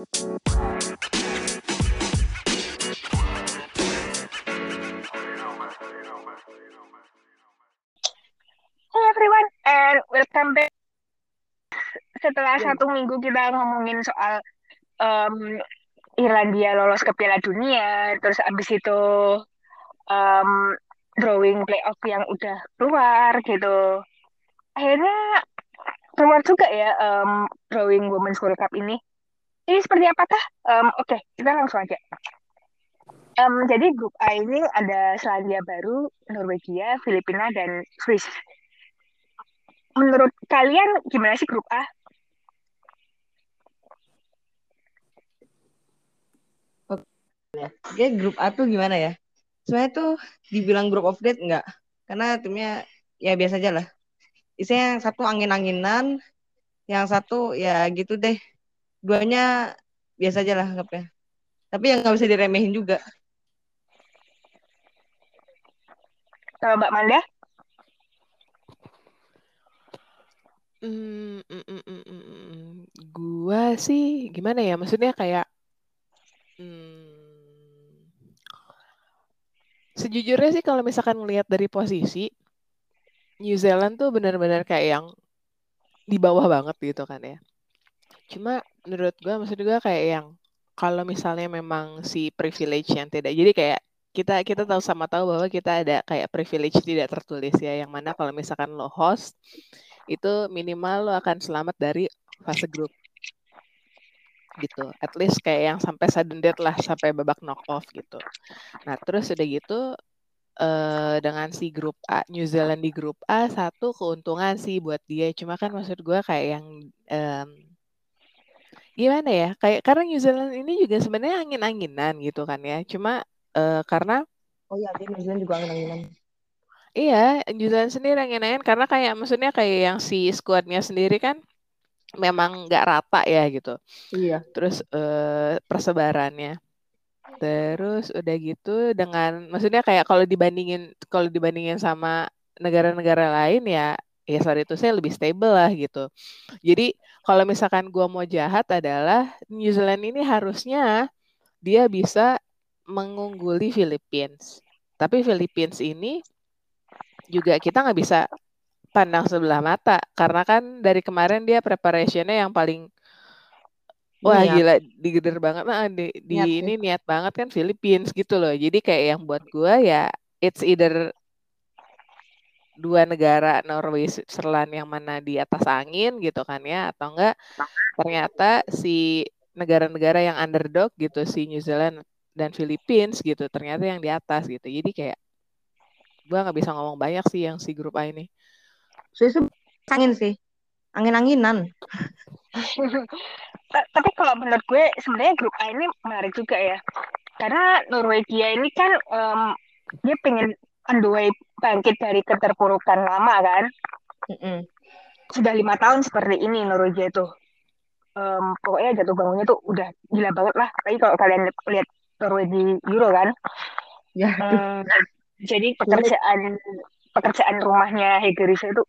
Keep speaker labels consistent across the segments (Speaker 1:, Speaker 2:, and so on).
Speaker 1: Hey everyone, and welcome back. Setelah yeah. satu minggu kita ngomongin soal um, Irlandia lolos ke Piala Dunia, terus abis itu um, drawing playoff yang udah keluar gitu. Akhirnya keluar juga ya um, drawing Women's World Cup ini. Ini seperti apakah? Um, Oke, okay, kita langsung aja. Um, jadi grup A ini ada Selandia Baru, Norwegia, Filipina, dan Swiss. Menurut kalian gimana sih grup A?
Speaker 2: Oke, grup A tuh gimana ya? Sebenarnya tuh dibilang grup of death enggak. Karena timnya ya biasa aja lah. Isinya yang satu angin-anginan, yang satu ya gitu deh. Duanya biasa aja lah anggapnya. Tapi yang nggak bisa diremehin juga.
Speaker 1: Kalau Mbak Manda?
Speaker 3: Hmm, mm, mm, mm, mm. Gua sih gimana ya? Maksudnya kayak hmm, Sejujurnya sih kalau misalkan ngelihat dari posisi New Zealand tuh benar-benar kayak yang di bawah banget gitu kan ya. Cuma menurut gue maksud gue kayak yang kalau misalnya memang si privilege yang tidak jadi kayak kita kita tahu sama tahu bahwa kita ada kayak privilege tidak tertulis ya yang mana kalau misalkan lo host itu minimal lo akan selamat dari fase grup gitu. At least kayak yang sampai sudden death lah, sampai babak knock off gitu. Nah, terus udah gitu uh, dengan si grup A, New Zealand di grup A satu keuntungan sih buat dia. Cuma kan maksud gue kayak yang um, gimana ya? Kayak karena New Zealand ini juga sebenarnya angin-anginan gitu kan ya. Cuma uh, karena
Speaker 2: Oh iya, dia New Zealand juga angin-anginan.
Speaker 3: Iya, New Zealand sendiri angin-anginan karena kayak maksudnya kayak yang si squadnya sendiri kan memang nggak rata ya gitu.
Speaker 2: Iya.
Speaker 3: Terus uh, persebarannya. Terus udah gitu dengan maksudnya kayak kalau dibandingin kalau dibandingin sama negara-negara lain ya ya sorry itu saya lebih stable lah gitu. Jadi kalau misalkan gua mau jahat adalah New Zealand ini harusnya dia bisa mengungguli Philippines. Tapi Philippines ini juga kita nggak bisa pandang sebelah mata karena kan dari kemarin dia preparationnya yang paling wah niat. gila digeder banget nah di, di niat, ini niat banget kan Philippines gitu loh jadi kayak yang buat gue ya it's either dua negara Norway Switzerland yang mana di atas angin gitu kan ya atau enggak ternyata si negara-negara yang underdog gitu si New Zealand dan Philippines gitu ternyata yang di atas gitu. Jadi kayak gue nggak bisa ngomong banyak sih yang si grup A ini.
Speaker 2: Swiss angin sih. Angin-anginan.
Speaker 1: Tapi kalau menurut gue sebenarnya grup A ini menarik juga ya. Karena Norwegia ini kan um, dia pengen Andoi bangkit dari keterpurukan lama kan? Mm -mm. sudah lima tahun seperti ini Norwegia itu um, pokoknya jatuh bangunnya tuh udah gila banget lah. Tapi kalau kalian lihat Norwegia di Euro kan? Ya. Um, jadi pekerjaan pekerjaan rumahnya Hegerisa itu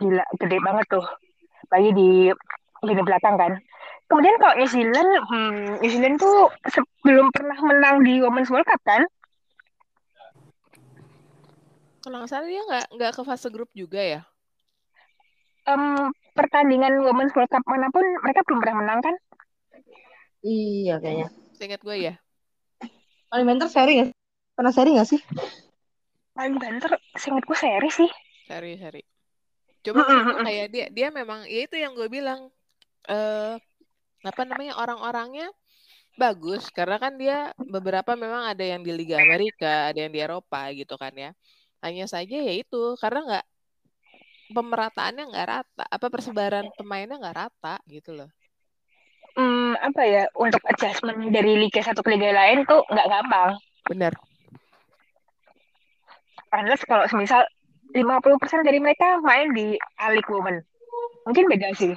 Speaker 1: gila gede banget tuh. Lagi di lini belakang kan? Kemudian kalau New Zealand hmm, New Zealand tuh sebelum pernah menang di Women's World Cup kan
Speaker 3: kalau nggak salah dia nggak nggak ke fase grup juga ya?
Speaker 1: Um, pertandingan Women's World Cup mana pun mereka belum pernah menang kan?
Speaker 2: Iya kayaknya.
Speaker 3: Ingat gue ya.
Speaker 2: Paling banter seri nggak pernah seri nggak sih?
Speaker 1: Paling banter seingat gue seri sih.
Speaker 3: Seri seri. Coba mm kayak dia dia memang ya itu yang gue bilang eh apa namanya orang-orangnya bagus karena kan dia beberapa memang ada yang di Liga Amerika, ada yang di Eropa gitu kan ya. Hanya saja ya itu karena nggak pemerataannya nggak rata, apa persebaran pemainnya nggak rata gitu loh.
Speaker 1: Hmm, apa ya untuk adjustment dari liga satu ke liga lain tuh nggak gampang.
Speaker 3: Benar.
Speaker 1: Karena kalau semisal 50% dari mereka main di Alik Women. Mungkin beda sih.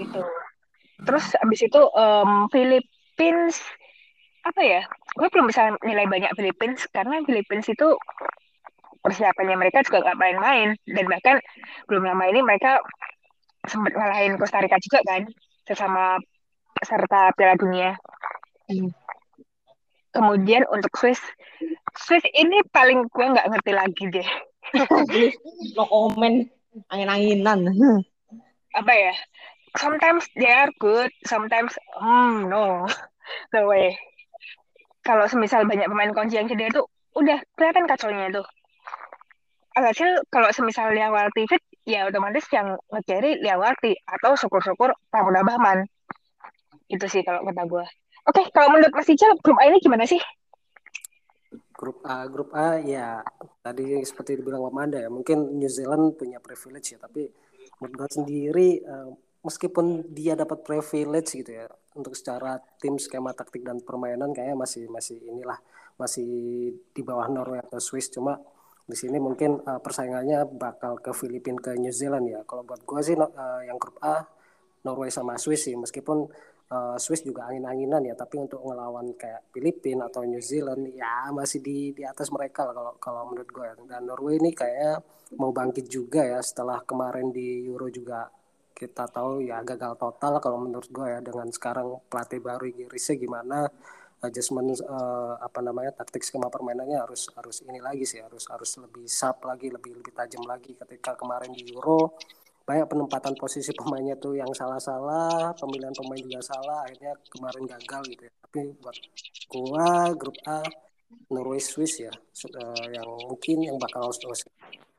Speaker 1: Gitu. Terus abis itu um, Philippines apa ya? Gue belum bisa nilai banyak Philippines karena Philippines itu persiapannya mereka juga nggak main-main dan bahkan belum lama ini mereka sempat ngalahin Costa Rica juga kan sesama peserta Piala Dunia. Hmm. Kemudian untuk Swiss, Swiss ini paling gue nggak ngerti lagi deh.
Speaker 2: no comment, angin-anginan.
Speaker 1: Apa ya? Sometimes they are good, sometimes hmm no, no way. Kalau semisal banyak pemain kunci yang cedera tuh udah kelihatan kacaunya tuh. Alhasil kalau semisal Liawati fit, ya otomatis yang nge-carry Liawati atau syukur-syukur Pramuda Bahman. Itu sih kalau kata gue. Oke, kalau menurut Mas Ical, grup A ini gimana sih?
Speaker 4: Grup A, grup A ya tadi seperti dibilang Manda ya, mungkin New Zealand punya privilege ya, tapi menurut sendiri uh, meskipun dia dapat privilege gitu ya untuk secara tim skema taktik dan permainan kayaknya masih masih inilah masih di bawah Norway atau Swiss. Cuma di sini mungkin uh, persaingannya bakal ke Filipina ke New Zealand ya. Kalau buat gue sih uh, yang grup A Norway sama Swiss sih. Meskipun uh, Swiss juga angin-anginan ya tapi untuk ngelawan kayak Filipina atau New Zealand ya masih di di atas mereka lah kalau kalau menurut gue ya. dan Norway ini kayaknya mau bangkit juga ya setelah kemarin di Euro juga kita tahu ya gagal total kalau menurut gue ya dengan sekarang pelatih baru Girisnya gimana adjustment uh, apa namanya taktik skema permainannya harus harus ini lagi sih harus harus lebih sharp lagi lebih lebih tajam lagi ketika kemarin di Euro banyak penempatan posisi pemainnya tuh yang salah-salah, pemilihan pemain juga salah, akhirnya kemarin gagal gitu ya. Tapi buat gua grup A Norway Swiss ya, uh, yang mungkin yang bakal lolos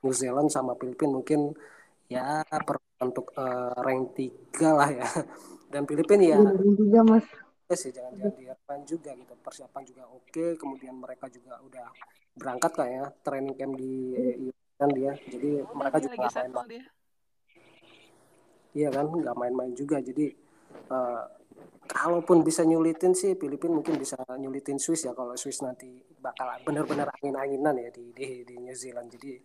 Speaker 4: New Zealand sama Filipina mungkin ya per untuk uh, rank tiga lah ya. Dan Filipina ya.
Speaker 2: Tiga mas.
Speaker 4: Ya sih jangan jangan diharapkan juga gitu. Persiapan juga oke, kemudian mereka juga udah berangkat kayak ya. Training camp di kan dia, jadi mereka juga main iya kan nggak main-main juga. Jadi uh, kalaupun bisa nyulitin sih Filipina mungkin bisa nyulitin Swiss ya. Kalau Swiss nanti bakal benar-benar angin-anginan ya di, di di New Zealand. Jadi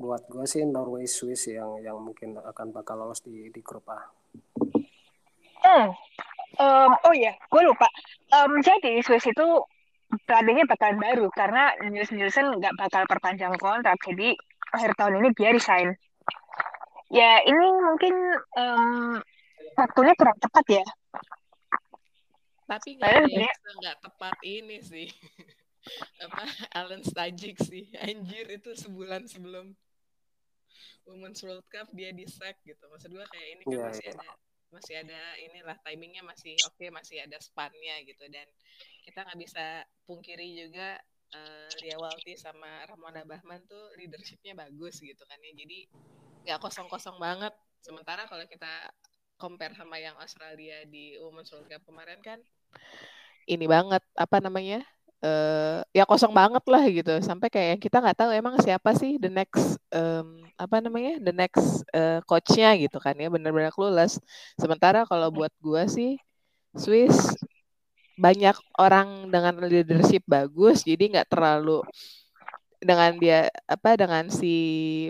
Speaker 4: buat gue sih Norway Swiss yang yang mungkin akan bakal lolos di di grup A.
Speaker 1: Hmm. Um, oh ya, gue lupa. Um, jadi Swiss itu pelatihnya bakalan baru karena News Nielsen nggak bakal perpanjang kontrak, jadi akhir tahun ini dia resign ya ini mungkin um, waktunya kurang tepat ya
Speaker 3: tapi nggak ya. nggak tepat ini sih apa Alan Stajik sih anjir itu sebulan sebelum Women's World Cup dia di sack gitu maksud gue kayak ini kan yeah, masih yeah. ada masih ada inilah timingnya masih oke okay, masih ada spannya gitu dan kita nggak bisa pungkiri juga uh, Lia Walti sama Ramona Bahman tuh leadershipnya bagus gitu kan ya jadi nggak kosong-kosong banget. Sementara kalau kita compare sama yang Australia di Women's World Cup kemarin kan ini banget apa namanya uh, ya kosong banget lah gitu sampai kayak kita nggak tahu emang siapa sih the next um, apa namanya the next uh, coachnya gitu kan ya benar-benar clueless sementara kalau buat gua sih Swiss banyak orang dengan leadership bagus jadi nggak terlalu dengan dia apa dengan si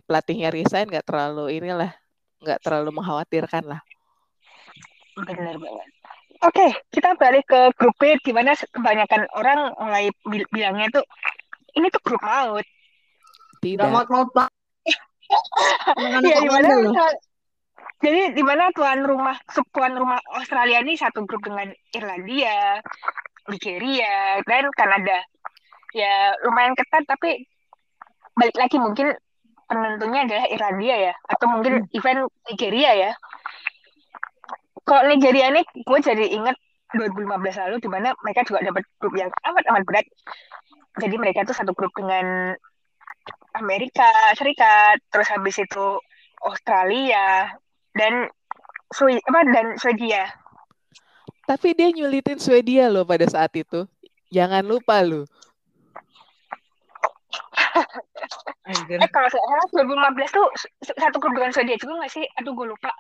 Speaker 3: pelatihnya resign nggak terlalu inilah nggak terlalu mengkhawatirkan lah.
Speaker 1: Benar banget. Oke, kita balik ke grup B di mana kebanyakan orang mulai bilangnya tuh ini tuh grup maut.
Speaker 2: Tidak. maut maut pak.
Speaker 1: ya, di mana, jadi di mana tuan rumah tuan rumah Australia ini satu grup dengan Irlandia, Nigeria dan Kanada. Ya lumayan ketat tapi balik lagi mungkin penentunya adalah Irlandia ya atau mungkin hmm. event Nigeria ya kalau Nigeria ini gue jadi inget 2015 lalu di mana mereka juga dapat grup yang amat amat berat. Jadi mereka tuh satu grup dengan Amerika Serikat terus habis itu Australia dan Swe apa dan Swedia.
Speaker 3: Tapi dia nyulitin Swedia loh pada saat itu. Jangan lupa loh
Speaker 1: eh kalau saya salah 2015 tuh satu grup dengan Swedia juga nggak sih? Aduh gue lupa.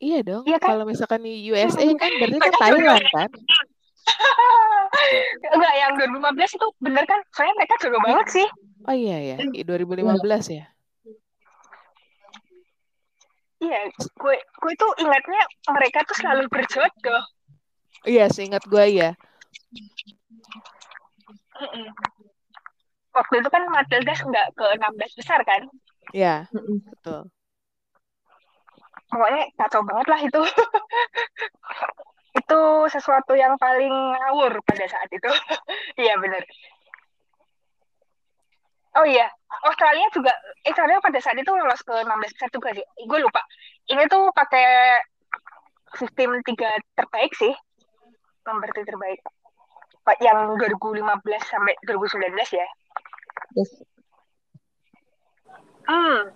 Speaker 3: Iya dong. Iya kan? Kalau misalkan di USA kan berarti kan Thailand kan?
Speaker 1: Enggak, yang 2015 itu bener kan? Soalnya mereka jago banget sih.
Speaker 3: Oh iya ya, 2015 ya.
Speaker 1: Iya, gue gue itu ingatnya mereka tuh selalu berjodoh.
Speaker 3: Iya, seingat gue ya
Speaker 1: waktu itu kan Matilda nggak ke 16 besar kan?
Speaker 3: Iya, betul.
Speaker 1: Pokoknya kacau banget lah itu. Itu sesuatu yang paling ngawur pada saat itu. Iya benar oh iya Australia juga Australia pada saat itu lolos ke 16 besar juga sih. Gue lupa. Ini tuh pakai sistem tiga terbaik sih. Nomor tiga terbaik yang 2015 sampai 2019 ya? Yes. hmm.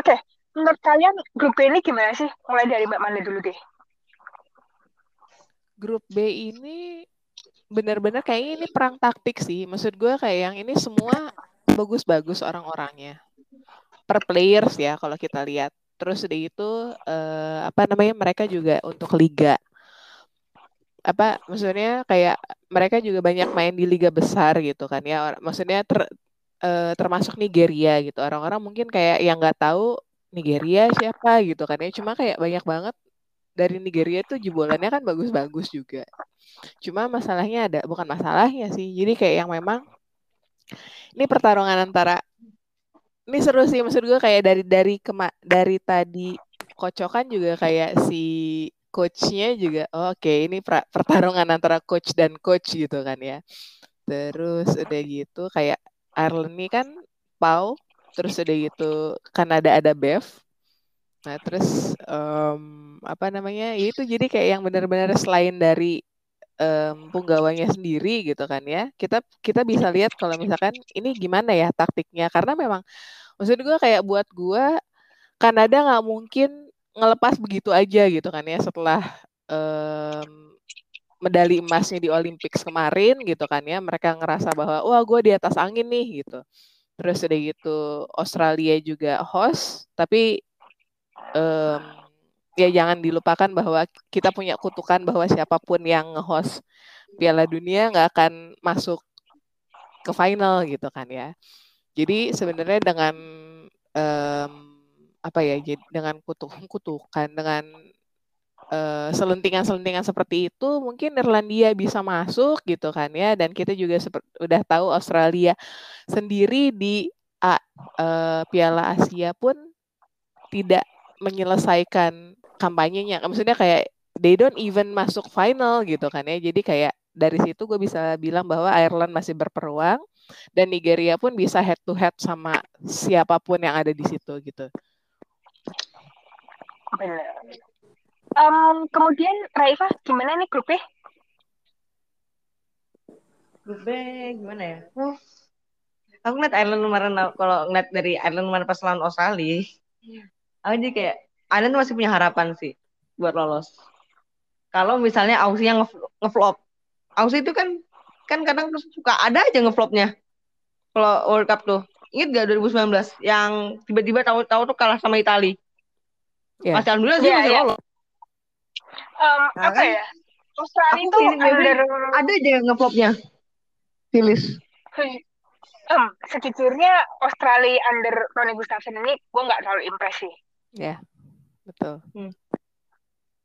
Speaker 1: Oke. okay. Menurut kalian grup B ini gimana sih? Mulai dari Mbak Manda dulu deh.
Speaker 3: Grup B ini benar-benar kayak ini perang taktik sih. Maksud gue kayak yang ini semua bagus-bagus orang-orangnya. Per players ya kalau kita lihat. Terus udah itu uh, apa namanya mereka juga untuk liga. Apa maksudnya kayak mereka juga banyak main di liga besar gitu kan ya. Maksudnya ter, uh, termasuk Nigeria gitu. Orang-orang mungkin kayak yang nggak tahu Nigeria siapa gitu kan ya. Cuma kayak banyak banget dari Nigeria tuh jebolannya kan bagus-bagus juga. Cuma masalahnya ada bukan masalahnya sih. Jadi kayak yang memang ini pertarungan antara ini seru sih maksud gue kayak dari dari kema dari tadi kocokan juga kayak si coachnya juga oh, oke okay, ini pertarungan antara coach dan coach gitu kan ya. Terus udah gitu kayak Ireland ini kan Pau terus udah gitu Kanada ada Bev. Nah terus um, apa namanya ya itu jadi kayak yang benar-benar selain dari um, punggawanya sendiri gitu kan ya. Kita kita bisa lihat kalau misalkan ini gimana ya taktiknya. Karena memang maksud gue kayak buat gue Kanada nggak mungkin ngelepas begitu aja gitu kan ya setelah um, medali emasnya di Olympics kemarin gitu kan ya. Mereka ngerasa bahwa wah gue di atas angin nih gitu terus udah gitu Australia juga host tapi um, ya jangan dilupakan bahwa kita punya kutukan bahwa siapa pun yang nge-host Piala Dunia nggak akan masuk ke final gitu kan ya. Jadi sebenarnya dengan um, apa ya dengan kutuk kutukan dengan selentingan-selentingan seperti itu mungkin Irlandia bisa masuk gitu kan ya. Dan kita juga udah tahu Australia sendiri di uh, Piala Asia pun tidak menyelesaikan kampanyenya. Maksudnya kayak they don't even masuk final gitu kan ya. Jadi kayak dari situ gue bisa bilang bahwa Ireland masih berpeluang dan Nigeria pun bisa head to head sama siapa pun yang ada di situ gitu.
Speaker 1: Um, kemudian Raifa gimana nih grup B?
Speaker 2: Grup B gimana ya? Oh. Aku ngeliat Ireland kemarin kalau ngeliat dari Ireland kemarin pas lawan Australia, aku jadi kayak Ireland masih punya harapan sih buat lolos. Kalau misalnya Aussie yang ngeflop, Aussie itu kan kan kadang suka ada aja ngeflopnya kalau World Cup tuh. Ingat gak 2019 yang tiba-tiba tahu-tahu tuh kalah sama Italia. Yeah. Masih alhamdulillah sih yeah, masih yeah. lolos.
Speaker 1: Um, nah, apa kan? ya? Australia itu under...
Speaker 2: ada aja yang ngeflopnya. Filis.
Speaker 1: Um, sejujurnya Australia under Tony Gustafsson ini gue nggak terlalu impresi.
Speaker 3: Ya, yeah, betul.
Speaker 2: Hmm.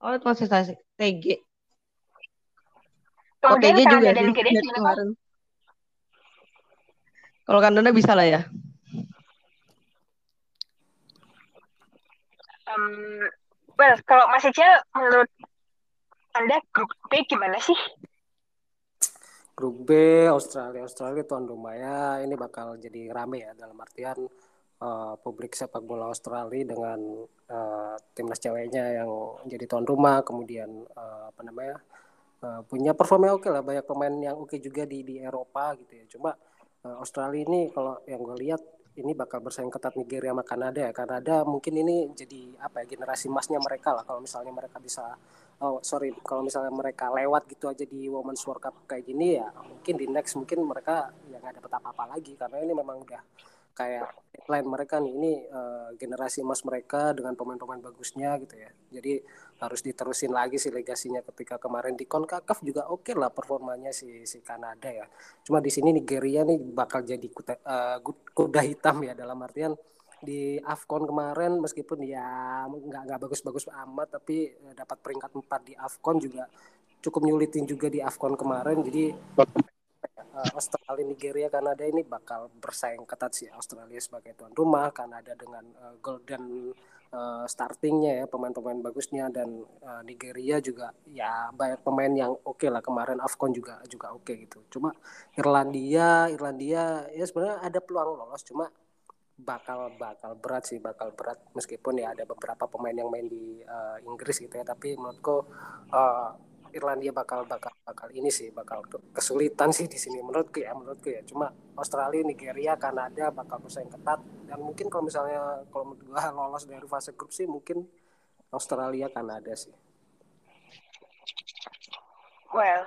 Speaker 2: Oh, itu masih TG.
Speaker 1: Kemudian oh, juga dan Nigeria kemarin.
Speaker 2: Kalau Kanada bisa lah ya.
Speaker 1: Um, well, kalau Mas Ijal, menurut Anda grup B gimana sih?
Speaker 4: Grup B Australia. Australia tuan rumah ya. Ini bakal jadi rame ya dalam artian uh, publik sepak bola Australia dengan uh, timnas ceweknya yang jadi tuan rumah. Kemudian uh, apa namanya uh, punya performa oke lah. Banyak pemain yang oke juga di di Eropa gitu ya. Cuma uh, Australia ini kalau yang gue lihat ini bakal bersaing ketat Nigeria sama Kanada ya. Kanada mungkin ini jadi apa ya generasi emasnya mereka lah kalau misalnya mereka bisa oh sorry kalau misalnya mereka lewat gitu aja di Women's World Cup kayak gini ya mungkin di next mungkin mereka ya nggak dapat apa-apa lagi karena ini memang udah kayak line mereka nih ini uh, generasi emas mereka dengan pemain-pemain bagusnya gitu ya jadi harus diterusin lagi sih legasinya ketika kemarin. Di Concacaf juga oke okay lah performanya si si Kanada ya. Cuma di sini Nigeria nih bakal jadi kuda, uh, kuda hitam ya. Dalam artian di Afcon kemarin meskipun ya nggak nggak bagus-bagus amat tapi dapat peringkat empat di Afcon juga cukup nyulitin juga di Afcon kemarin. Jadi uh, Australia, Nigeria, Kanada ini bakal bersaing ketat sih. Australia sebagai tuan rumah, Kanada dengan golden uh, startingnya ya pemain-pemain bagusnya. Dan uh, Nigeria juga ya banyak pemain yang oke okay lah. Kemarin Afcon juga juga oke okay gitu. Cuma Irlandia Irlandia ya sebenarnya ada peluang lolos. Cuma bakal bakal berat sih bakal berat. Meskipun ya ada beberapa pemain yang main di uh, Inggris gitu ya. Tapi menurutku uh, Irlandia bakal bakal bakal ini sih bakal kesulitan sih di sini menurutku ya menurutku ya. Cuma Australia Nigeria Kanada bakal bersaing ketat. Dan mungkin kalau misalnya kalau menurut gua lolos dari fase grup sih mungkin Australia Kanada sih.
Speaker 1: Well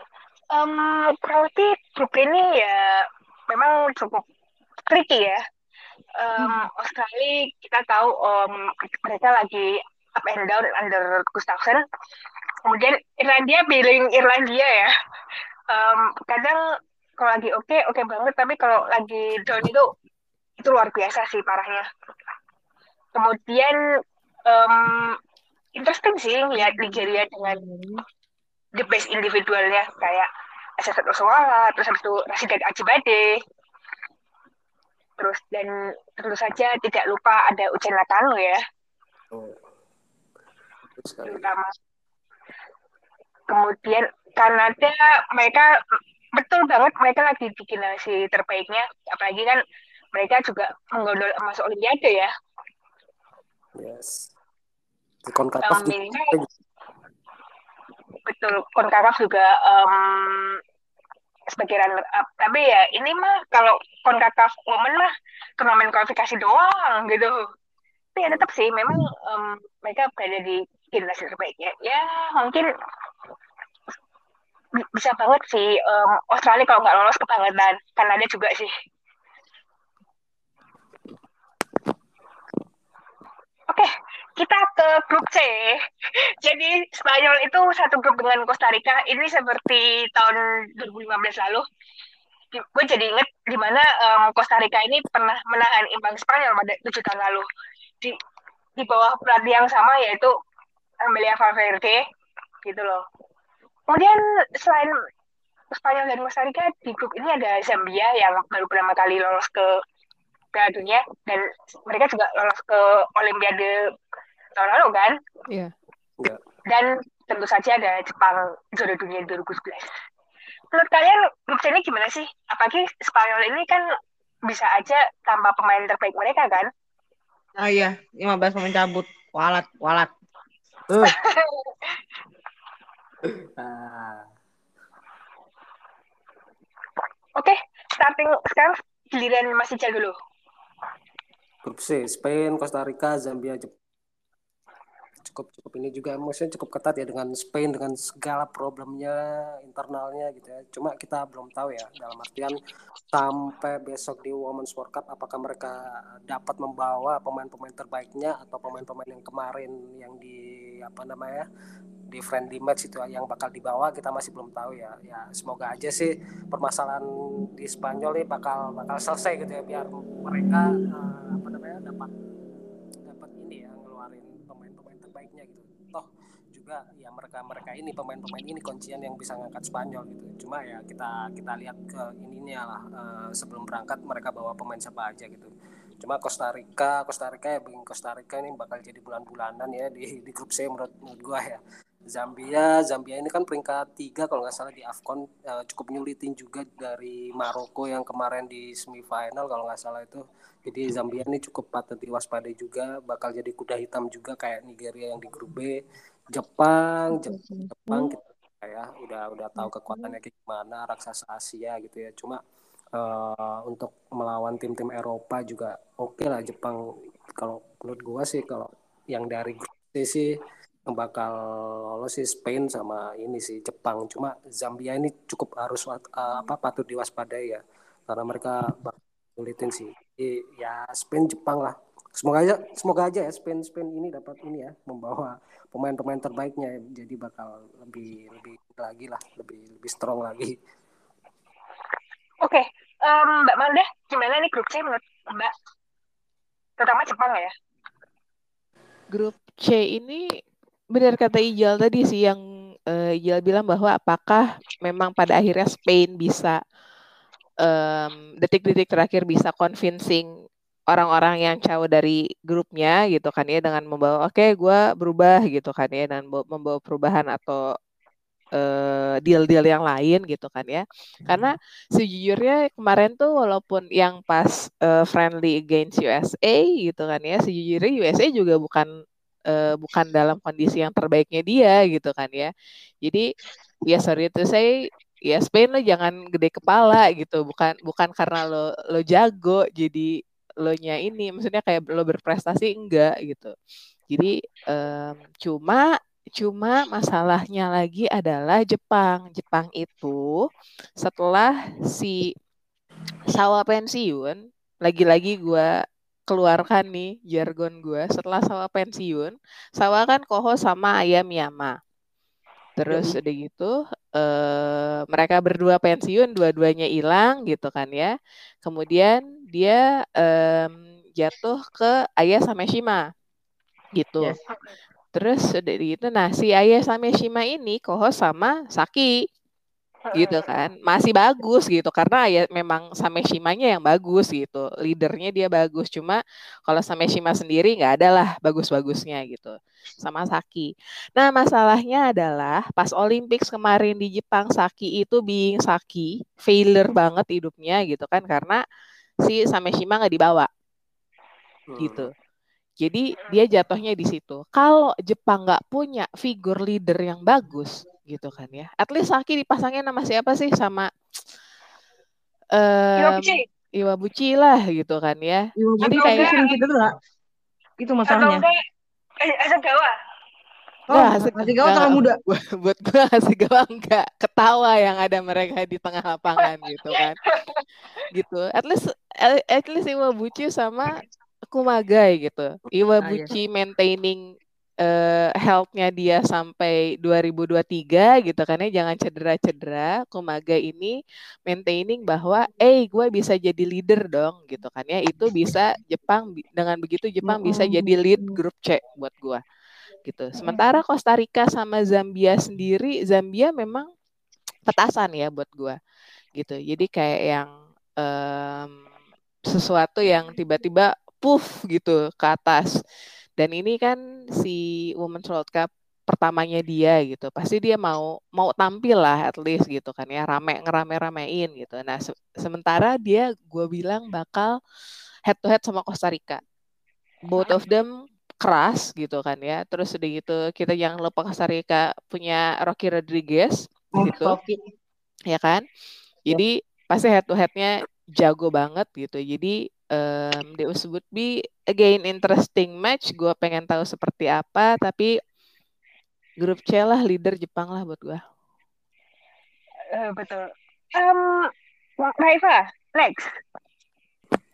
Speaker 1: um, berarti grup ini ya memang cukup tricky ya. Um. Australia kita tahu um, mereka lagi up and down under Gustafsson kemudian Irlandia billing Irlandia ya. Um, kadang kalau lagi oke okay, oke okay banget tapi kalau lagi down itu itu luar biasa sih parahnya. Kemudian um, interesting sih lihat Nigeria dengan the best individualnya kayak Asesat Oswala terus habis itu Rasidat Ajibade. Terus dan tentu saja tidak lupa ada Ujian Latano ya. Oh. terutama kemudian Kanada mereka betul banget mereka lagi bikin hasil terbaiknya. Apalagi kan mereka juga menggondol emas olimpiade ya.
Speaker 4: Yes. Di konkakaf
Speaker 1: um, betul konkakaf juga um, sebagai runner up. Tapi ya ini mah kalau konkakaf woman mah turnamen kualifikasi doang gitu. Tapi ya tetap sih memang um, mereka berada di generasi terbaiknya. Ya mungkin bisa banget sih um, Australia kalau nggak lolos kebangetan Kanada juga sih Oke, kita ke grup C. Jadi Spanyol itu satu grup dengan Costa Rica. Ini seperti tahun 2015 lalu. Gue jadi inget gimana um, Costa Rica ini pernah menahan imbang Spanyol pada tujuh tahun lalu. Di di bawah pelatih yang sama yaitu Amelia Valverde gitu loh. Kemudian selain Spanyol dan Costa Rica di grup ini ada Zambia yang baru pertama kali lolos ke Piala Dunia dan mereka juga lolos ke Olimpiade tahun lalu kan?
Speaker 3: Iya.
Speaker 4: Yeah.
Speaker 1: Dan tentu saja ada Jepang juara dunia 2011. Menurut kalian grup ini gimana sih? Apalagi Spanyol ini kan bisa aja tanpa pemain terbaik mereka kan?
Speaker 2: Oh iya, 15 pemain cabut. Walat, walat. Uh.
Speaker 1: Oke, okay, starting sekarang giliran masih jago dulu.
Speaker 4: Grup C, Spain, Costa Rica, Zambia, Jepang cukup cukup ini juga maksudnya cukup ketat ya dengan Spain dengan segala problemnya internalnya gitu ya. Cuma kita belum tahu ya dalam artian sampai besok di Women's World Cup apakah mereka dapat membawa pemain-pemain terbaiknya atau pemain-pemain yang kemarin yang di apa namanya di friendly match itu yang bakal dibawa kita masih belum tahu ya ya semoga aja sih permasalahan di Spanyol ini bakal bakal selesai gitu ya biar mereka uh, apa namanya juga ya mereka mereka ini pemain-pemain ini kuncian yang bisa ngangkat Spanyol gitu cuma ya kita kita lihat ke ininya lah uh, sebelum berangkat mereka bawa pemain siapa aja gitu cuma Costa Rica Costa Rica ya begini Costa Rica ini bakal jadi bulan-bulanan ya di di grup C menurut menurut gua ya Zambia, Zambia ini kan peringkat tiga kalau nggak salah di Afcon uh, cukup nyulitin juga dari Maroko yang kemarin di semifinal kalau nggak salah itu. Jadi Zambia ini cukup patut diwaspadai juga, bakal jadi kuda hitam juga kayak Nigeria yang di grup B. Jepang, Jepang, Jepang kita ya udah udah tahu kekuatannya kayak gimana raksasa Asia gitu ya. Cuma uh, untuk melawan tim-tim Eropa juga oke okay lah Jepang. Kalau menurut gua sih kalau yang dari grup sih yang bakal lolos sih Spain sama ini sih Jepang. Cuma Zambia ini cukup harus uh, apa patut diwaspadai ya karena mereka sulitin sih. Jadi, ya Spain Jepang lah. Semoga aja semoga aja ya Spain Spain ini dapat ini ya membawa pemain-pemain terbaiknya jadi bakal lebih lebih lagi lah lebih lebih strong lagi.
Speaker 1: Oke, okay. um, Mbak Manda, gimana nih grup C menurut Mbak? Terutama Jepang ya?
Speaker 3: Grup C ini benar kata Ijal tadi sih yang uh, Ijal bilang bahwa apakah memang pada akhirnya Spain bisa detik detik-detik terakhir bisa convincing orang-orang yang jauh dari grupnya gitu kan ya dengan membawa oke okay, gue berubah gitu kan ya dan membawa perubahan atau uh, deal-deal yang lain gitu kan ya karena hmm. sejujurnya kemarin tuh walaupun yang pas uh, friendly against USA gitu kan ya sejujurnya USA juga bukan uh, bukan dalam kondisi yang terbaiknya dia gitu kan ya jadi ya sorry itu saya ya Spain lo jangan gede kepala gitu bukan bukan karena lo lo jago jadi lo nya ini maksudnya kayak lo berprestasi enggak gitu. Jadi um, cuma cuma masalahnya lagi adalah Jepang. Jepang itu setelah si Sawa pensiun lagi-lagi gue keluarkan nih jargon gue setelah Sawa pensiun Sawa kan koho sama Ayam Yama terus udah gitu uh, mereka berdua pensiun dua-duanya hilang gitu kan ya. Kemudian dia um, jatuh ke Ayah Sameshima gitu. Yes. Terus dari itu nah si Ayah Sameshima ini kohos sama Saki gitu kan. Masih bagus gitu karena ya memang Sameshimanya yang bagus gitu. Leadernya dia bagus cuma kalau Sameshima sendiri nggak ada lah bagus-bagusnya gitu sama Saki. Nah masalahnya adalah pas Olympics kemarin di Jepang Saki itu being Saki failure banget hidupnya gitu kan. Karena si Sameshima nggak dibawa. Hmm. gitu. Jadi dia jatuhnya di situ. Kalau Jepang nggak punya figur leader yang bagus gitu kan ya. At least Saki dipasangnya nama siapa sih? Sama um, Iwabuchi. Iwabuchi lah gitu kan ya.
Speaker 2: Iwabuchi jadi kayak gitu tuh itu masalahnya.
Speaker 1: eh Asagawa
Speaker 2: Oh, nah, Hasegawa terlalu muda.
Speaker 3: Buat gue Hasegawa enggak ketawa yang ada mereka di tengah lapangan gitu kan. gitu. At least at least Iwabuchi sama Kumagai gitu. Iwabuchi ah, iya. maintaining uh, health-nya dia sampai 2023 gitu kan ya jangan cedera-cedera Kumagai ini maintaining bahwa eh gue bisa jadi leader dong gitu kan ya itu bisa Jepang dengan begitu Jepang bisa jadi lead grup C buat gue gitu. Sementara Costa Rica sama Zambia sendiri, Zambia memang petasan ya buat gue gitu. Jadi kayak yang um, sesuatu yang tiba-tiba puff gitu ke atas. Dan ini kan si Women's World Cup pertamanya dia gitu. Pasti dia mau mau tampil lah at least gitu kan ya, rame ngerame-ramein gitu. Nah, se sementara dia gue bilang bakal head to head sama Costa Rica. Both of them keras gitu kan ya. Terus udah gitu kita jangan lupa Costa Rica punya Rocky Rodriguez oh, gitu. Rocky. Ya kan? Jadi ya. pasti head to headnya jago banget gitu. Jadi um, Deus would be again interesting match. Gue pengen tahu seperti apa. Tapi grup C lah leader Jepang lah buat gue.
Speaker 1: Uh, betul. Um, Raifa, next.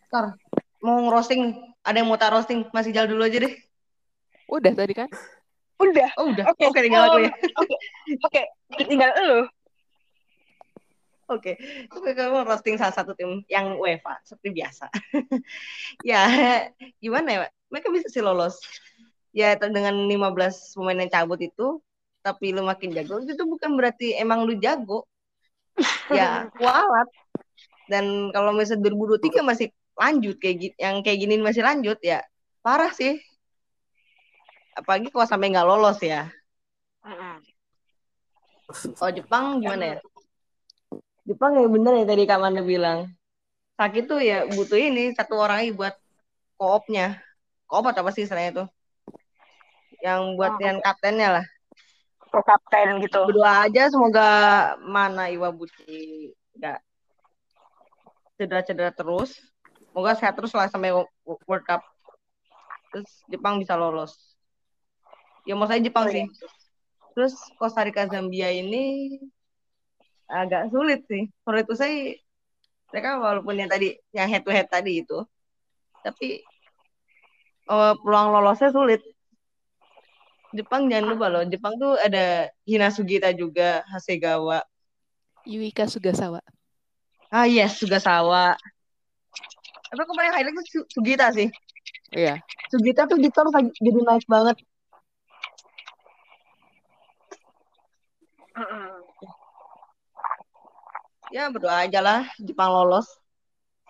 Speaker 2: Ntar, mau ngerosting, ada yang mau tak roasting, masih jalan dulu aja deh.
Speaker 3: Udah tadi kan?
Speaker 1: Udah.
Speaker 2: Oh, udah. Oke, okay. okay, tinggal aku ya.
Speaker 1: Oke, okay. okay. tinggal lu.
Speaker 2: Oke, okay. kamu roasting salah satu tim yang UEFA seperti biasa. ya, gimana ya, Mereka bisa sih lolos. Ya, dengan 15 pemain yang cabut itu, tapi lu makin jago, itu bukan berarti emang lu jago. ya, kualat. Dan kalau misalnya 2023 masih lanjut kayak gitu, yang kayak gini masih lanjut ya, parah sih apalagi kalau sampai nggak lolos ya. Kalau Jepang gimana ya? Jepang ya bener ya tadi Kak Manda bilang. Sakit tuh ya butuh ini satu orang buat koopnya koop atau apa sih istilahnya itu? Yang buat oh, yang kaptennya lah.
Speaker 1: Oh, kapten gitu.
Speaker 2: Berdua aja semoga mana Iwabuchi nggak cedera-cedera terus. Semoga sehat terus lah sampai World Cup. Terus Jepang bisa lolos ya mau saya Jepang oh, sih. Iya. terus Costa Rica Zambia ini agak sulit sih. Menurut itu saya mereka walaupun yang tadi yang head to head tadi itu tapi uh, peluang lolosnya sulit. Jepang jangan lupa loh Jepang tuh ada Hina Sugita juga Hasegawa.
Speaker 3: Yuika Sugasawa
Speaker 2: ah yes Sugasawa. Tapi kemarin highlight tuh Sugita sih.
Speaker 3: Iya.
Speaker 2: Sugita tuh di jadi naik banget Ya berdoa aja lah Jepang lolos.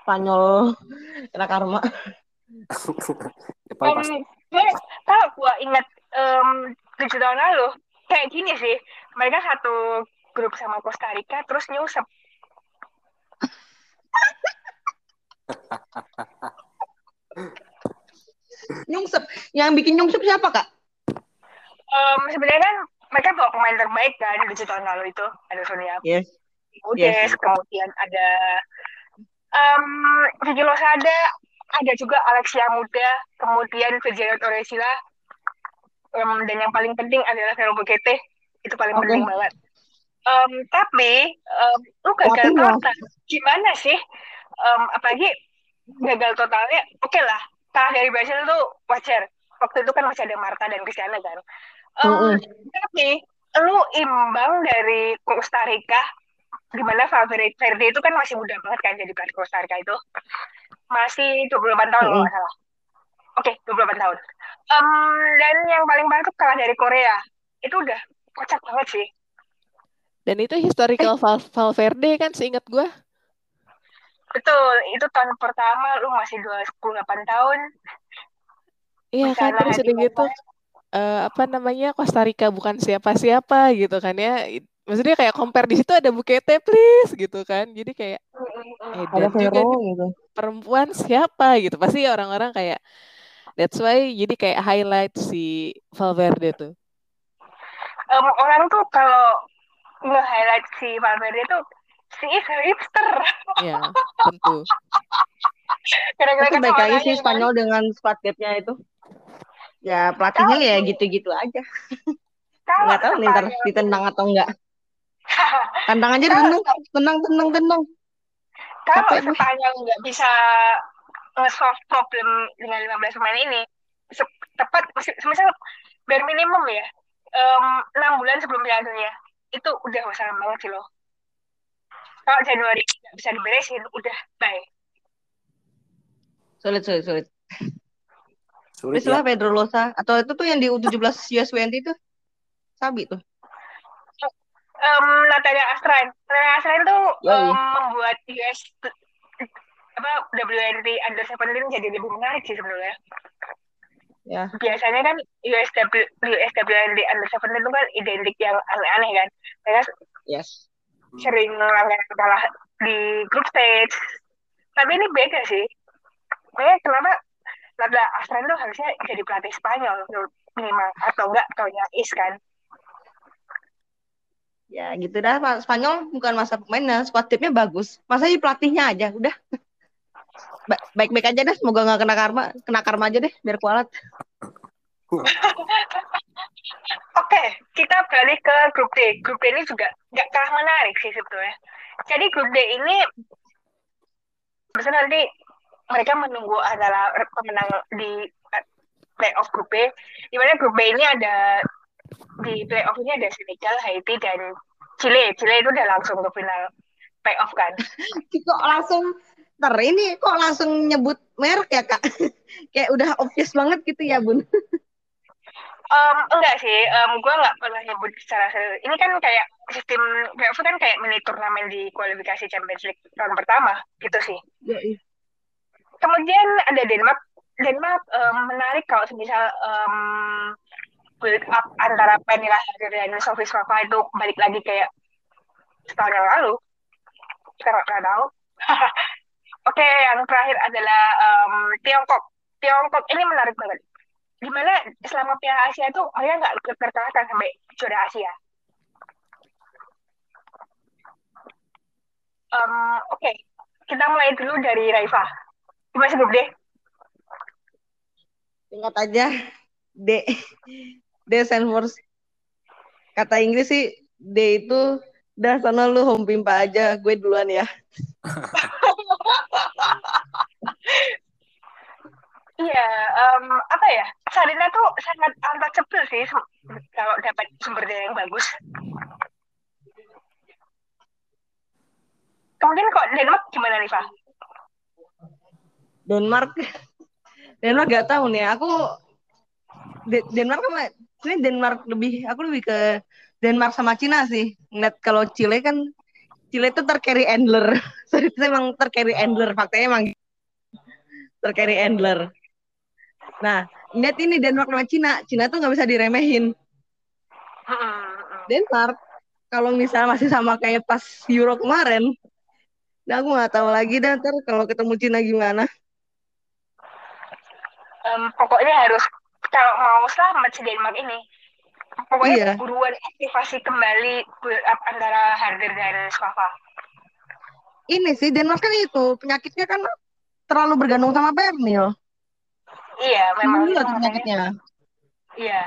Speaker 2: Spanyol kena karma.
Speaker 1: Jepang um, pasti. Kalau gua ingat um, tujuh tahun lalu kayak gini sih, mereka satu grup sama Costa Rica terus nyusap.
Speaker 2: nyungsep, yang bikin nyungsep siapa kak?
Speaker 1: Um, sebenarnya kan mereka bawa pemain terbaik kan di tahun lalu itu ada Sonia. Yes. Udes, yes. kemudian ada um, Vicky Losada, ada juga Alexia Muda, kemudian Virginia Torresila, um, dan yang paling penting adalah Vero Bukete, itu paling okay. penting banget. Um, tapi um, lu gagal total, gimana sih? Um, apalagi gagal totalnya, oke okay lah, kalah dari Brazil itu wajar. Waktu itu kan masih ada Marta dan Cristiano kan. Um, mm -hmm. Tapi lu imbang dari Costa Rica. Gimana Valverde Verde itu kan masih muda banget kan jadi pelatih Costa Rica itu. Masih 28 tahun kalau nggak salah. Oke okay, 28 tahun. Um, dan yang paling banyak kalah dari Korea. Itu udah kocak banget sih.
Speaker 3: Dan itu historical eh. Val Valverde kan seingat gue
Speaker 1: betul itu tahun pertama lu masih 28 tahun.
Speaker 3: Iya kan terus udah gitu uh, apa namanya Costa Rica bukan siapa-siapa gitu kan ya. Maksudnya kayak compare di situ ada Bukete please gitu kan. Jadi kayak eh, dan juga gitu. perempuan siapa gitu. Pasti orang-orang kayak that's why jadi kayak highlight si Valverde tuh.
Speaker 1: Um, orang tuh kalau nge-highlight si Valverde tuh si is hipster.
Speaker 3: Ya tentu.
Speaker 2: Kira-kira baik lagi sih Spanyol kan? dengan squad gapnya itu ya pelatihnya ya gitu-gitu aja. Nggak tahu nih ntar ditendang atau enggak Kandang aja tenang, tenang, tenang, tenang.
Speaker 1: Kalau Spanyol nggak bisa nge-solve problem dengan 15 pemain ini, tepat, misal bare minimum ya, enam um, bulan sebelum Piala Dunia, itu udah usah banget sih loh. Kalau Januari nggak bisa diberesin, udah bye.
Speaker 2: Sulit, sulit, sulit. Sulit ya. Pedro Losa. Atau itu tuh yang di U17 US20 itu. Sabi tuh
Speaker 1: um, Natalia Astran. Natalia Astran tuh um, membuat US apa WNT Under 17 jadi lebih menarik sih sebenarnya. Ya. Biasanya kan USW USWNT Under 17 itu kan identik yang aneh-aneh kan. Mereka yes. sering melanggar kalah di group stage. Tapi ini beda sih. Makanya kenapa Natalia Astran tuh harusnya jadi pelatih Spanyol minimal atau enggak taunya Is kan?
Speaker 2: Ya gitu dah Spanyol bukan masa pemainnya squad timnya bagus. Masa di pelatihnya aja udah. Baik-baik aja deh semoga nggak kena karma kena karma aja deh biar kualat.
Speaker 1: Oke, kita balik ke grup D. Grup D ini juga nggak kalah menarik sih sebetulnya. Jadi grup D ini, misalnya nanti mereka menunggu adalah pemenang di eh, playoff grup B. Di mana grup B ini ada di playoff ini ada Senegal, Haiti, dan Chile. Chile itu udah langsung ke final playoff kan.
Speaker 2: kok langsung ter ini kok langsung nyebut merek ya kak? Kayak udah obvious banget gitu ya bun.
Speaker 1: Um, enggak sih, um, gue nggak pernah nyebut secara serius. Ini kan kayak sistem playoff kan kayak mini turnamen di kualifikasi Champions League tahun pertama gitu sih. Ya, iya. Kemudian ada Denmark. Denmark um, menarik kalau misal um, build up antara Penila Harder dan Sophie Swafa itu balik lagi kayak setahun yang lalu. Sekarang nggak tahu. Oke, okay, yang terakhir adalah um, Tiongkok. Tiongkok ini menarik banget. Gimana selama Piala Asia itu mereka nggak terkalahkan sampai juara Asia. Um, Oke, okay. kita mulai dulu dari Raifa. Gimana sih, deh?
Speaker 2: Ingat aja, D. D stand for kata Inggris sih D itu dah sana lu home pimpa aja gue duluan ya
Speaker 1: Iya, um, apa ya? Sarina tuh sangat untouchable sih kalau dapat sumber daya yang bagus. Kemudian kok Denmark gimana nih, Pak?
Speaker 2: Denmark, Denmark gak tahu nih. Aku Denmark kan ini Denmark lebih aku lebih ke Denmark sama Cina sih ngeliat kalau Chile kan Chile itu tercarry Endler so itu emang tercarry Endler faktanya emang tercarry Endler Nah, lihat ini Denmark sama Cina. Cina tuh nggak bisa diremehin. Denmark, kalau misalnya masih sama kayak pas Euro kemarin, nah aku nggak tahu lagi dan ntar kalau ketemu Cina gimana.
Speaker 1: Um, pokoknya harus kalau mau selamat si Denmark ini, pokoknya iya. buruan aktivasi kembali antara Harder dan Swafa.
Speaker 2: Ini sih Denmark kan itu penyakitnya kan terlalu bergantung sama Pernil.
Speaker 1: Iya, memang
Speaker 2: itu penyakitnya.
Speaker 1: Iya.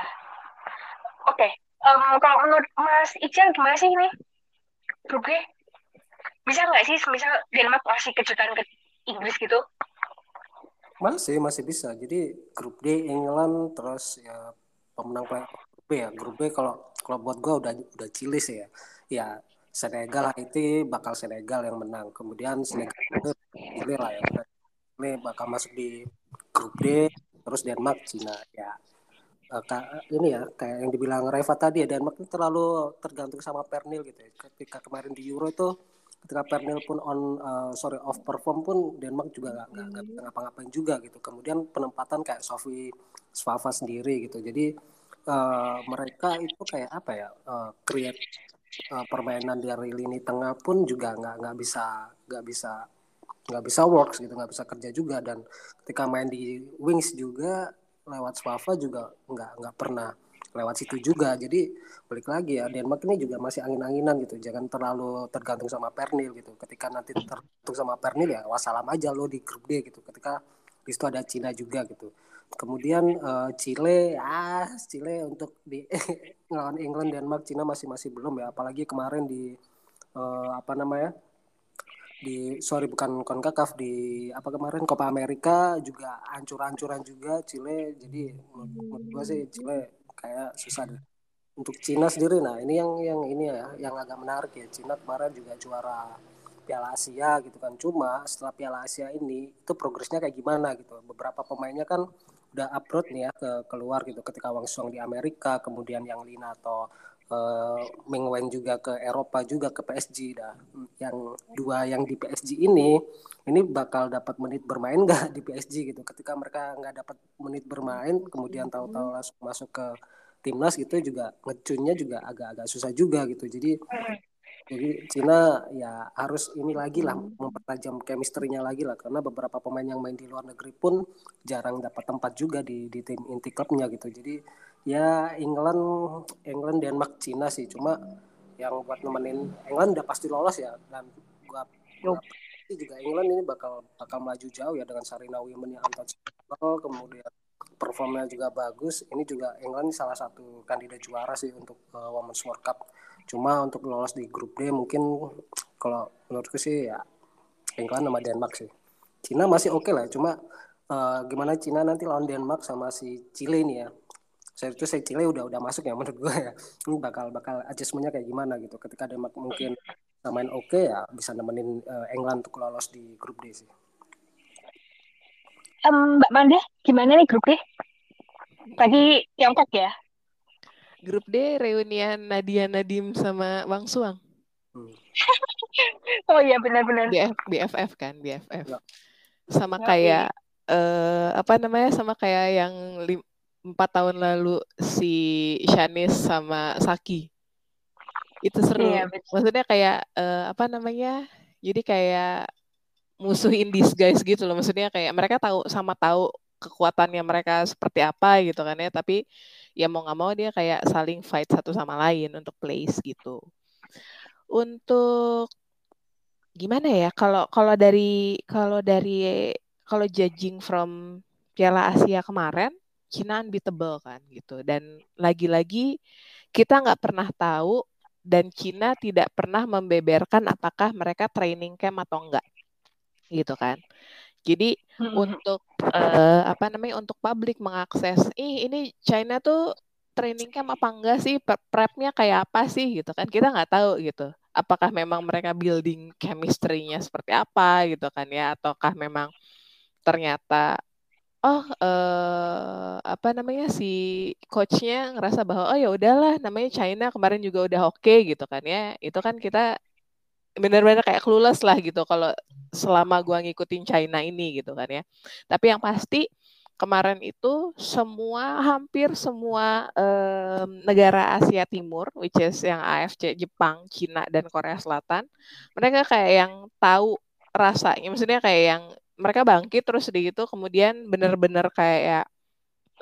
Speaker 1: Oke, okay. um, kalau menurut Mas Ijan gimana sih ini? G? Bisa nggak sih misal Denmark kasih kejutan ke Inggris gitu?
Speaker 4: Masih, masih bisa. Jadi grup D England terus ya pemenang grup B ya. Grup B kalau kalau buat gue udah udah Chile sih ya. Ya Senegal itu bakal Senegal yang menang. Kemudian Senegal itu Chile lah ya. Ini bakal masuk di grup D terus Denmark Cina ya uh, ini ya kayak yang dibilang Reva tadi ya Denmark itu terlalu tergantung sama Pernil gitu ya ketika kemarin di Euro itu ketika Pernil pun on uh, sorry off perform pun Denmark juga nggak nggak bisa ngapa-ngapain juga gitu. Kemudian penempatan kayak Sofi Svava sendiri gitu. Jadi uh, mereka itu kayak apa ya uh, create uh, permainan dari lini tengah pun juga nggak nggak bisa nggak bisa nggak bisa works gitu nggak bisa kerja juga. Dan ketika main di wings juga lewat Swava juga nggak nggak pernah lewat situ juga. Jadi balik lagi ya Denmark ini juga masih angin-anginan gitu. Jangan terlalu tergantung sama Pernil gitu. Ketika nanti tergantung sama Pernil ya wassalam aja lo di grup D gitu. Ketika di situ ada Cina juga gitu. Kemudian uh, Chile ah Chile untuk di ngelawan England Denmark Cina masih masih belum ya. Apalagi kemarin di uh, apa namanya di sorry bukan konkakaf di apa kemarin Copa America juga ancur-ancuran juga Chile. Jadi menurut gue sih Chile kayak susah deh. Untuk Cina sendiri nah ini yang yang ini ya yang agak menarik ya. Cina kemarin juga juara Piala Asia gitu kan. Cuma setelah Piala Asia ini itu progresnya kayak gimana gitu. Beberapa pemainnya kan udah upload nih ya ke keluar gitu. Ketika Wang Song di Amerika kemudian yang Lina atau uh, Ming Wen juga ke Eropa juga ke PSG dah. Yang dua yang di PSG ini ini bakal dapat menit bermain nggak di PSG gitu. Ketika mereka nggak dapat menit bermain, kemudian tahu-tahu langsung masuk ke timnas gitu juga ngecunnya juga agak-agak susah juga gitu. Jadi jadi Cina ya harus ini lagi lah mempertajam chemistry-nya lagi lah karena beberapa pemain yang main di luar negeri pun jarang dapat tempat juga di di tim inti klubnya gitu. Jadi ya England England Denmark Cina sih cuma yang buat nemenin England udah pasti lolos ya dan gua, gua juga England ini bakal bakal maju jauh ya dengan Sarina Women yang untouchable kemudian performnya juga bagus. Ini juga England salah satu kandidat juara sih untuk uh, Women's World Cup. Cuma untuk lolos di grup D mungkin kalau menurutku sih ya England sama Denmark sih. Cina masih oke okay lah cuma uh, gimana Cina nanti lawan Denmark sama si Chile ini ya. Saya itu saya Chile udah udah masuk ya menurut gue ya. Ini bakal bakal adjustmentnya kayak gimana gitu ketika Denmark mungkin main oke okay, ya bisa nemenin uh, England untuk lolos di grup D sih.
Speaker 1: Um, Mbak Manda, gimana nih grup D? Tadi Tiongkok ya?
Speaker 3: Grup D reunian Nadia Nadim sama Wang Suang.
Speaker 1: Hmm. oh iya benar-benar.
Speaker 3: BF, BFF kan, BFF. Ya. Sama ya, kayak uh, apa namanya? Sama kayak yang lim, empat tahun lalu si Shanis sama Saki itu seru. Iya, maksudnya kayak uh, apa namanya? Jadi kayak musuh in disguise gitu loh. Maksudnya kayak mereka tahu sama tahu kekuatannya mereka seperti apa gitu kan ya. Tapi ya mau nggak mau dia kayak saling fight satu sama lain untuk place gitu. Untuk gimana ya? Kalau kalau dari kalau dari kalau judging from Piala Asia kemarin Cina unbeatable kan gitu. Dan lagi-lagi kita nggak pernah tahu dan Cina tidak pernah membeberkan apakah mereka training camp atau enggak. Gitu kan. Jadi hmm. untuk uh, apa namanya untuk publik mengakses ih ini China tuh training camp apa enggak sih? Prepnya kayak apa sih? Gitu kan. Kita nggak tahu gitu. Apakah memang mereka building chemistry-nya seperti apa gitu kan ya. Ataukah memang ternyata oh uh, apa namanya si coachnya ngerasa bahwa oh ya udahlah namanya China kemarin juga udah oke gitu kan ya. Itu kan kita benar-benar kayak clueless lah gitu kalau selama gua ngikutin China ini gitu kan ya. Tapi yang pasti kemarin itu semua hampir semua um, negara Asia Timur, which is yang AFC, Jepang, Cina dan Korea Selatan, mereka kayak yang tahu rasanya, maksudnya kayak yang mereka bangkit terus di itu kemudian bener-bener kayak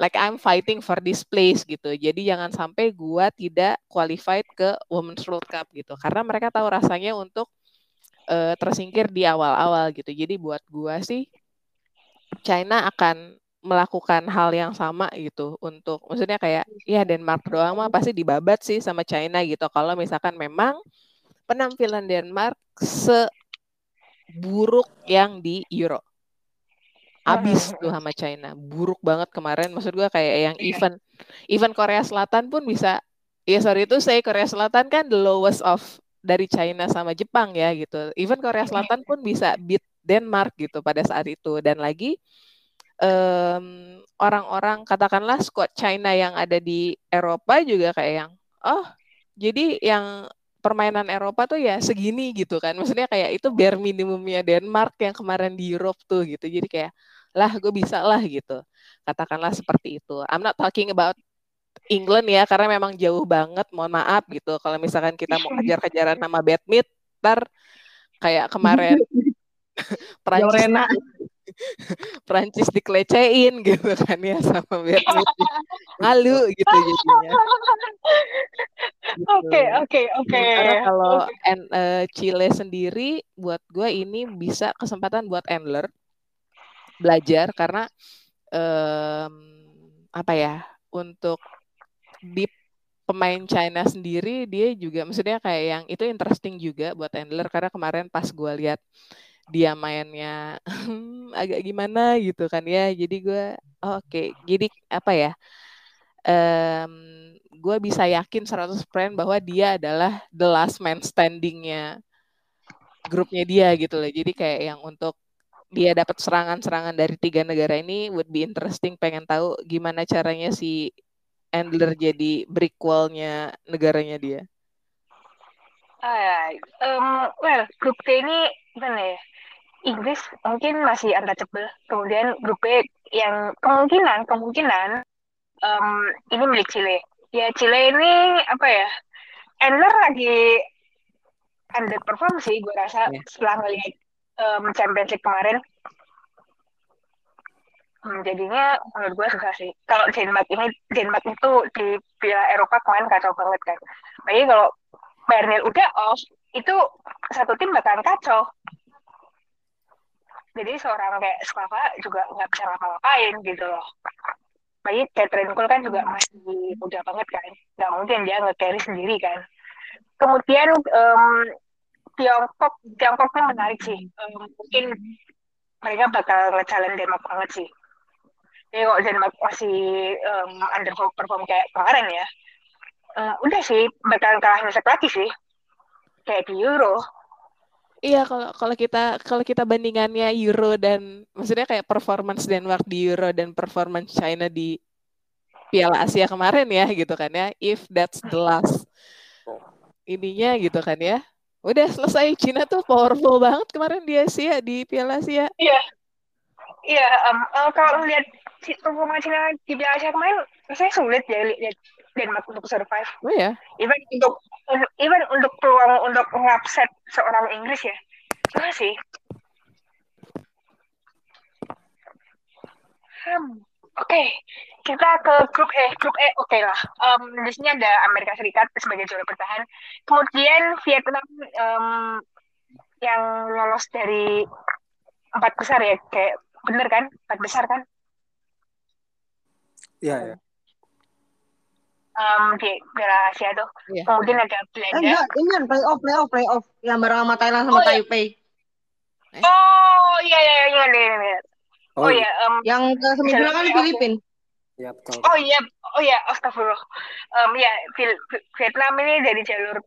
Speaker 3: like I'm fighting for this place gitu. Jadi jangan sampai gua tidak qualified ke Women's World Cup gitu. Karena mereka tahu rasanya untuk uh, tersingkir di awal-awal gitu. Jadi buat gua sih China akan melakukan hal yang sama gitu untuk maksudnya kayak ya Denmark doang mah pasti dibabat sih sama China gitu kalau misalkan memang penampilan Denmark seburuk yang di Euro abis tuh sama China buruk banget kemarin. Maksud gue kayak yang iya. event event Korea Selatan pun bisa ya sorry itu saya Korea Selatan kan the lowest of dari China sama Jepang ya gitu. Event Korea iya. Selatan pun bisa beat Denmark gitu pada saat itu. Dan lagi um, orang-orang katakanlah squad China yang ada di Eropa juga kayak yang oh jadi yang permainan Eropa tuh ya segini gitu kan. Maksudnya kayak itu bare minimumnya Denmark yang kemarin di Europe tuh gitu. Jadi kayak lah gue bisa lah gitu. Katakanlah seperti itu. I'm not talking about England ya karena memang jauh banget mohon maaf gitu. Kalau misalkan kita mau kejar-kejaran nama badminton ntar kayak kemarin Prancis Prancis dikelecehin gitu kan ya sama Vietnam malu gitu jadinya.
Speaker 1: Oke oke oke.
Speaker 3: Kalau uh, Chile sendiri buat gue ini bisa kesempatan buat Endler belajar karena um, apa ya untuk di pemain China sendiri dia juga maksudnya kayak yang itu interesting juga buat Endler karena kemarin pas gue lihat dia mainnya agak gimana gitu kan ya jadi gue oh, oke okay. jadi apa ya um, gue bisa yakin 100% bahwa dia adalah the last man standingnya grupnya dia gitu loh jadi kayak yang untuk dia dapat serangan-serangan dari tiga negara ini would be interesting pengen tahu gimana caranya si Endler jadi brickwall-nya negaranya dia.
Speaker 1: Um, well, grup T ini gimana ya? Inggris mungkin masih untouchable. Kemudian grup B yang kemungkinan kemungkinan um, ini milik Chile. Ya Chile ini apa ya? Endler lagi underperform sih gue rasa yeah. setelah ngelihat um, Champions League kemarin. Hmm, jadinya menurut gue susah sih. Kalau Denmark ini Denmark itu di Piala Eropa kemarin kacau banget kan. Tapi kalau Bayern udah off, itu satu tim bakalan kacau jadi seorang kayak Slava juga nggak bisa ngapa-ngapain gitu loh Lagi Catherine Cole kan juga masih muda banget kan nggak mungkin dia nge-carry sendiri kan kemudian um, Tiongkok Tiongkoknya menarik sih. Um, mungkin mereka bakal ngejalan Denmark banget sih. Jadi kok Denmark masih um, underperform kayak kemarin ya uh, udah sih bakal kalah nyesek lagi sih. Kayak di Euro.
Speaker 3: Iya kalau kalau kita kalau kita bandingannya Euro dan maksudnya kayak performance Denmark di Euro dan performance China di Piala Asia kemarin ya gitu kan ya. If that's the last ininya gitu kan ya. Udah selesai China tuh powerful banget kemarin di Asia di Piala Asia.
Speaker 1: Iya. Iya, um, uh, kalau lihat performa China di Piala Asia kemarin saya sulit ya lihat Denmark untuk survive.
Speaker 3: Oh ya.
Speaker 1: Even untuk even untuk peluang untuk ngupset seorang Inggris ya. Cuma sih. Hmm. Oke, okay. kita ke grup E. Grup E oke okay lah. Um, di sini ada Amerika Serikat sebagai juara bertahan. Kemudian Vietnam um, yang lolos dari empat besar ya, kayak bener kan? Empat besar kan?
Speaker 4: Iya, ya
Speaker 1: um, di Piala Asia tuh. Yeah. Kemudian ada Belanda. Eh,
Speaker 2: enggak, ini playoff, playoff, playoff yang bareng sama Thailand sama oh, iya. Taipei.
Speaker 1: Eh? Oh iya iya iya iya. iya. Oh, oh iya, um,
Speaker 2: yang ke semifinal kan Filipin.
Speaker 4: Ya betul.
Speaker 1: Oh iya, oh iya, astagfirullah. Um, ya Vietnam ini dari jalur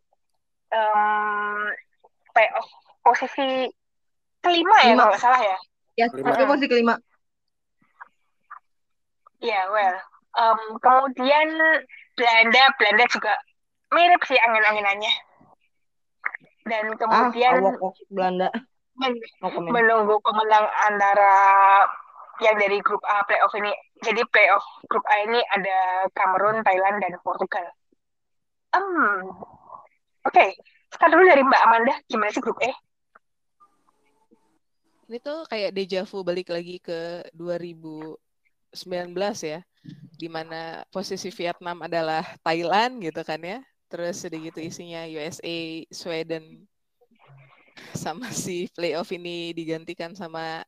Speaker 1: um, playoff posisi kelima ya kalau nggak salah ya.
Speaker 2: Ya, posisi kelima.
Speaker 1: Iya, yeah, well. Um, kemudian Belanda Belanda juga mirip sih angin-anginannya dan kemudian
Speaker 2: ah, Belanda
Speaker 1: men menunggu pemenang antara yang dari grup A playoff ini. Jadi playoff grup A ini ada Kamerun, Thailand, dan Portugal. Um, Oke, okay. sekarang dulu dari Mbak Amanda, gimana sih grup E?
Speaker 3: Ini tuh kayak deja vu balik lagi ke 2019 ya, di mana posisi Vietnam adalah Thailand gitu kan ya. Terus sedikit gitu isinya USA, Sweden, sama si playoff ini digantikan sama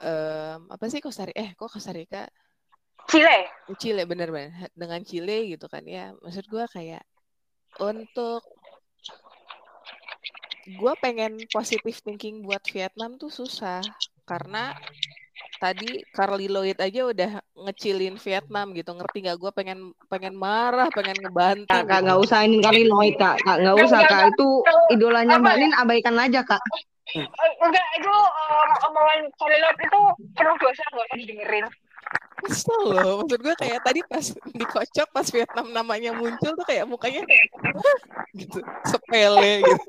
Speaker 3: um, apa sih Costa Rica? Eh, kok Costa Rica?
Speaker 1: Chile.
Speaker 3: Chile bener-bener dengan Chile gitu kan ya. Maksud gue kayak untuk gue pengen positive thinking buat Vietnam tuh susah karena tadi Carly Lloyd aja udah ngecilin Vietnam gitu ngerti gak gue pengen pengen marah pengen ngebantu
Speaker 2: kak gitu. nggak usah ini Carly Lloyd kak kak nggak usah kak itu idolanya mbak Nin abaikan aja kak
Speaker 1: enggak itu um, omongan Charlotte itu penuh dosa gak usah didengerin
Speaker 3: Kesel loh, maksud gue kayak tadi pas dikocok pas Vietnam namanya muncul tuh kayak mukanya kayak gitu, sepele gitu.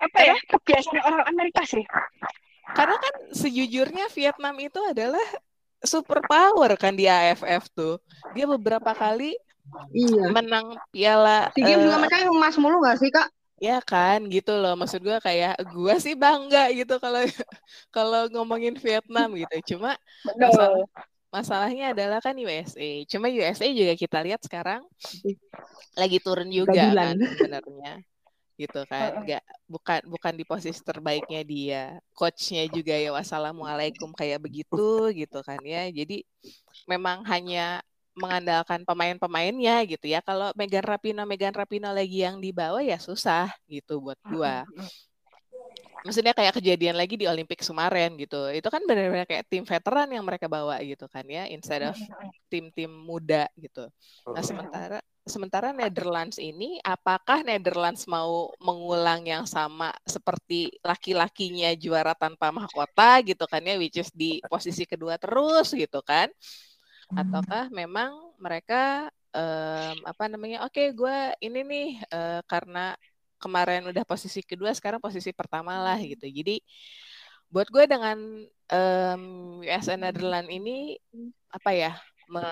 Speaker 1: Apa ya, kebiasaan orang Amerika sih.
Speaker 3: Karena kan sejujurnya Vietnam itu adalah super power kan di AFF tuh. Dia beberapa kali iya. menang piala.
Speaker 2: Si uh, juga macam emas mulu gak sih kak?
Speaker 3: Ya kan, gitu loh. Maksud gue kayak gue sih bangga gitu kalau kalau ngomongin Vietnam gitu. Cuma masalah, masalahnya adalah kan USA. Cuma USA juga kita lihat sekarang lagi turun juga kan sebenarnya. Gitu kan. Enggak bukan bukan di posisi terbaiknya dia. Coachnya juga ya wassalamualaikum kayak begitu gitu kan ya. Jadi memang hanya mengandalkan pemain-pemainnya gitu ya. Kalau Megan Rapino, Megan Rapino lagi yang dibawa ya susah gitu buat gua. Maksudnya kayak kejadian lagi di Olimpik Sumaren gitu. Itu kan benar-benar kayak tim veteran yang mereka bawa gitu kan ya, instead of tim-tim muda gitu. Nah, sementara sementara Netherlands ini apakah Netherlands mau mengulang yang sama seperti laki-lakinya juara tanpa mahkota gitu kan ya which is di posisi kedua terus gitu kan ataukah memang mereka um, apa namanya oke okay, gue ini nih uh, karena kemarin udah posisi kedua sekarang posisi pertama lah gitu. Jadi buat gue dengan um, US and Netherlands ini apa ya me,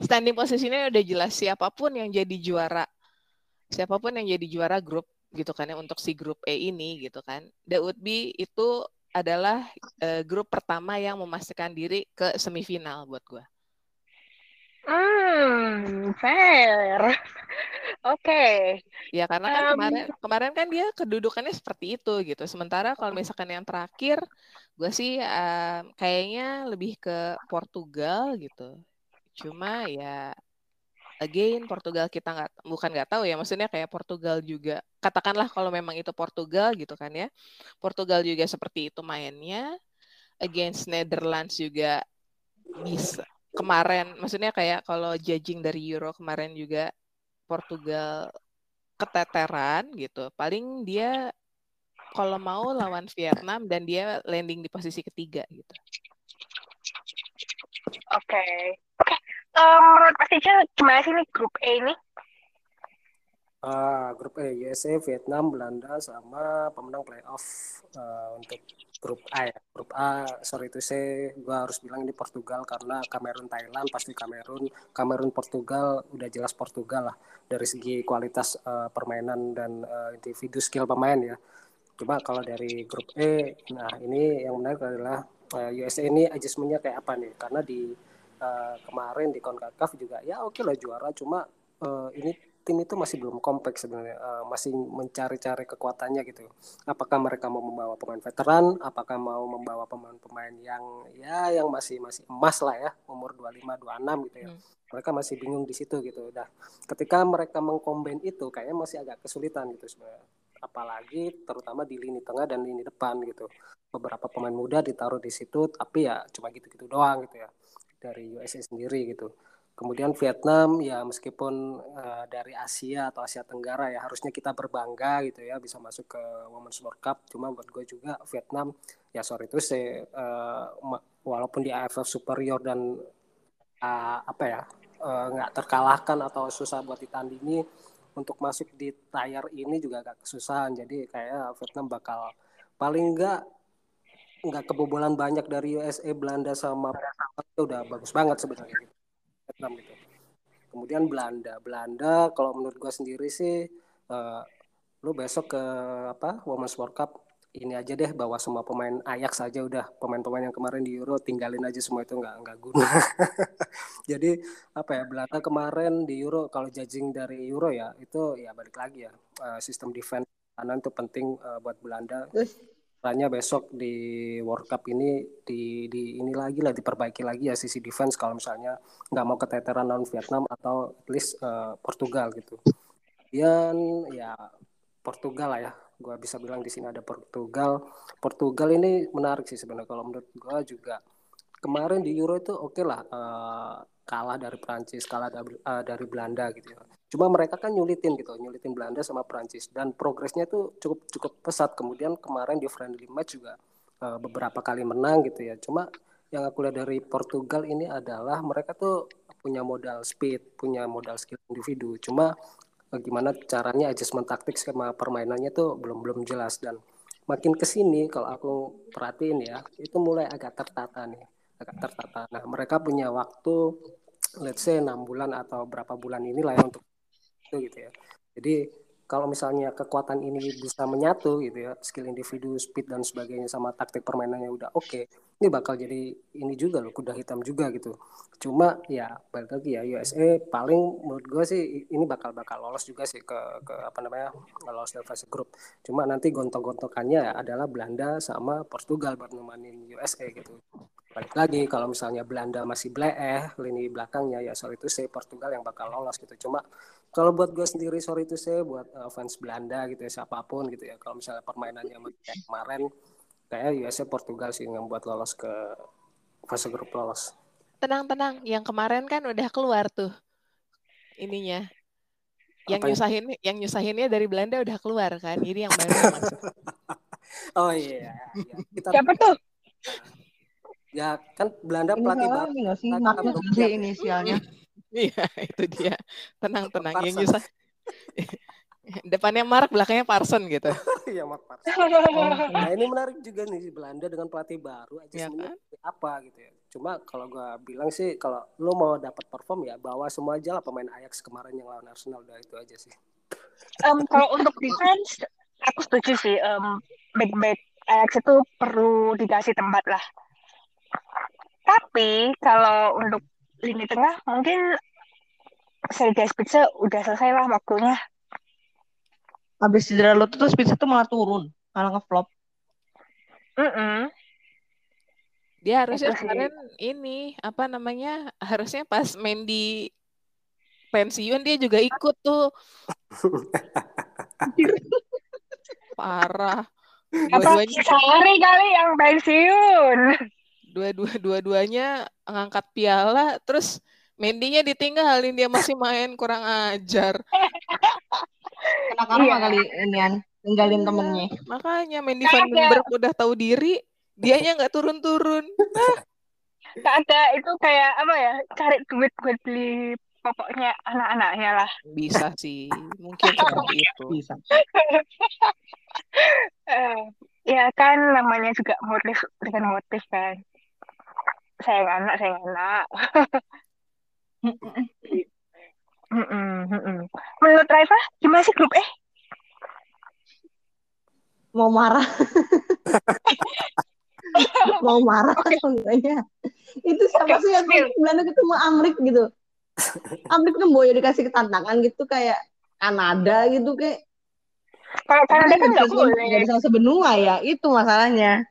Speaker 3: standing posisinya udah jelas siapa pun yang jadi juara siapa pun yang jadi juara grup gitu kan ya untuk si grup E ini gitu kan. That would be itu adalah uh, grup pertama yang memastikan diri ke semifinal buat gue
Speaker 1: Hmm, fair. Oke.
Speaker 3: Ya karena kan um, kemarin kemarin kan dia kedudukannya seperti itu gitu. Sementara kalau misalkan yang terakhir, gue sih uh, kayaknya lebih ke Portugal gitu. Cuma ya again Portugal kita nggak bukan nggak tahu ya maksudnya kayak Portugal juga katakanlah kalau memang itu Portugal gitu kan ya Portugal juga seperti itu mainnya against Netherlands juga bisa kemarin maksudnya kayak kalau judging dari Euro kemarin juga Portugal keteteran gitu. Paling dia kalau mau lawan Vietnam dan dia landing di posisi ketiga gitu.
Speaker 1: Oke. Okay. Okay. Um, menurut Mas Ica gimana sih nih grup E ini?
Speaker 4: Uh, grup E USA, Vietnam, Belanda sama pemenang playoff uh, untuk grup A ya. Grup A sorry itu saya gua harus bilang ini Portugal karena Kamerun Thailand pasti Kamerun, Kamerun Portugal udah jelas Portugal lah dari segi kualitas uh, permainan dan uh, individu skill pemain ya. Coba kalau dari grup E, nah ini yang menarik adalah uh, USA ini adjustmentnya kayak apa nih? Karena di uh, kemarin di Concacaf juga ya oke okay lah juara, cuma uh, ini tim itu masih belum kompleks sebenarnya uh, masih mencari-cari kekuatannya gitu. Apakah mereka mau membawa pemain veteran? Apakah mau membawa pemain-pemain yang ya yang masih masih emas lah ya umur 25 26 gitu ya. Hmm. mereka masih bingung di situ gitu. Dah ketika mereka mengkombin itu kayaknya masih agak kesulitan gitu sebenarnya. Apalagi terutama di lini tengah dan lini depan gitu. Beberapa pemain muda ditaruh di situ tapi ya cuma gitu-gitu doang gitu ya dari USA sendiri gitu Kemudian Vietnam ya meskipun uh, dari Asia atau Asia Tenggara ya harusnya kita berbangga gitu ya bisa masuk ke Women's World Cup. Cuma buat gue juga Vietnam ya sorry itu saya uh, walaupun di AFF superior dan uh, apa ya nggak uh, terkalahkan atau susah buat ditandingi untuk masuk di layar ini juga agak kesusahan. Jadi kayak Vietnam bakal paling enggak nggak kebobolan banyak dari USA Belanda sama itu udah bagus banget sebenarnya gitu. Vietnam gitu kemudian Belanda. Belanda kalau menurut gue sendiri sih uh, lu besok ke apa Women's World Cup ini aja deh bawa semua pemain Ajax saja udah. Pemain-pemain yang kemarin di Euro tinggalin aja semua itu nggak nggak guna. Jadi apa ya Belanda kemarin di Euro kalau judging dari Euro ya itu ya balik lagi ya uh, sistem defense kanan itu penting uh, buat Belanda Tanya besok di World Cup ini di, di ini lagi lah diperbaiki lagi ya sisi defense kalau misalnya nggak mau keteteran non Vietnam atau at uh, Portugal gitu. Dan ya Portugal lah ya, gue bisa bilang di sini ada Portugal. Portugal ini menarik sih sebenarnya kalau menurut gue juga kemarin di Euro itu oke okay lah uh, kalah dari Prancis, kalah dari, uh, dari Belanda gitu ya. Cuma mereka kan nyulitin gitu, nyulitin Belanda sama Prancis dan progresnya tuh cukup cukup pesat. Kemudian kemarin di friendly match juga uh, beberapa kali menang gitu ya. Cuma yang aku lihat dari Portugal ini adalah mereka tuh punya modal speed, punya modal skill individu. Cuma bagaimana eh, caranya adjustment taktik sama permainannya tuh belum belum jelas dan makin ke sini kalau aku perhatiin ya itu mulai agak tertata nih agak tertata. Nah mereka punya waktu let's say enam bulan atau berapa bulan inilah ya untuk itu gitu ya. Jadi kalau misalnya kekuatan ini bisa menyatu gitu ya, skill individu, speed dan sebagainya sama taktik permainannya udah oke, okay, ini bakal jadi ini juga loh kuda hitam juga gitu. Cuma ya balik lagi ya USA paling menurut gue sih ini bakal bakal lolos juga sih ke ke apa namanya lolos dari fase grup. Cuma nanti gontok-gontokannya adalah Belanda sama Portugal buat nemanin USA gitu. Balik lagi kalau misalnya Belanda masih bleeh lini belakangnya ya soal itu saya Portugal yang bakal lolos gitu. Cuma kalau buat gue sendiri sorry itu saya buat uh, fans Belanda gitu ya siapa pun gitu ya kalau misalnya permainannya kemarin kayak USA Portugal sih yang buat lolos ke fase grup lolos
Speaker 3: tenang tenang yang kemarin kan udah keluar tuh ininya yang Apa nyusahin yang? yang nyusahinnya dari Belanda udah keluar kan jadi yang baru masuk
Speaker 4: oh iya, iya.
Speaker 1: Kita... siapa tuh
Speaker 4: ya kan Belanda pelatih baru
Speaker 2: sih inisialnya
Speaker 3: Iya, itu dia. Tenang, tenang. Yang nyusah. Depannya Mark, belakangnya Parson gitu.
Speaker 4: Iya, Mark Parson. nah, ini menarik juga nih Belanda dengan pelatih baru aja ya, kan? apa gitu ya. Cuma kalau gue bilang sih kalau lo mau dapat perform ya bawa semua aja lah pemain Ajax kemarin yang lawan Arsenal udah itu aja sih.
Speaker 1: Um, kalau untuk defense aku setuju sih um, back-back Ajax itu perlu dikasih tempat lah. Tapi kalau untuk lini tengah mungkin Sergei Spitze udah selesai lah waktunya.
Speaker 2: Habis cedera lo tuh Spitze tuh malah turun, malah ngeflop.
Speaker 1: Mm -mm.
Speaker 3: Dia harusnya kemarin ini apa namanya harusnya pas main di pensiun dia juga ikut tuh. Parah.
Speaker 1: Dua-duanya sorry kali yang pensiun
Speaker 3: dua-dua dua-duanya ngangkat piala terus Mendinya ditinggalin dia masih main kurang ajar.
Speaker 2: Kena karma iya. kali inian tinggalin iya. temennya.
Speaker 3: Makanya Mendy Van Den udah tahu diri, dianya nggak turun-turun.
Speaker 1: Gak ada itu kayak apa ya cari duit buat beli pokoknya anak-anaknya lah.
Speaker 3: Bisa sih, mungkin seperti itu. Bisa.
Speaker 1: uh, ya kan namanya juga motif dengan motif kan sayang anak sayang anak menurut Raifa gimana sih grup eh
Speaker 2: mau marah. Mau marah okay. itu siapa okay. sih yang Belanda ketemu Amrik gitu? Amrik tuh boyo dikasih tantangan gitu kayak Kanada gitu kayak.
Speaker 1: Kalau Kanada kan nggak boleh.
Speaker 2: nggak bisa sebenua ya itu masalahnya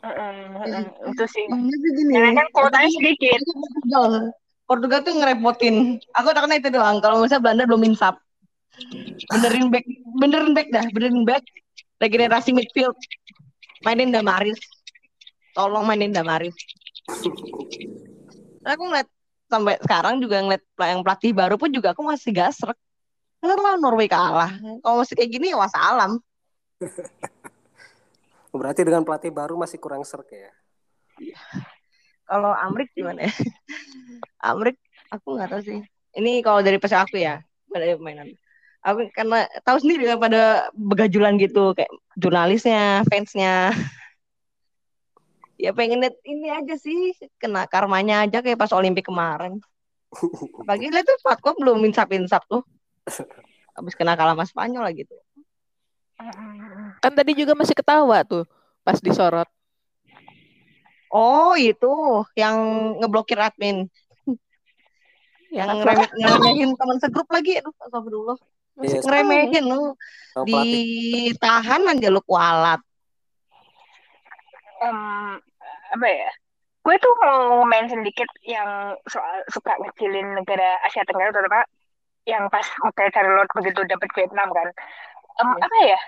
Speaker 1: Uh, itu sih. Gini, Karena kan kuotanya sedikit.
Speaker 2: Portugal. Portugal tuh ngerepotin. Aku tak kena itu doang. Kalau misalnya Belanda belum insap. Benerin back, benerin back dah, benerin back. Regenerasi midfield. Mainin Damaris. Tolong mainin Damaris. Aku ngeliat sampai sekarang juga ngeliat yang pelatih baru pun juga aku masih gasrek. Karena Norway kalah. Kalau masih kayak gini ya wassalam.
Speaker 4: Berarti dengan pelatih baru masih kurang serk ya?
Speaker 2: Iya. Kalau Amrik gimana ya? Amrik aku nggak tahu sih. Ini kalau dari pesan aku ya, dari mainan. aku karena tahu sendiri lah pada begajulan gitu kayak jurnalisnya, fansnya. ya pengen lihat ini aja sih kena karmanya aja kayak pas Olimpik kemarin. Pagi lihat tuh Fatko belum insap-insap tuh. Habis kena kalah sama Spanyol lah gitu.
Speaker 3: Kan tadi juga masih ketawa tuh pas disorot.
Speaker 2: Oh, itu yang ngeblokir admin. yang ngeremehin teman segrup lagi. Aduh astagfirullah. Masih yes. ngeremehin lu. Ditahan aja lu kualat.
Speaker 1: Um, apa ya? Gue tuh mau main sedikit yang soal suka ngecilin negara Asia Tenggara terutama yang pas Oke Charlotte begitu dapat Vietnam kan um, ya. apa ya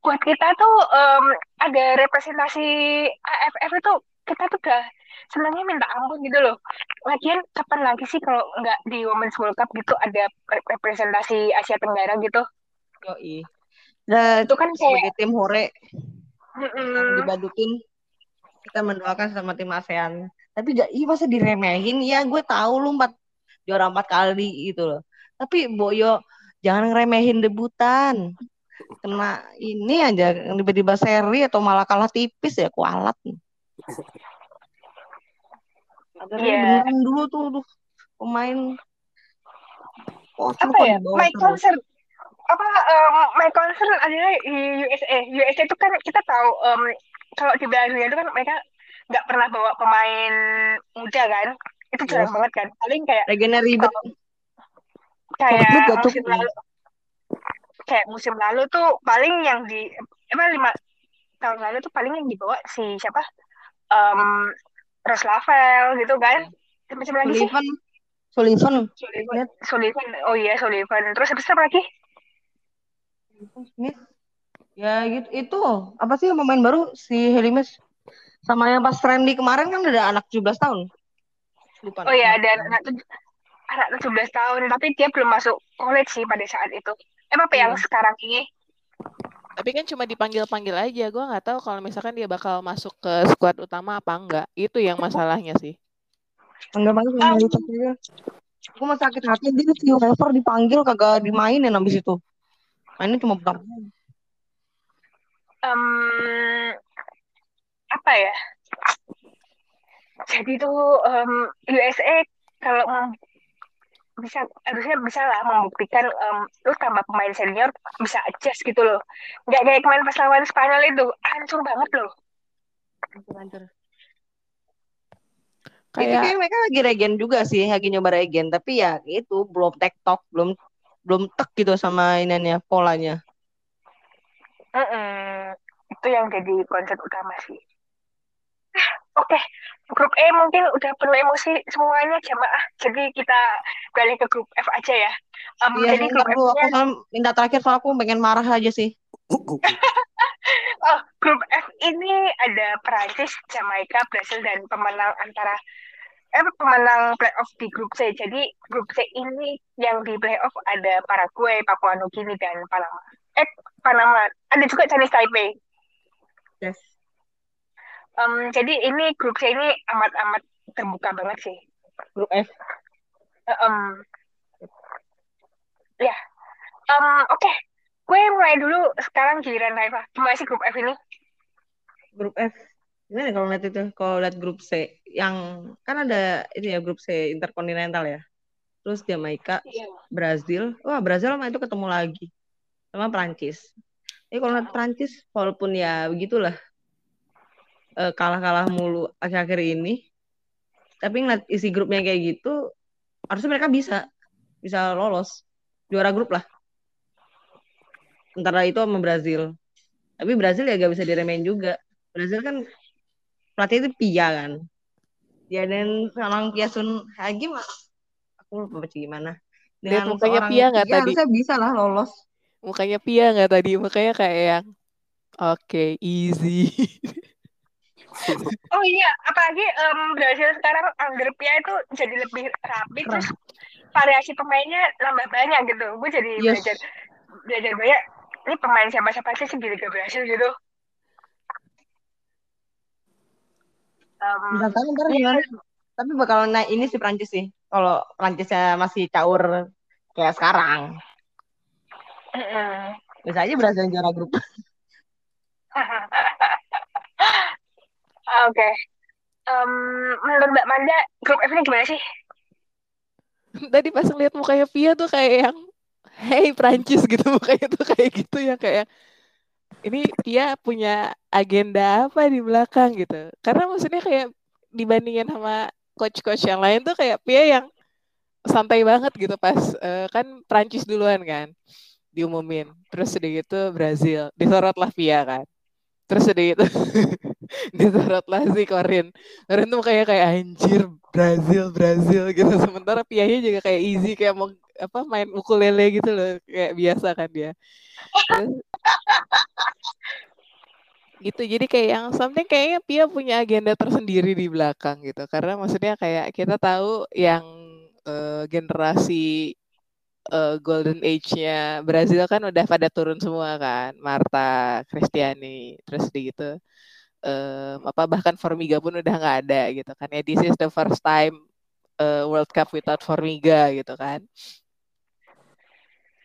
Speaker 1: buat kita tuh um, ada representasi AFF itu kita tuh udah senangnya minta ampun gitu loh. Lagian kapan lagi sih kalau nggak di Women's World Cup gitu ada representasi Asia Tenggara gitu?
Speaker 2: Yoi. Nah, itu kan kayak tim hore
Speaker 1: mm -mm.
Speaker 2: dibadutin kita mendoakan sama tim ASEAN. Tapi gak, iya masa diremehin? Ya gue tahu lu empat juara empat kali gitu loh. Tapi Boyo jangan ngeremehin debutan. Kena ini aja tiba-tiba seri atau malah kalah tipis ya kualat. Akhirnya yeah. beneran dulu tuh, tuh pemain
Speaker 1: oh, apa ya? My concern apa um, my concern adalah USA. USA itu kan kita tahu um, kalau di Belanda itu kan mereka nggak pernah bawa pemain muda kan. Itu jarang yeah. banget kan. Paling kayak
Speaker 2: Regina ribet.
Speaker 1: Kayak musim lalu kayak musim lalu tuh paling yang di apa lima tahun lalu tuh paling yang dibawa si siapa? Um, Lavel gitu kan. Macam lagi sih?
Speaker 2: Sullivan.
Speaker 1: Sullivan. Sullivan. Oh iya Sullivan. Terus habis apa lagi?
Speaker 2: Smith. Ya gitu. Itu apa sih pemain baru si Helimes sama yang pas trendy kemarin kan ada anak 17 tahun.
Speaker 1: Lupa oh iya ada anak anak 17 tahun tapi dia belum masuk college sih pada saat itu emang apa yang iya. sekarang ini
Speaker 3: tapi kan cuma dipanggil-panggil aja. Gue nggak tahu kalau misalkan dia bakal masuk ke squad utama apa enggak. Itu yang masalahnya sih.
Speaker 2: Panggil-panggil sama um, aja. Gue masih sakit hati dia si Wever dipanggil kagak dimainin abis itu. Mainnya cuma bentar.
Speaker 1: Um, apa ya? Jadi tuh um, USA kalau bisa harusnya bisa lah membuktikan um, lu tambah pemain senior bisa adjust gitu loh. Nggak kayak kemarin pas lawan Spanyol itu hancur banget loh.
Speaker 2: Hancur kayak... kayak mereka lagi regen juga sih lagi nyoba regen tapi ya itu belum tektok belum belum tek gitu sama ininya polanya.
Speaker 1: Mm -mm. itu yang jadi konsep utama sih Oke, okay. grup E mungkin udah penuh emosi semuanya jamaah. Jadi kita balik ke grup F aja ya.
Speaker 2: Um, iya, jadi grup F aku minta terakhir soal aku pengen marah aja sih.
Speaker 1: oh, grup F ini ada Perancis, Jamaika, Brasil dan pemenang antara eh pemenang playoff di grup C. Jadi grup C ini yang di playoff ada Paraguay, Papua Nugini dan Panama. Eh, Panama. Ada juga Chinese Taipei.
Speaker 2: Yes
Speaker 1: um, jadi ini grup C ini amat-amat terbuka banget sih.
Speaker 2: Grup F.
Speaker 1: Um, ya. Um, oke. Okay. gue mulai dulu sekarang giliran Raifa gimana sih grup F ini?
Speaker 2: Grup F. Gimana kalau lihat itu? Kalau lihat grup C yang kan ada ini ya grup C interkontinental ya. Terus Jamaika iya. Brazil. Wah Brazil sama itu ketemu lagi. Sama Prancis ini kalau lihat Prancis walaupun ya begitulah uh, kalah-kalah mulu akhir-akhir ini. Tapi ngeliat isi grupnya kayak gitu harusnya mereka bisa bisa lolos. Juara grup lah. Antara itu sama Brazil. Tapi Brazil ya gak bisa diremehin juga. Brazil kan pelatih itu Pia kan. Ya dan seorang Pia Sun Hagi mah aku lupa baca gimana.
Speaker 3: Dengan mukanya Pia nggak tadi?
Speaker 2: harusnya bisa lah lolos.
Speaker 3: Mukanya Pia nggak tadi? Mukanya kayak yang oke okay, easy
Speaker 1: oh iya apalagi um, Brazil sekarang Anggapnya itu jadi lebih rapi terus variasi pemainnya nambah banyak gitu. Gue jadi yes. belajar belajar banyak ini pemain siapa siapa sih di Liga Brasil gitu.
Speaker 2: Um, tahu ntar iya. tapi bakal naik ini si Prancis sih kalau Prancisnya masih caur kayak sekarang. Bisa aja Brazil juara grup.
Speaker 1: Oke. Okay. Um, menurut Mbak Manda, grup F ini gimana sih?
Speaker 3: Tadi pas ngeliat mukanya Pia tuh kayak yang hey Prancis gitu mukanya tuh kayak gitu ya kayak ini Pia punya agenda apa di belakang gitu. Karena maksudnya kayak dibandingin sama coach-coach yang lain tuh kayak Pia yang santai banget gitu pas uh, kan Prancis duluan kan diumumin. Terus udah gitu Brazil, disorot lah Pia kan. Terus udah gitu disorot si Korin. Korin tuh kayak kayak anjir Brazil Brazil gitu. Sementara Pianya juga kayak easy kayak mau apa main ukulele gitu loh kayak biasa kan dia. Gitu jadi kayak yang something kayaknya Pia punya agenda tersendiri di belakang gitu karena maksudnya kayak kita tahu yang uh, generasi uh, golden age-nya Brazil kan udah pada turun semua kan Marta Cristiani terus di gitu um, apa bahkan Formiga pun udah nggak ada gitu kan. Ya this is the first time uh, World Cup without Formiga gitu kan.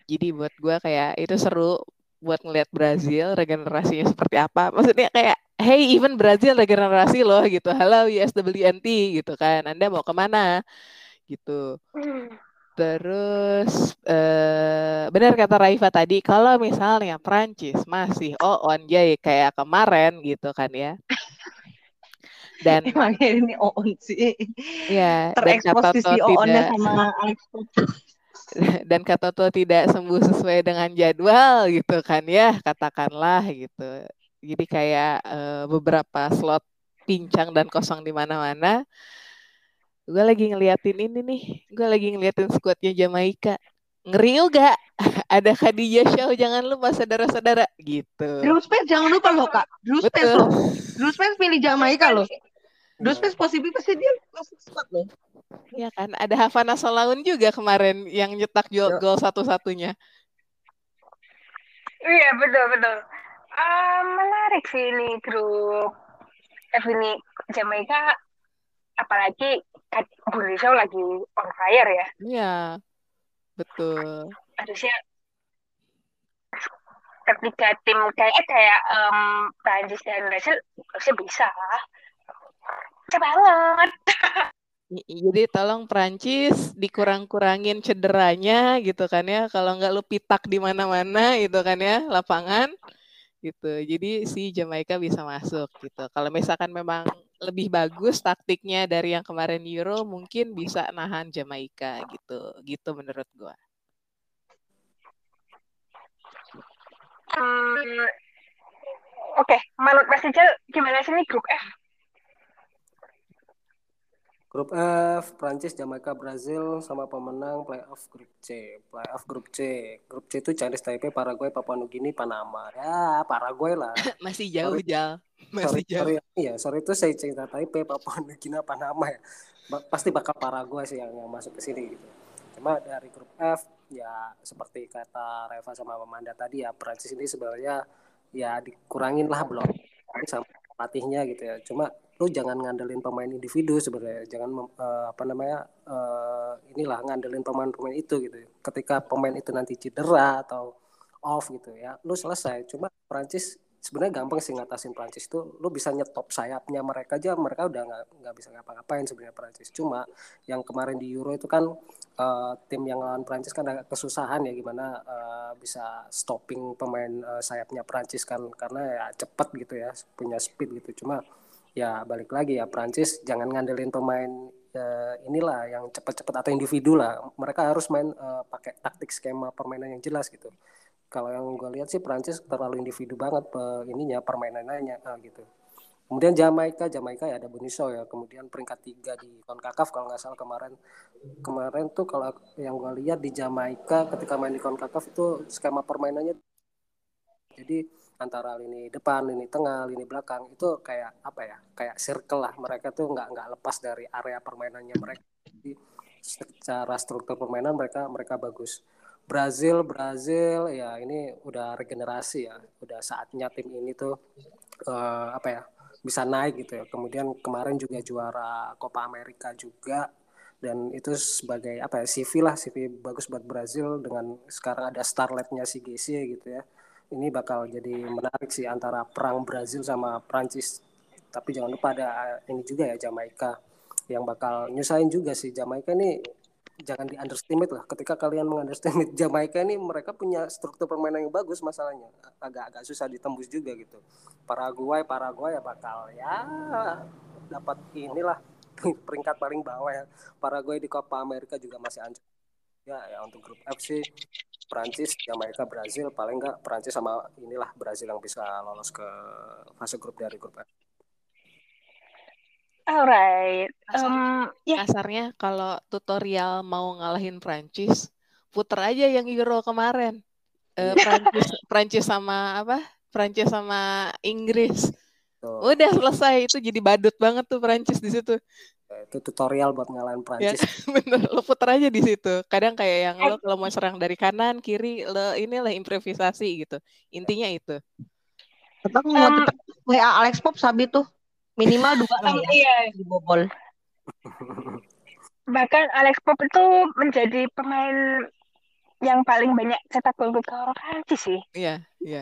Speaker 3: Jadi buat gue kayak itu seru buat ngeliat Brazil regenerasinya seperti apa. Maksudnya kayak hey even Brazil regenerasi loh gitu. Halo USWNT gitu kan. Anda mau ke mana? Gitu. Hmm. Terus eh, benar kata Raifa tadi, kalau misalnya Prancis masih oh on jay kayak kemarin gitu kan ya.
Speaker 2: Dan emang ini on sih.
Speaker 3: Ya, dan kata Toto tidak sama dan kata Toto tidak sembuh sesuai dengan jadwal gitu kan ya, katakanlah gitu. Jadi kayak eh, beberapa slot pincang dan kosong di mana-mana gue lagi ngeliatin ini nih gue lagi ngeliatin squadnya Jamaika. Ngeri juga. Ada Khadijah Show jangan lupa saudara-saudara. Gitu.
Speaker 2: Drew jangan lupa loh kak. Drew Space loh. Drew Space pilih Jamaika loh. Drew Space positif pasti dia masuk squad loh.
Speaker 3: Iya kan? Ada Havana Solaun juga kemarin yang nyetak gol, gol satu-satunya.
Speaker 1: Iya betul betul. Uh, menarik sih ini grup F ini Jamaika apalagi Indonesia lagi on fire ya.
Speaker 3: Iya, betul.
Speaker 1: Harusnya ketika tim kayak kayak um, Prancis dan Brazil harusnya bisa. Bisa banget.
Speaker 3: Jadi tolong Prancis dikurang-kurangin cederanya gitu kan ya. Kalau nggak lu pitak di mana-mana gitu kan ya lapangan gitu. Jadi si Jamaika bisa masuk gitu. Kalau misalkan memang lebih bagus taktiknya dari yang kemarin Euro mungkin bisa nahan Jamaika gitu gitu menurut gua.
Speaker 1: Hmm, Oke, okay. menurut Mas gimana sih ini grup F?
Speaker 4: Grup F, Prancis, Jamaika, Brazil, sama pemenang playoff grup C. Playoff grup C. Grup C itu Chinese Taipei, Paraguay, Papua Nugini, Panama. Ya, Paraguay lah.
Speaker 3: Masih jauh, Jal. Masih
Speaker 4: sorry,
Speaker 3: jauh.
Speaker 4: Sorry, iya, sorry itu saya cerita Taipei, Papua Nugini, Panama ya. Ba pasti bakal Paraguay sih yang, yang masuk ke sini gitu. Cuma dari grup F, ya seperti kata Reva sama Amanda tadi ya, Prancis ini sebenarnya ya dikurangin lah belum sama pelatihnya gitu ya. Cuma lu jangan ngandelin pemain individu sebenarnya jangan uh, apa namanya uh, inilah ngandelin pemain-pemain itu gitu. Ketika pemain itu nanti cedera atau off gitu ya lu selesai. Cuma Prancis sebenarnya gampang sih ngatasin Prancis itu lu bisa nyetop sayapnya mereka aja mereka udah nggak nggak bisa ngapa-ngapain sebenarnya Prancis. Cuma yang kemarin di Euro itu kan uh, tim yang lawan Prancis kan agak kesusahan ya gimana uh, bisa stopping pemain uh, sayapnya Prancis kan karena ya cepet gitu ya punya speed gitu. Cuma ya balik lagi ya Prancis jangan ngandelin pemain uh, inilah yang cepat-cepat atau individu lah. Mereka harus main uh, pakai taktik skema permainan yang jelas gitu. Kalau yang gue lihat sih Prancis terlalu individu banget uh, ininya permainannya uh, gitu. Kemudian Jamaika Jamaika ya ada Buniso ya. Kemudian peringkat tiga di Concacaf kalau nggak salah kemarin. Kemarin tuh kalau yang gue lihat di Jamaika ketika main di Concacaf itu skema permainannya jadi antara lini depan, lini tengah, lini belakang itu kayak apa ya? Kayak circle lah. Mereka tuh nggak nggak lepas dari area permainannya mereka. Jadi secara struktur permainan mereka mereka bagus. Brazil, Brazil ya ini udah regenerasi ya. Udah saatnya tim ini tuh uh, apa ya? bisa naik gitu ya. Kemudian kemarin juga juara Copa America juga dan itu sebagai apa ya CV lah CV bagus buat Brazil dengan sekarang ada starletnya si GC gitu ya ini bakal jadi menarik sih antara perang Brazil sama Prancis tapi jangan lupa ada ini juga ya Jamaika yang bakal nyusahin juga sih. Jamaika ini jangan di underestimate lah. Ketika kalian mengunderestimate Jamaika ini mereka punya struktur permainan yang bagus masalahnya. Agak-agak susah ditembus juga gitu. Paraguay Paraguay ya bakal ya dapat inilah peringkat paling bawah ya. Paraguay di Copa America juga masih anjir. Ya, ya untuk grup F sih Prancis, Amerika, Brazil paling enggak Prancis sama inilah Brazil yang bisa lolos ke fase grup dari grup F.
Speaker 1: Alright.
Speaker 3: Um, yeah. Kasarnya kalau tutorial mau ngalahin Prancis, puter aja yang Euro kemarin. Uh, Prancis, Prancis sama apa? Prancis sama Inggris Tuh. Udah selesai itu jadi badut banget tuh Prancis di situ.
Speaker 4: Ya, itu tutorial buat ngalahin ya, Prancis. Ya,
Speaker 3: bener, lo puter aja di situ. Kadang kayak yang lo kalau mau serang dari kanan, kiri, lo inilah improvisasi gitu. Intinya itu.
Speaker 2: Atau mau um, WA Alex Pop sabi tuh minimal dua lah ya iya. di bobol.
Speaker 1: Bahkan Alex Pop itu menjadi pemain yang paling banyak cetak gol ke orang Prancis sih.
Speaker 3: Iya, iya.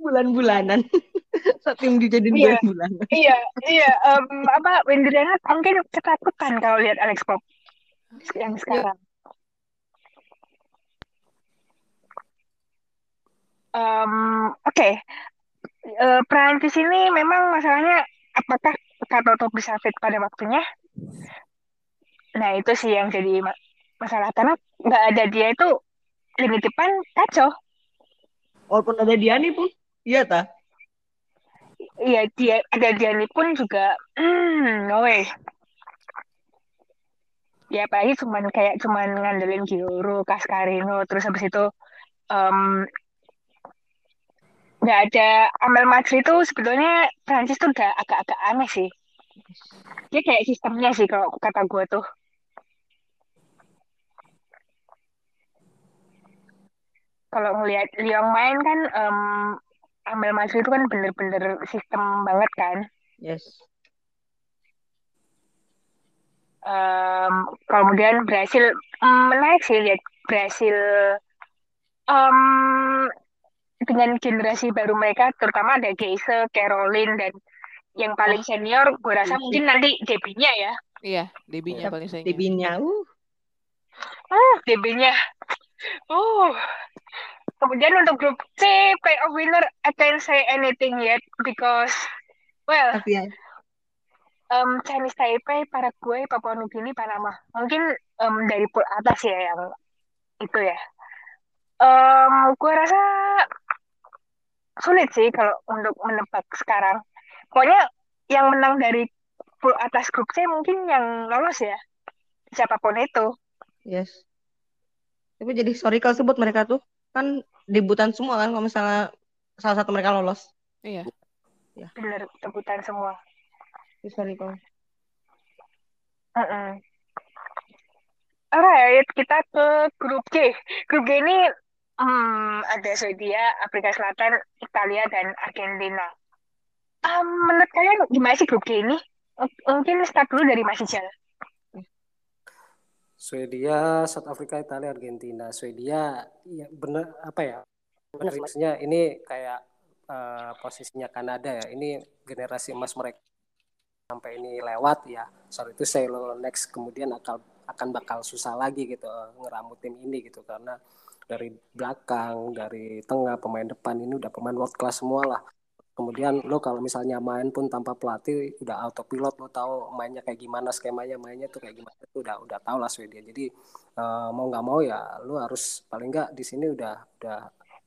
Speaker 2: Bulan-bulanan. saat tim dijadiin iya, bulan
Speaker 1: iya iya um, apa Wendy Renat mungkin ketakutan kalau lihat Alex Pop yang sekarang. Um, oke. Okay. uh, Prancis ini memang masalahnya apakah Katoto bisa fit pada waktunya? Nah itu sih yang jadi masalah. Karena nggak ada dia itu lini depan kacau
Speaker 2: walaupun ada dia nih pun iya tak
Speaker 1: Iya dia ada Diani pun juga hmm, no way. Ya apalagi cuman kayak cuman ngandelin Gioro, Kaskarino, terus habis itu um, nggak ada Amel Madri itu sebetulnya Prancis tuh udah agak-agak aneh sih. Dia kayak sistemnya sih kalau kata gue tuh. Kalau ngelihat Lyon main kan um, ambil masuk itu kan bener-bener sistem banget kan.
Speaker 2: Yes.
Speaker 1: Um, kemudian Brasil um, menarik sih lihat Brasil um, dengan generasi baru mereka terutama ada Geise, Caroline dan yang paling oh. senior gue rasa mungkin nanti Debinya ya.
Speaker 3: Iya, Debinya paling senior.
Speaker 2: Debinya. Uh.
Speaker 1: Ah, Debinya. Uh. Kemudian untuk grup C, playoff winner, I can't say anything yet because, well, okay. um, Chinese Taipei, Paraguay, Papua Nugini, Panama. Mungkin um, dari pool atas ya yang itu ya. Um, gue rasa sulit sih kalau untuk menebak sekarang. Pokoknya yang menang dari pool atas grup C mungkin yang lolos ya. Siapa pun itu.
Speaker 2: Yes. Tapi jadi sorry kalau sebut mereka tuh kan debutan semua kan kalau misalnya salah satu mereka lolos.
Speaker 3: Iya.
Speaker 1: Ya. Benar, debutan semua.
Speaker 2: Sorry kalau.
Speaker 1: Uh -uh. Alright, kita ke grup G. Grup G ini hmm, ada Swedia, Afrika Selatan, Italia, dan Argentina. Um, menurut kalian gimana sih grup G ini? Mungkin start dulu dari Mas Ijal.
Speaker 4: Swedia, South Africa, Italia, Argentina. Swedia ya benar apa ya? Benar maksudnya ini kayak uh, posisinya Kanada ya. Ini generasi emas mereka sampai ini lewat ya. Sorry itu saya next kemudian akan akan bakal susah lagi gitu uh, ngeramu tim ini gitu karena dari belakang, dari tengah, pemain depan ini udah pemain world class semua lah kemudian lo kalau misalnya main pun tanpa pelatih udah autopilot lo tahu mainnya kayak gimana skemanya mainnya tuh kayak gimana itu udah udah tau lah Swedia jadi uh, mau nggak mau ya lo harus paling nggak di sini udah udah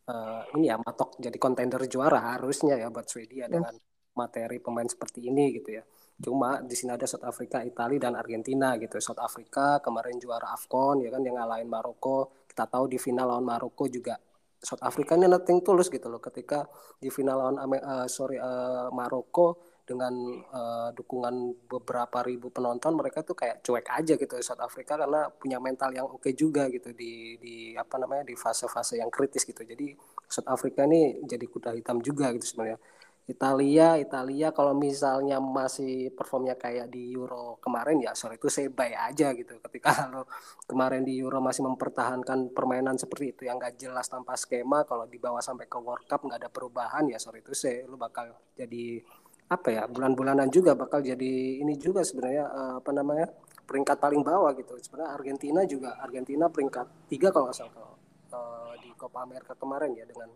Speaker 4: uh, ini ya matok jadi kontender juara harusnya ya buat Swedia dengan materi pemain seperti ini gitu ya cuma di sini ada South Africa, Italia dan Argentina gitu. South Africa kemarin juara AFCON ya kan yang ngalahin Maroko. Kita tahu di final lawan Maroko juga South Africa ini nothing tulus gitu loh. Ketika di final lawan uh, sorry uh, Maroko dengan uh, dukungan beberapa ribu penonton mereka tuh kayak cuek aja gitu South Africa karena punya mental yang oke okay juga gitu di di apa namanya di fase-fase yang kritis gitu. Jadi South Africa ini jadi kuda hitam juga gitu sebenarnya Italia, Italia kalau misalnya masih performnya kayak di Euro kemarin ya sorry itu saya buy aja gitu. Ketika lo kemarin di Euro masih mempertahankan permainan seperti itu yang gak jelas tanpa skema, kalau dibawa sampai ke World Cup nggak ada perubahan ya sorry itu saya lo bakal jadi apa ya bulan-bulanan juga bakal jadi ini juga sebenarnya uh, apa namanya peringkat paling bawah gitu. Sebenarnya Argentina juga Argentina peringkat tiga kalau nggak salah uh, di Copa America kemarin ya dengan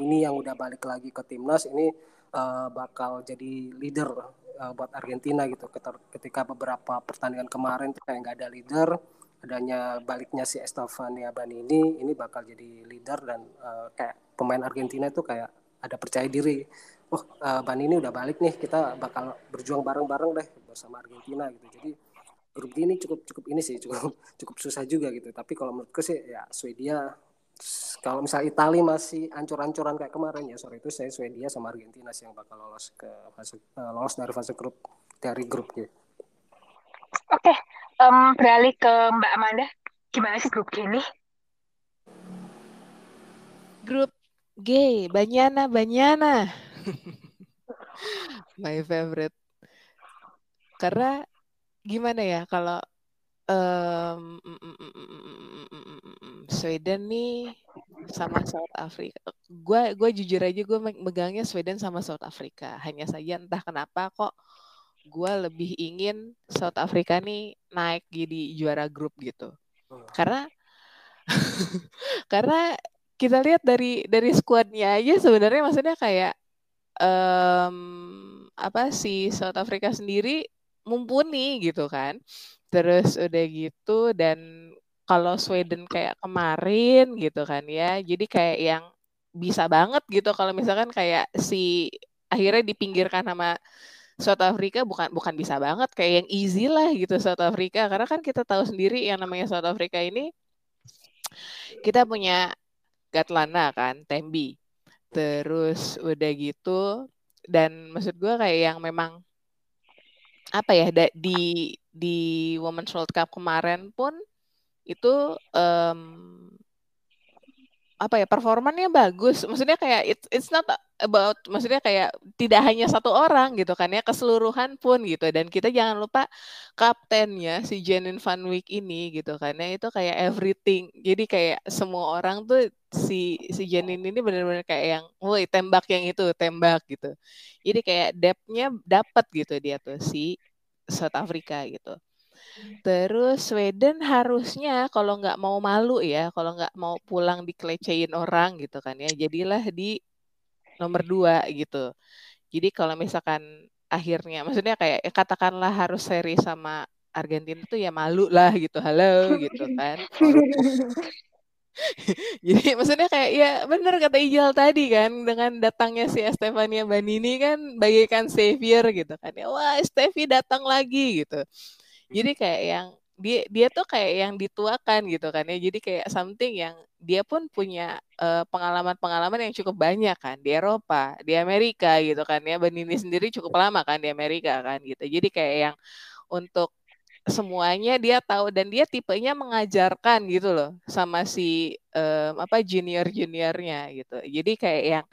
Speaker 4: ini yang udah balik lagi ke timnas ini uh, bakal jadi leader uh, buat Argentina gitu. Ketika beberapa pertandingan kemarin kayak nggak ada leader adanya baliknya si Estefania Bani ini ini bakal jadi leader dan uh, kayak pemain Argentina itu kayak ada percaya diri. Oh uh, Bani ini udah balik nih kita bakal berjuang bareng-bareng deh bersama Argentina gitu. Jadi grup ini cukup cukup ini sih cukup cukup susah juga gitu. Tapi kalau menurutku sih ya Swedia kalau misalnya Italia masih ancur-ancuran kayak kemarin ya sore itu saya Swedia sama Argentina sih yang bakal lolos ke fase uh, lolos dari fase grup dari grupnya.
Speaker 1: Oke, okay. um, beralih ke Mbak Amanda, gimana sih grup ini?
Speaker 3: Grup G, Banyana, Banyana. My favorite. Karena gimana ya kalau um, Sweden nih sama South Africa. Gue gue jujur aja gue megangnya Sweden sama South Africa. Hanya saja entah kenapa kok gue lebih ingin South Africa nih naik jadi juara grup gitu. Karena karena kita lihat dari dari skuadnya aja sebenarnya maksudnya kayak um, apa sih South Africa sendiri mumpuni gitu kan Terus udah gitu dan kalau Sweden kayak kemarin gitu kan ya. Jadi kayak yang bisa banget gitu kalau misalkan kayak si akhirnya dipinggirkan sama South Africa bukan bukan bisa banget kayak yang easy lah gitu South Africa karena kan kita tahu sendiri yang namanya South Africa ini kita punya Gatlana kan Tembi terus udah gitu dan maksud gue kayak yang memang apa ya di di Women's World Cup kemarin pun itu um, apa ya performannya bagus. Maksudnya kayak it's it's not about maksudnya kayak tidak hanya satu orang gitu kan ya keseluruhan pun gitu. Dan kita jangan lupa kaptennya si Janine Van Wyk ini gitu kan ya. Itu kayak everything. Jadi kayak semua orang tuh si si Janine ini benar-benar kayak yang woi tembak yang itu tembak gitu. Jadi kayak depthnya dapat gitu dia tuh si South Africa gitu. Terus Sweden harusnya kalau nggak mau malu ya, kalau nggak mau pulang dikelecehin orang gitu kan ya, jadilah di nomor dua gitu. Jadi kalau misalkan akhirnya, maksudnya kayak ya katakanlah harus seri sama Argentina tuh ya malu lah gitu, halo gitu kan. Jadi maksudnya kayak ya bener kata Ijal tadi kan dengan datangnya si Estefania Banini kan bagaikan savior gitu kan ya wah Stevi datang lagi gitu. Jadi kayak yang dia dia tuh kayak yang dituakan gitu kan ya. Jadi kayak something yang dia pun punya pengalaman pengalaman-pengalaman yang cukup banyak kan di Eropa, di Amerika gitu kan ya. Banini sendiri cukup lama kan di Amerika kan gitu. Jadi kayak yang untuk semuanya dia tahu dan dia tipenya mengajarkan gitu loh sama si um, apa junior juniornya gitu jadi kayak yang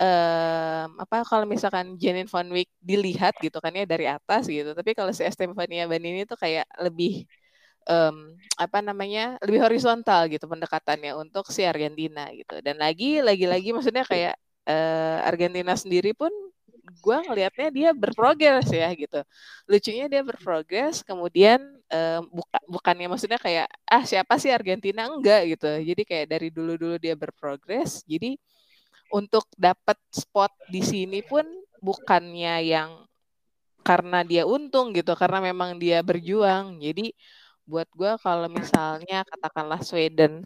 Speaker 3: um, apa kalau misalkan Janine Van Wyk dilihat gitu kan ya dari atas gitu tapi kalau si Estefania Banini tuh kayak lebih um, apa namanya lebih horizontal gitu pendekatannya untuk si Argentina gitu. Dan lagi lagi lagi maksudnya kayak uh, Argentina sendiri pun gue ngelihatnya dia berprogres ya gitu. Lucunya dia berprogres kemudian um, buka, bukannya maksudnya kayak ah siapa sih Argentina? Enggak gitu. Jadi kayak dari dulu dulu dia berprogres jadi untuk dapat spot di sini pun bukannya yang karena dia untung gitu karena memang dia berjuang. Jadi buat gue kalau misalnya katakanlah Sweden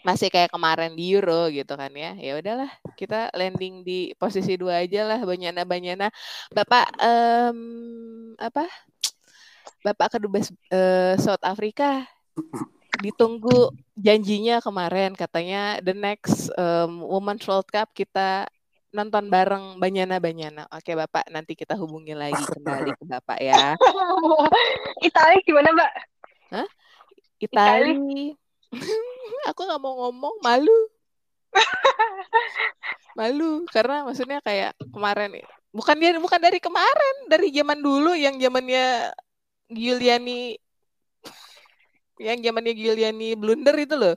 Speaker 3: masih kayak kemarin di Euro gitu kan ya ya udahlah kita landing di posisi dua aja lah banyana banyana bapak um, apa? Bapak kedubes uh, South Africa ditunggu janjinya kemarin katanya the next um, Women's World Cup kita nonton bareng Banyana Banyana. Oke Bapak, nanti kita hubungi lagi kembali ke Bapak ya.
Speaker 1: Itali gimana Mbak?
Speaker 3: Hah? Itali. Itali aku nggak mau ngomong malu malu karena maksudnya kayak kemarin bukan dia bukan dari kemarin dari zaman dulu yang zamannya Giuliani yang zamannya Giuliani blunder itu loh.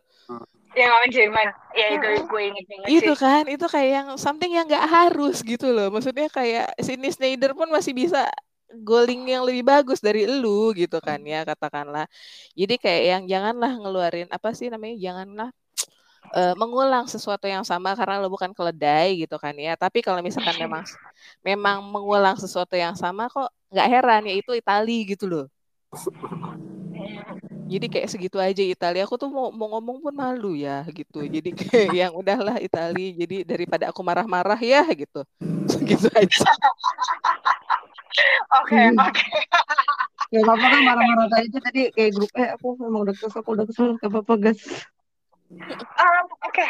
Speaker 1: Yang lawan Jerman. Ya itu gue inget banget
Speaker 3: itu kan itu kayak yang something yang nggak harus gitu loh. Maksudnya kayak sini Snyder pun masih bisa goling yang lebih bagus dari lu gitu kan ya katakanlah. Jadi kayak yang janganlah ngeluarin apa sih namanya janganlah uh, mengulang sesuatu yang sama karena lo bukan keledai gitu kan ya. Tapi kalau misalkan memang memang mengulang sesuatu yang sama kok nggak heran ya itu Itali gitu loh. Jadi kayak segitu aja Italia. Aku tuh mau, mau ngomong pun malu ya gitu. Jadi kayak yang udahlah Italia. Jadi daripada aku marah-marah ya gitu. Segitu aja.
Speaker 1: Oke, oke.
Speaker 2: Ya apa-apa kan marah-marah aja tadi kayak grup eh aku memang udah kesel, aku udah kesel, gak apa-apa guys.
Speaker 1: Um, Oke, okay.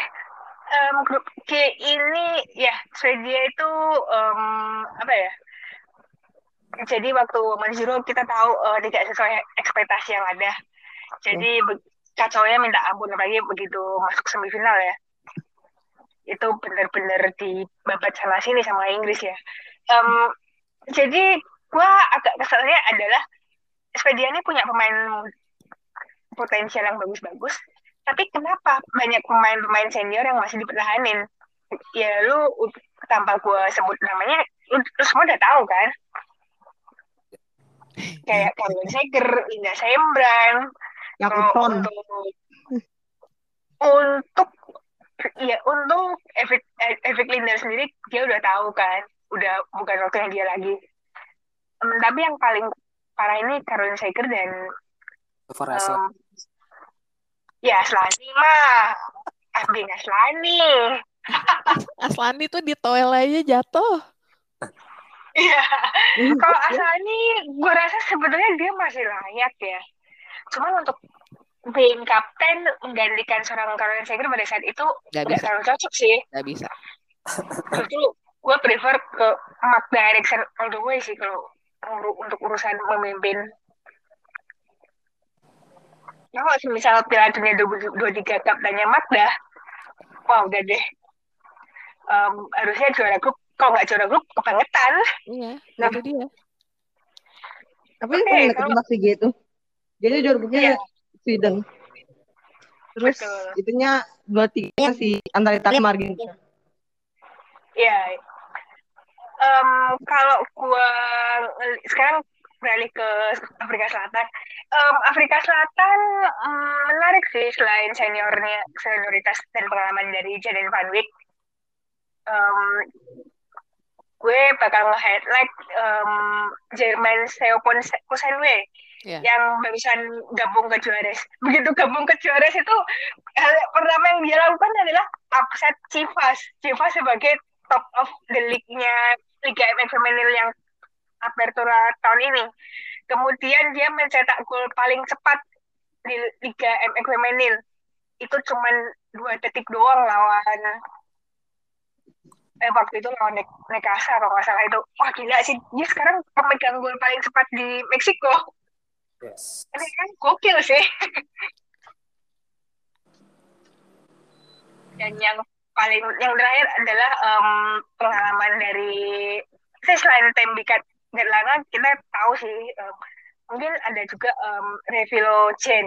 Speaker 1: um, grup G ini ya Swedia itu um, apa ya? Jadi waktu Manjuro kita tahu uh, tidak sesuai ekspektasi yang ada. Jadi kacaunya minta ampun lagi begitu masuk semifinal ya. Itu benar-benar di babat sana sini sama Inggris ya. Um, jadi gue agak keselnya adalah Swedia ini punya pemain potensial yang bagus-bagus, tapi kenapa banyak pemain-pemain senior yang masih dipertahanin ya lu tanpa gue sebut namanya lu, lu semua udah tahu kan kayak Kevin Seger, Linda Sembran
Speaker 2: yang untuk
Speaker 1: untuk ya untuk Evic, Evic Linda sendiri dia udah tahu kan udah bukan waktunya dia lagi um, tapi yang paling parah ini Caroline Seger dan um, Ya Aslani mah. Abding Aslani.
Speaker 3: Aslani tuh di toel aja jatuh.
Speaker 1: Iya. Kalau Aslani, gue rasa sebenarnya dia masih layak ya. Cuma untuk being kapten menggantikan seorang Caroline Seger pada saat itu
Speaker 3: nggak bisa.
Speaker 1: terlalu cocok sih.
Speaker 3: Gak bisa.
Speaker 1: Justru gue prefer ke Mark Erickson all the way sih kalau untuk urusan memimpin Nah, kalau misal Piala Dunia 2023 kaptennya Magda, wah udah deh. Um, harusnya juara grup, kalau nggak juara grup, kebangetan.
Speaker 3: Iya, nah, itu dia.
Speaker 2: Tapi okay, kalau gitu. Jadi juara grupnya iya. Sweden. Terus Betul. itunya dua tiga si antara Italia sama Argentina.
Speaker 1: Iya. Um, kalau gua sekarang beralih ke Afrika Selatan. Um, Afrika Selatan um, menarik sih selain seniornya, senioritas dan pengalaman dari Jaden Van Wyk. Um, gue bakal nge-highlight um, Jerman Seopon Kusenwe yeah. yang barusan gabung ke Juarez. Begitu gabung ke Juarez itu hal pertama yang dia lakukan adalah upset Chivas. Chivas sebagai top of the league-nya Liga MX Femenil yang Apertura tahun ini. Kemudian dia mencetak gol paling cepat di Liga MX Femenil. Itu cuma dua detik doang lawan eh waktu itu lawan Nek Nekasa kalau nggak salah itu. Wah gila sih, dia sekarang pemegang gol paling cepat di Meksiko. Yes. Ini kan gokil sih. Dan yang paling yang terakhir adalah um, pengalaman dari saya selain tembikat lama kita tahu sih um, mungkin ada juga um, Revilo Chen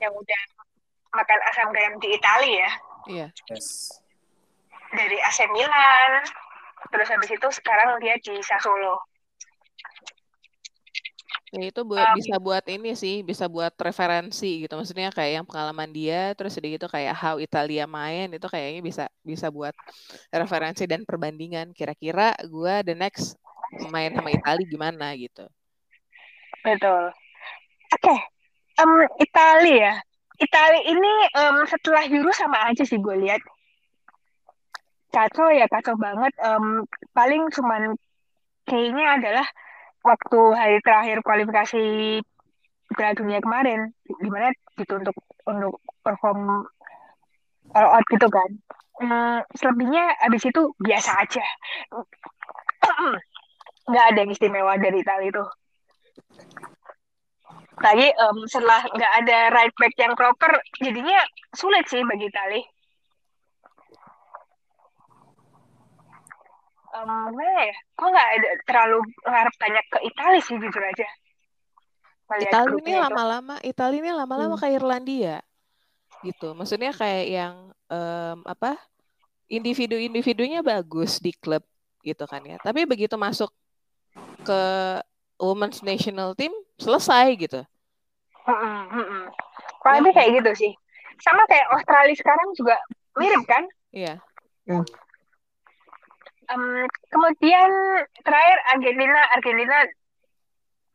Speaker 1: yang udah makan asam garam di Italia ya.
Speaker 3: Iya. Yes.
Speaker 1: Dari AC Milan, terus habis itu sekarang dia di Sassuolo.
Speaker 3: Ya itu buat um, bisa buat ini sih, bisa buat referensi gitu. Maksudnya kayak yang pengalaman dia, terus sedikit gitu kayak how Italia main itu kayaknya bisa bisa buat referensi dan perbandingan. Kira-kira gue the next main sama Italia gimana gitu.
Speaker 1: Betul. Oke, okay. um, Italia ya. Italia ini um, setelah Euro sama aja sih gue lihat. Kacau ya, kacau banget. Um, paling cuman kayaknya adalah waktu hari terakhir kualifikasi Piala Dunia kemarin, gimana gitu untuk untuk perform all out gitu kan. Hmm, selebihnya abis itu biasa aja nggak ada yang istimewa dari Itali itu. Lagi um, setelah nggak ada right back yang proper, jadinya sulit sih bagi Itali. Um, ya gue nggak ada terlalu ngarep banyak ke Italia sih jujur aja.
Speaker 3: Italia ini lama-lama Italia ini lama-lama hmm. kayak Irlandia gitu. Maksudnya kayak yang um, apa individu-individunya bagus di klub gitu kan ya. Tapi begitu masuk ke women's national team selesai gitu.
Speaker 1: Hmm, hmm, hmm. kayak gitu sih. Sama kayak Australia sekarang juga mirip kan?
Speaker 3: Iya. Yeah.
Speaker 1: Um, kemudian terakhir Argentina Argentina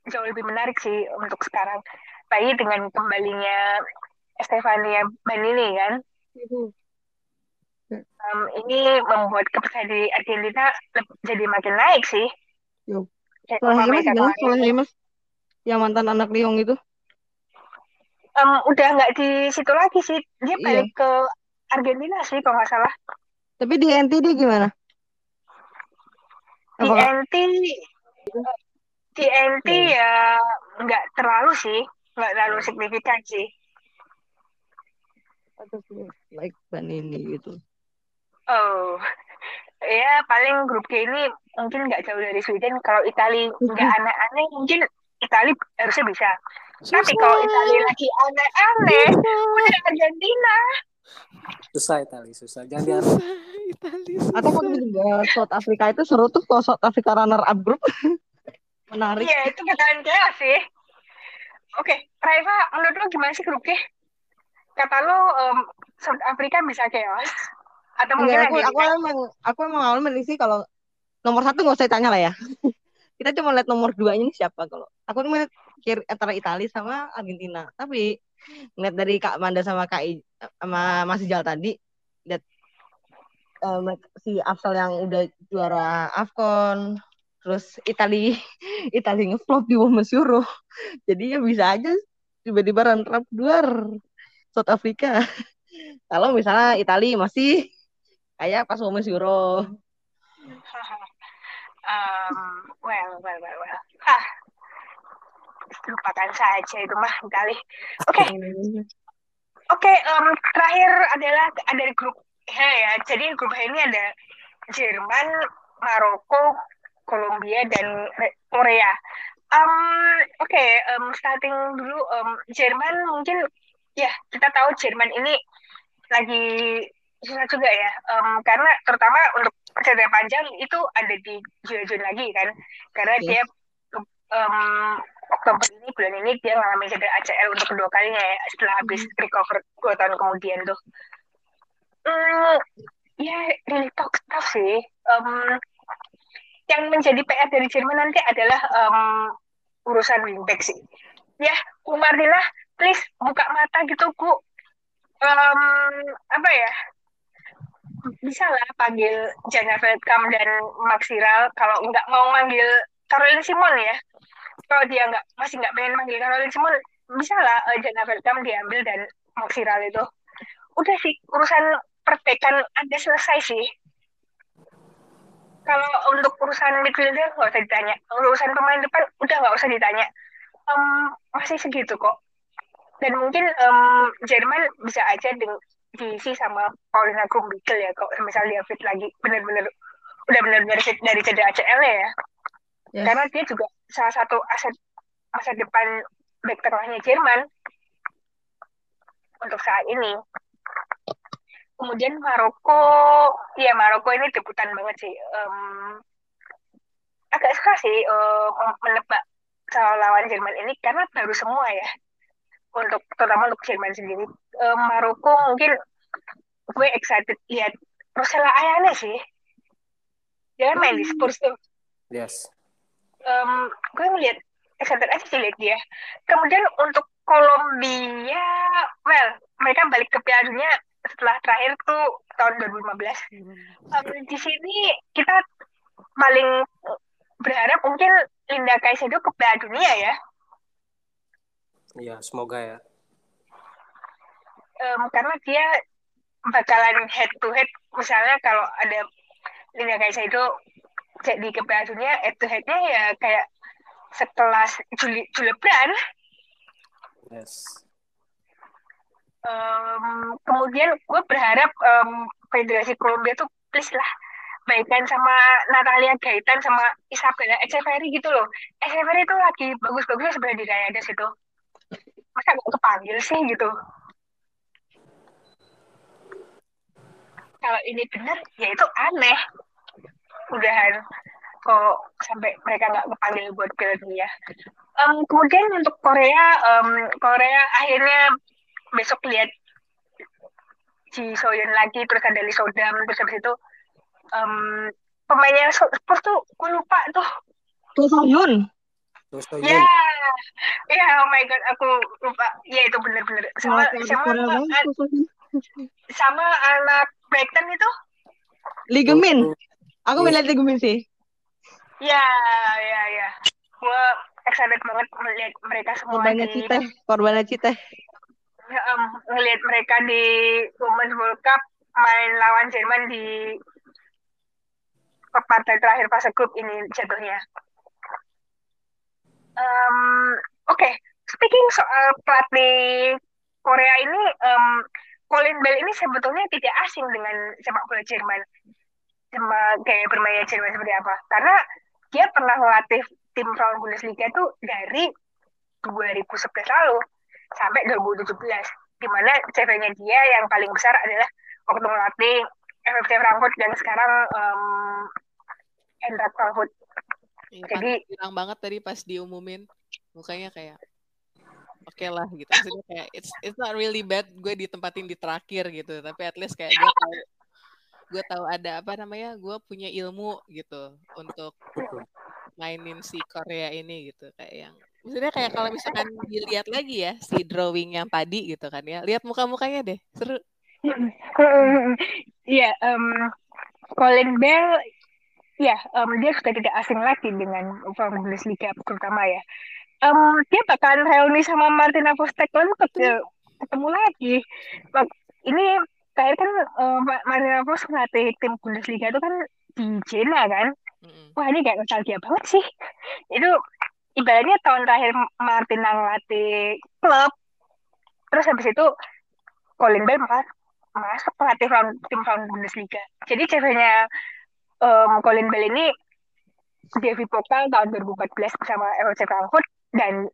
Speaker 1: jauh lebih menarik sih untuk sekarang lagi dengan kembalinya Stefania Banini kan um, ini membuat kepercayaan di Argentina jadi makin naik sih
Speaker 2: Yo. Gimana? Yang mantan anak Liong itu?
Speaker 1: Um, udah nggak di situ lagi sih. Dia iya. balik ke Argentina sih kalau nggak salah.
Speaker 2: Tapi di NT dia gimana?
Speaker 1: Di NT di NT ya nggak terlalu sih, nggak terlalu signifikan sih.
Speaker 2: Like ban ini gitu.
Speaker 1: Oh, ya paling grup G ini mungkin nggak jauh dari Sweden. Kalau Italia nggak aneh-aneh, mungkin Italia harusnya bisa. Susah. Tapi kalau Italia lagi aneh-aneh, udah Argentina.
Speaker 4: Susah Italia, susah. Jangan dia
Speaker 2: Atau kalau juga South Africa itu seru tuh kalau South Africa runner up group. Menarik.
Speaker 1: Iya, itu bakalan jelas sih. Oke, Raifa, menurut lo gimana sih grup G? Kata lo um, South Africa bisa chaos? Atau mungkin
Speaker 2: aku, aku emang aku emang awalnya sih kalau nomor satu nggak usah ditanya lah ya. Kita cuma lihat nomor dua ini siapa kalau aku ngeliat antara Italia sama Argentina. Tapi ngeliat dari Kak Manda sama Kak I, sama Mas Jal tadi lihat um, si Afsal yang udah juara Afcon terus Italia Italia ngeflop di Women's Euro. Jadi ya bisa aja tiba-tiba runner luar South Africa. Kalau misalnya Italia masih kayak pas Women's Euro.
Speaker 1: Um, well well well well. Ah lupakan saja itu mah kali. Oke. Okay. oke okay, um, terakhir adalah ada grup H ya. Jadi grup H ini ada Jerman Maroko Kolombia dan Korea. Um, oke okay, um, starting dulu. Um, Jerman mungkin ya kita tahu Jerman ini lagi susah juga ya. Um, karena terutama untuk cedera panjang itu ada di Jun lagi kan. Karena yeah. dia um, Oktober ini bulan ini dia mengalami cedera ACL untuk kedua kalinya ya setelah habis hmm. recover dua tahun kemudian tuh. Hmm, ya yeah, really tough, tough sih. Um, yang menjadi PR dari Jerman nanti adalah um, urusan wingback sih. Ya Umardina please buka mata gitu Bu. Um, apa ya? Bisa lah panggil Jana Feldkamp dan Maxiral kalau nggak mau manggil Caroline Simon ya kalau dia nggak masih nggak pengen manggil Caroline Simon bisa lah uh, Jana Feldkamp diambil dan Maxiral itu. Udah sih urusan perpekan ada selesai sih. Kalau untuk urusan midfielder nggak usah ditanya. Urusan pemain depan udah nggak usah ditanya. Um, masih segitu kok. Dan mungkin um, Jerman bisa aja diisi sama Paulina Grumbigel ya kalau misalnya dia fit lagi. Benar-benar udah benar-benar fit dari cedera ACL ya. Yes. karena dia juga salah satu aset masa depan back tengahnya Jerman untuk saat ini. Kemudian Maroko ya Maroko ini debutan banget sih um, agak suka sih um, menebak soal lawan Jerman ini karena baru semua ya untuk terutama untuk Jerman sendiri. Um, Maroko mungkin gue excited lihat Rosella Ayane sih. Dia kan main di Spurs tuh.
Speaker 4: Yes
Speaker 1: um, gue ngeliat excited aja sih lihat dia. Kemudian untuk Kolombia well mereka balik ke Piala Dunia setelah terakhir tuh tahun 2015 um, di sini kita paling berharap mungkin Linda Kaisedo ke Piala Dunia ya.
Speaker 4: Iya, semoga ya.
Speaker 1: Um, karena dia bakalan head to head, misalnya kalau ada Linda Kaisa itu jadi ke Piala Dunia, head to headnya ya kayak sekelas Juli Brand.
Speaker 4: Yes.
Speaker 1: Um, kemudian gue berharap um, Federasi Kolombia tuh please lah baikan sama Natalia Gaitan sama Isabella Echeverry gitu loh. Echeverry itu lagi bagus-bagusnya sebenarnya di Raya situ. Masa gak kepanggil sih gitu. Kalau ini benar, ya itu aneh. Udahan kok sampai mereka nggak kepanggil buat Piala Dunia. Um, kemudian untuk Korea, um, Korea akhirnya besok lihat Ji Soyeon lagi, terus ada Lee Sodam, terus habis itu um, pemainnya Spurs tuh gue lupa tuh.
Speaker 2: Lee Soyeon.
Speaker 1: Ya, ya, oh my god, aku lupa. Ya itu benar-benar sama sama sama anak Brighton itu.
Speaker 2: Ligamin. Aku melihat ligamin sih.
Speaker 1: Ya, ya, ya. Gue excited banget melihat mereka semua
Speaker 2: korbannya di... Cita, korbannya Cita.
Speaker 1: Ya, um, ngelihat mereka di Women's World Cup main lawan Jerman di partai terakhir fase grup ini jatuhnya. Um, Oke, okay. speaking soal pelatih Korea ini, um, Colin Bell ini sebetulnya tidak asing dengan sepak bola Jerman sama kayak bermain Jerman seperti apa. Karena dia pernah melatih tim Frauen Bundesliga itu dari 2011 lalu sampai 2017 di mana CV-nya dia yang paling besar adalah waktu melatih FFC Frankfurt dan sekarang um, Eintracht Frankfurt.
Speaker 3: Ya, Jadi bilang banget tadi pas diumumin mukanya kayak oke okay lah gitu. Maksudnya kayak it's it's not really bad gue ditempatin di terakhir gitu, tapi at least kayak gue tahu gue tahu ada apa namanya gue punya ilmu gitu untuk mainin si Korea ini gitu kayak yang maksudnya kayak kalau misalkan dilihat lagi ya si drawing yang tadi gitu kan ya lihat muka-mukanya deh seru
Speaker 1: Iya, um, Colin Bell, ya um, dia sudah tidak asing lagi dengan Bundesliga terutama ya. Um, dia bakal reuni sama Martina ketemu, ketemu lagi. Ini kayak kan uh, Marina Vos ngelatih tim Bundesliga itu kan di Jena kan? Mm-hmm. wah ini kayak nostalgia banget sih. Itu ibaratnya tahun terakhir Martina ngelatih klub terus habis itu Colin Bell malah masuk pelatih tim Frauen Bundesliga. Jadi ceweknya um, Colin Bell ini Devi Pokal tahun 2014 bersama FC Frankfurt dan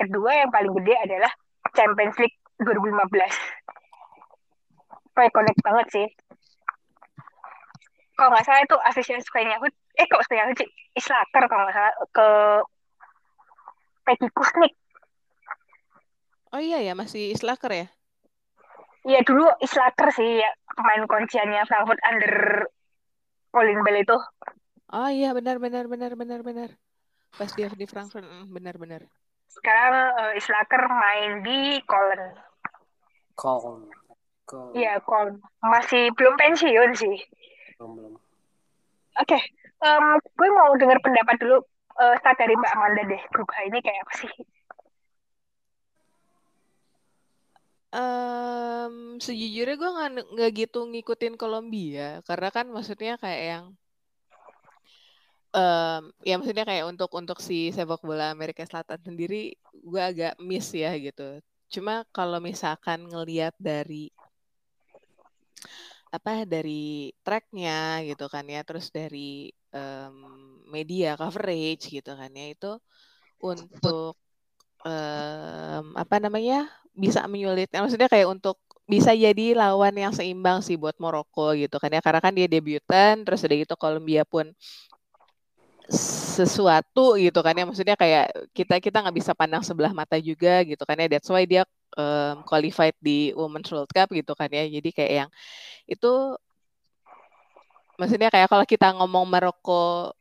Speaker 1: kedua yang paling gede adalah Champions League 2015 kayak connect banget sih kalau nggak salah itu asisten sukanya aku eh kok sukanya aku sih Islater kalau nggak salah ke Peggy Kusnik
Speaker 3: oh iya ya masih Islaker ya
Speaker 1: Iya dulu Islater sih ya pemain kunciannya Frankfurt under Colin Bell itu.
Speaker 3: Oh iya benar benar benar benar benar. Pas dia di Frankfurt mm, benar benar.
Speaker 1: Sekarang uh, Islaker main di Köln. Iya, Kol. Masih belum pensiun sih.
Speaker 4: Belum, belum.
Speaker 1: Oke, okay. um, gue mau dengar pendapat dulu uh, start dari Mbak Amanda deh. Grup H ini kayak apa sih?
Speaker 3: Um, sejujurnya gue nggak nggak gitu ngikutin Kolombia karena kan maksudnya kayak yang um, ya maksudnya kayak untuk untuk si sepak bola Amerika Selatan sendiri gue agak miss ya gitu. Cuma kalau misalkan ngelihat dari apa dari tracknya gitu kan ya terus dari um, media coverage gitu kan ya itu untuk um, apa namanya bisa menyulitkan maksudnya kayak untuk bisa jadi lawan yang seimbang sih buat Maroko gitu kan ya karena kan dia debutan terus udah gitu Kolombia pun sesuatu gitu kan ya. Maksudnya kayak kita kita nggak bisa pandang sebelah mata juga gitu kan ya. That's why dia um, qualified di Women's World Cup gitu kan ya. Jadi kayak yang itu maksudnya kayak kalau kita ngomong Maroko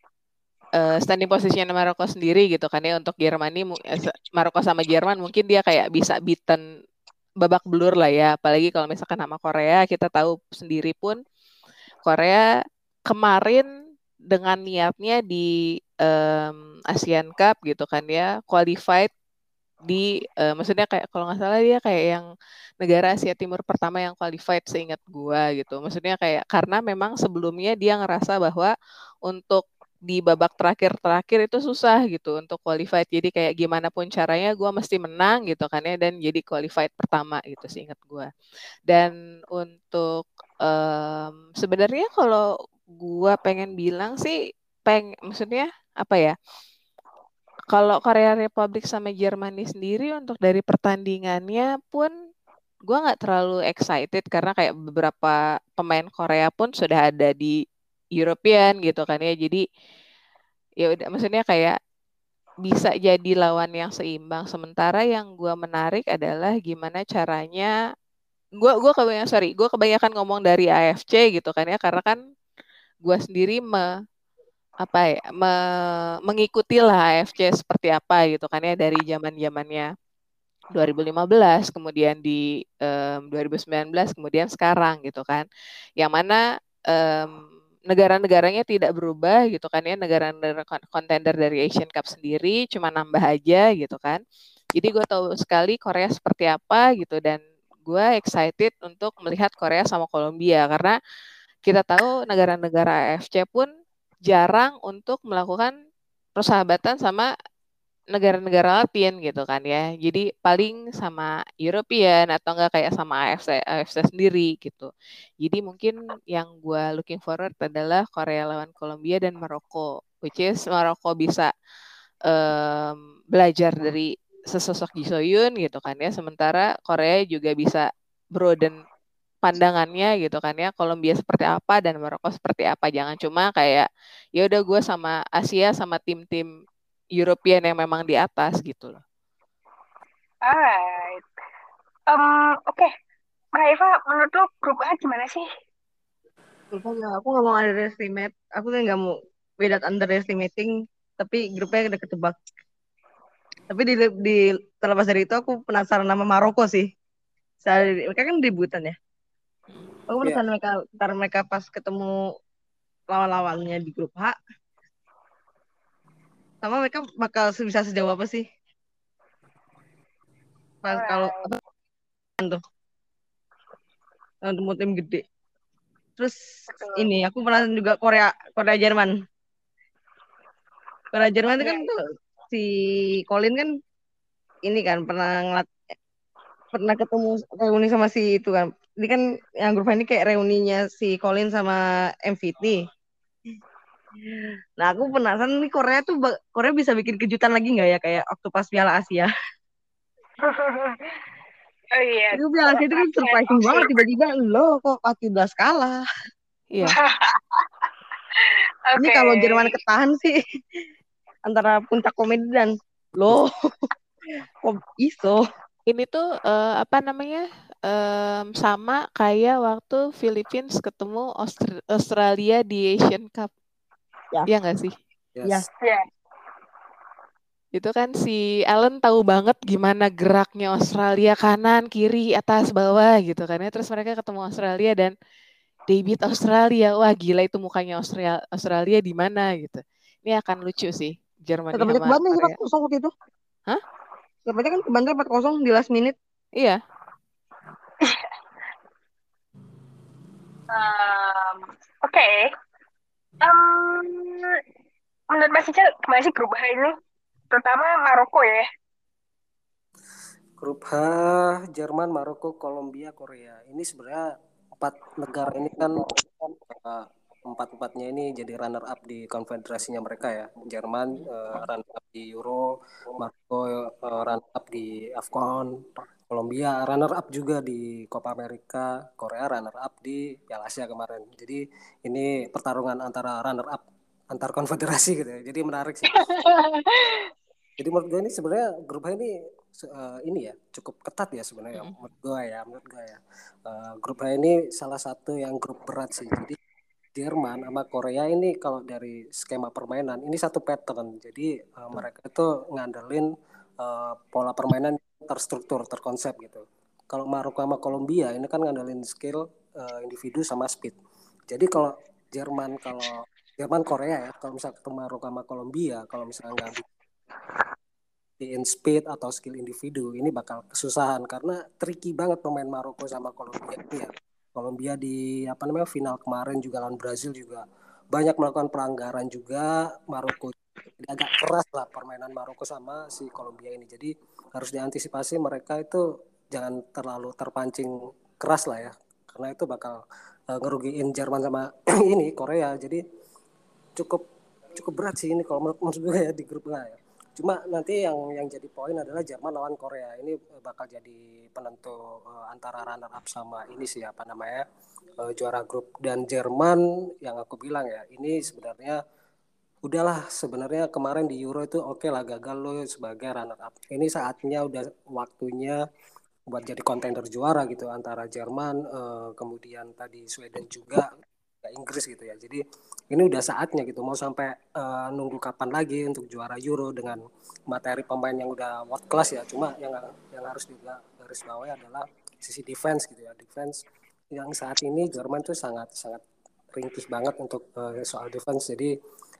Speaker 3: uh, standing position Maroko sendiri gitu kan ya untuk Jermani eh, Maroko sama Jerman mungkin dia kayak bisa beaten babak belur lah ya. Apalagi kalau misalkan sama Korea kita tahu sendiri pun Korea kemarin dengan niatnya di um, Asian Cup gitu kan ya qualified di uh, maksudnya kayak kalau nggak salah dia kayak yang negara Asia Timur pertama yang qualified seingat gua gitu. Maksudnya kayak karena memang sebelumnya dia ngerasa bahwa untuk di babak terakhir-terakhir itu susah gitu untuk qualified. Jadi kayak gimana pun caranya gue mesti menang gitu kan ya dan jadi qualified pertama gitu sih ingat gue. Dan untuk um, sebenarnya kalau gue pengen bilang sih peng maksudnya apa ya? Kalau Korea Republik sama Jermani sendiri untuk dari pertandingannya pun gue nggak terlalu excited karena kayak beberapa pemain Korea pun sudah ada di European gitu kan ya. Jadi ya udah maksudnya kayak bisa jadi lawan yang seimbang. Sementara yang gue menarik adalah gimana caranya gue gue kebanyakan sorry gue kebanyakan ngomong dari AFC gitu kan ya. Karena kan gue sendiri me apa ya me, mengikuti lah AFC seperti apa gitu kan ya dari zaman zamannya 2015 kemudian di um, 2019 kemudian sekarang gitu kan. Yang mana um, negara-negaranya tidak berubah gitu kan ya negara-negara kontender dari Asian Cup sendiri cuma nambah aja gitu kan. Jadi gue tahu sekali Korea seperti apa gitu dan gue excited untuk melihat Korea sama Kolombia karena kita tahu negara-negara AFC pun jarang untuk melakukan persahabatan sama negara-negara Latin gitu kan ya. Jadi paling sama European atau enggak kayak sama AFC AFC sendiri gitu. Jadi mungkin yang gue looking forward adalah Korea lawan Kolombia dan Maroko, which is Maroko bisa um, belajar dari sesosok Ji Soyun gitu kan ya. Sementara Korea juga bisa broaden pandangannya gitu kan ya Kolombia seperti apa dan Maroko seperti apa jangan cuma kayak ya udah gue sama Asia sama tim-tim European yang memang di atas gitu loh.
Speaker 1: Alright. Um, Oke, okay. Mbak Eva, menurut lo grup A gimana sih?
Speaker 2: Grup A aku nggak mau underestimate. Aku tuh nggak mau without underestimating, tapi grupnya udah ketebak. Tapi di, di terlepas dari itu aku penasaran nama Maroko sih. Saya, mereka kan debutan ya. Aku penasaran yeah. mereka ntar mereka pas ketemu lawan-lawannya di grup H. Sama mereka bakal bisa sejauh apa sih? Pas kalau apa tuh? Untuk tim gede. Terus Betul. ini aku pernah juga Korea Korea Jerman. Korea Jerman itu kan tuh si Colin kan ini kan pernah ngelat pernah ketemu reuni sama si itu kan ini kan yang grup ini kayak reuninya si Colin sama MVT. Nah aku penasaran nih Korea tuh Korea bisa bikin kejutan lagi nggak ya kayak waktu pas Piala Asia?
Speaker 1: oh iya.
Speaker 2: Itu Piala Asia itu kan surprising banget tiba-tiba lo kok 14 kalah.
Speaker 3: Iya.
Speaker 2: okay. Ini kalau Jerman ketahan sih antara puncak komedi dan lo kok iso.
Speaker 3: Ini tuh uh, apa namanya? Um, sama kayak waktu Philippines ketemu Austri Australia di Asian Cup. Ya. Iya nggak sih?
Speaker 2: Yes. Ya.
Speaker 3: Itu kan si Allen tahu banget gimana geraknya Australia kanan, kiri, atas, bawah gitu kan ya. Terus mereka ketemu Australia dan David Australia. Wah gila itu mukanya Australia Australia di mana gitu. Ini akan lucu sih Jerman
Speaker 2: sama Korea. kosong waktu itu.
Speaker 3: Hah?
Speaker 2: Sepertinya kan kebantai 4-0 di last minute.
Speaker 3: Iya
Speaker 1: um, Oke. Okay. Um, menurut Mas Ical, gimana sih grup H ini? Terutama Maroko ya.
Speaker 4: Grup H, Jerman, Maroko, Kolombia, Korea. Ini sebenarnya empat negara ini kan uh, empat-empatnya ini jadi runner up di konfederasinya mereka ya. Jerman uh, runner up di Euro, Maroko uh, runner up di AFCON, Kolombia runner up juga di Copa America, Korea runner up di Piala Asia kemarin. Jadi ini pertarungan antara runner up antar konfederasi gitu ya. Jadi menarik sih. Jadi menurut gue ini sebenarnya grup ini uh, ini ya cukup ketat ya sebenarnya mm. menurut gue ya menurut gue ya. Uh, grup H ini salah satu yang grup berat sih. Jadi Jerman sama Korea ini kalau dari skema permainan ini satu pattern. Jadi uh, mereka itu ngandelin uh, pola permainan terstruktur, terkonsep gitu. Kalau Maroko sama Kolombia ini kan ngandelin skill uh, individu sama speed. Jadi kalau Jerman kalau Jerman Korea ya, kalau misalnya ketemu Maroko sama Kolombia, kalau misalnya nggak in speed atau skill individu ini bakal kesusahan karena tricky banget pemain Maroko sama Kolombia ya. Kolombia di apa namanya final kemarin juga lawan Brazil juga banyak melakukan pelanggaran juga Maroko agak keras lah permainan Maroko sama si Kolombia ini. Jadi harus diantisipasi mereka itu jangan terlalu terpancing keras lah ya. Karena itu bakal uh, ngerugiin Jerman sama ini Korea. Jadi cukup cukup berat sih ini kalau menurut gue ya di grup A ya. Cuma nanti yang yang jadi poin adalah Jerman lawan Korea. Ini bakal jadi penentu uh, antara runner up sama ini sih apa namanya uh, juara grup. Dan Jerman yang aku bilang ya ini sebenarnya udahlah sebenarnya kemarin di Euro itu oke okay lah gagal lo sebagai runner up. Ini saatnya udah waktunya buat jadi kontender juara gitu antara Jerman uh, kemudian tadi Sweden juga Inggris gitu ya. Jadi ini udah saatnya gitu mau sampai uh, nunggu kapan lagi untuk juara Euro dengan materi pemain yang udah world class ya. Cuma yang yang harus juga garis bawahi adalah sisi defense gitu ya. Defense yang saat ini Jerman tuh sangat sangat ringkih banget untuk uh, soal defense. Jadi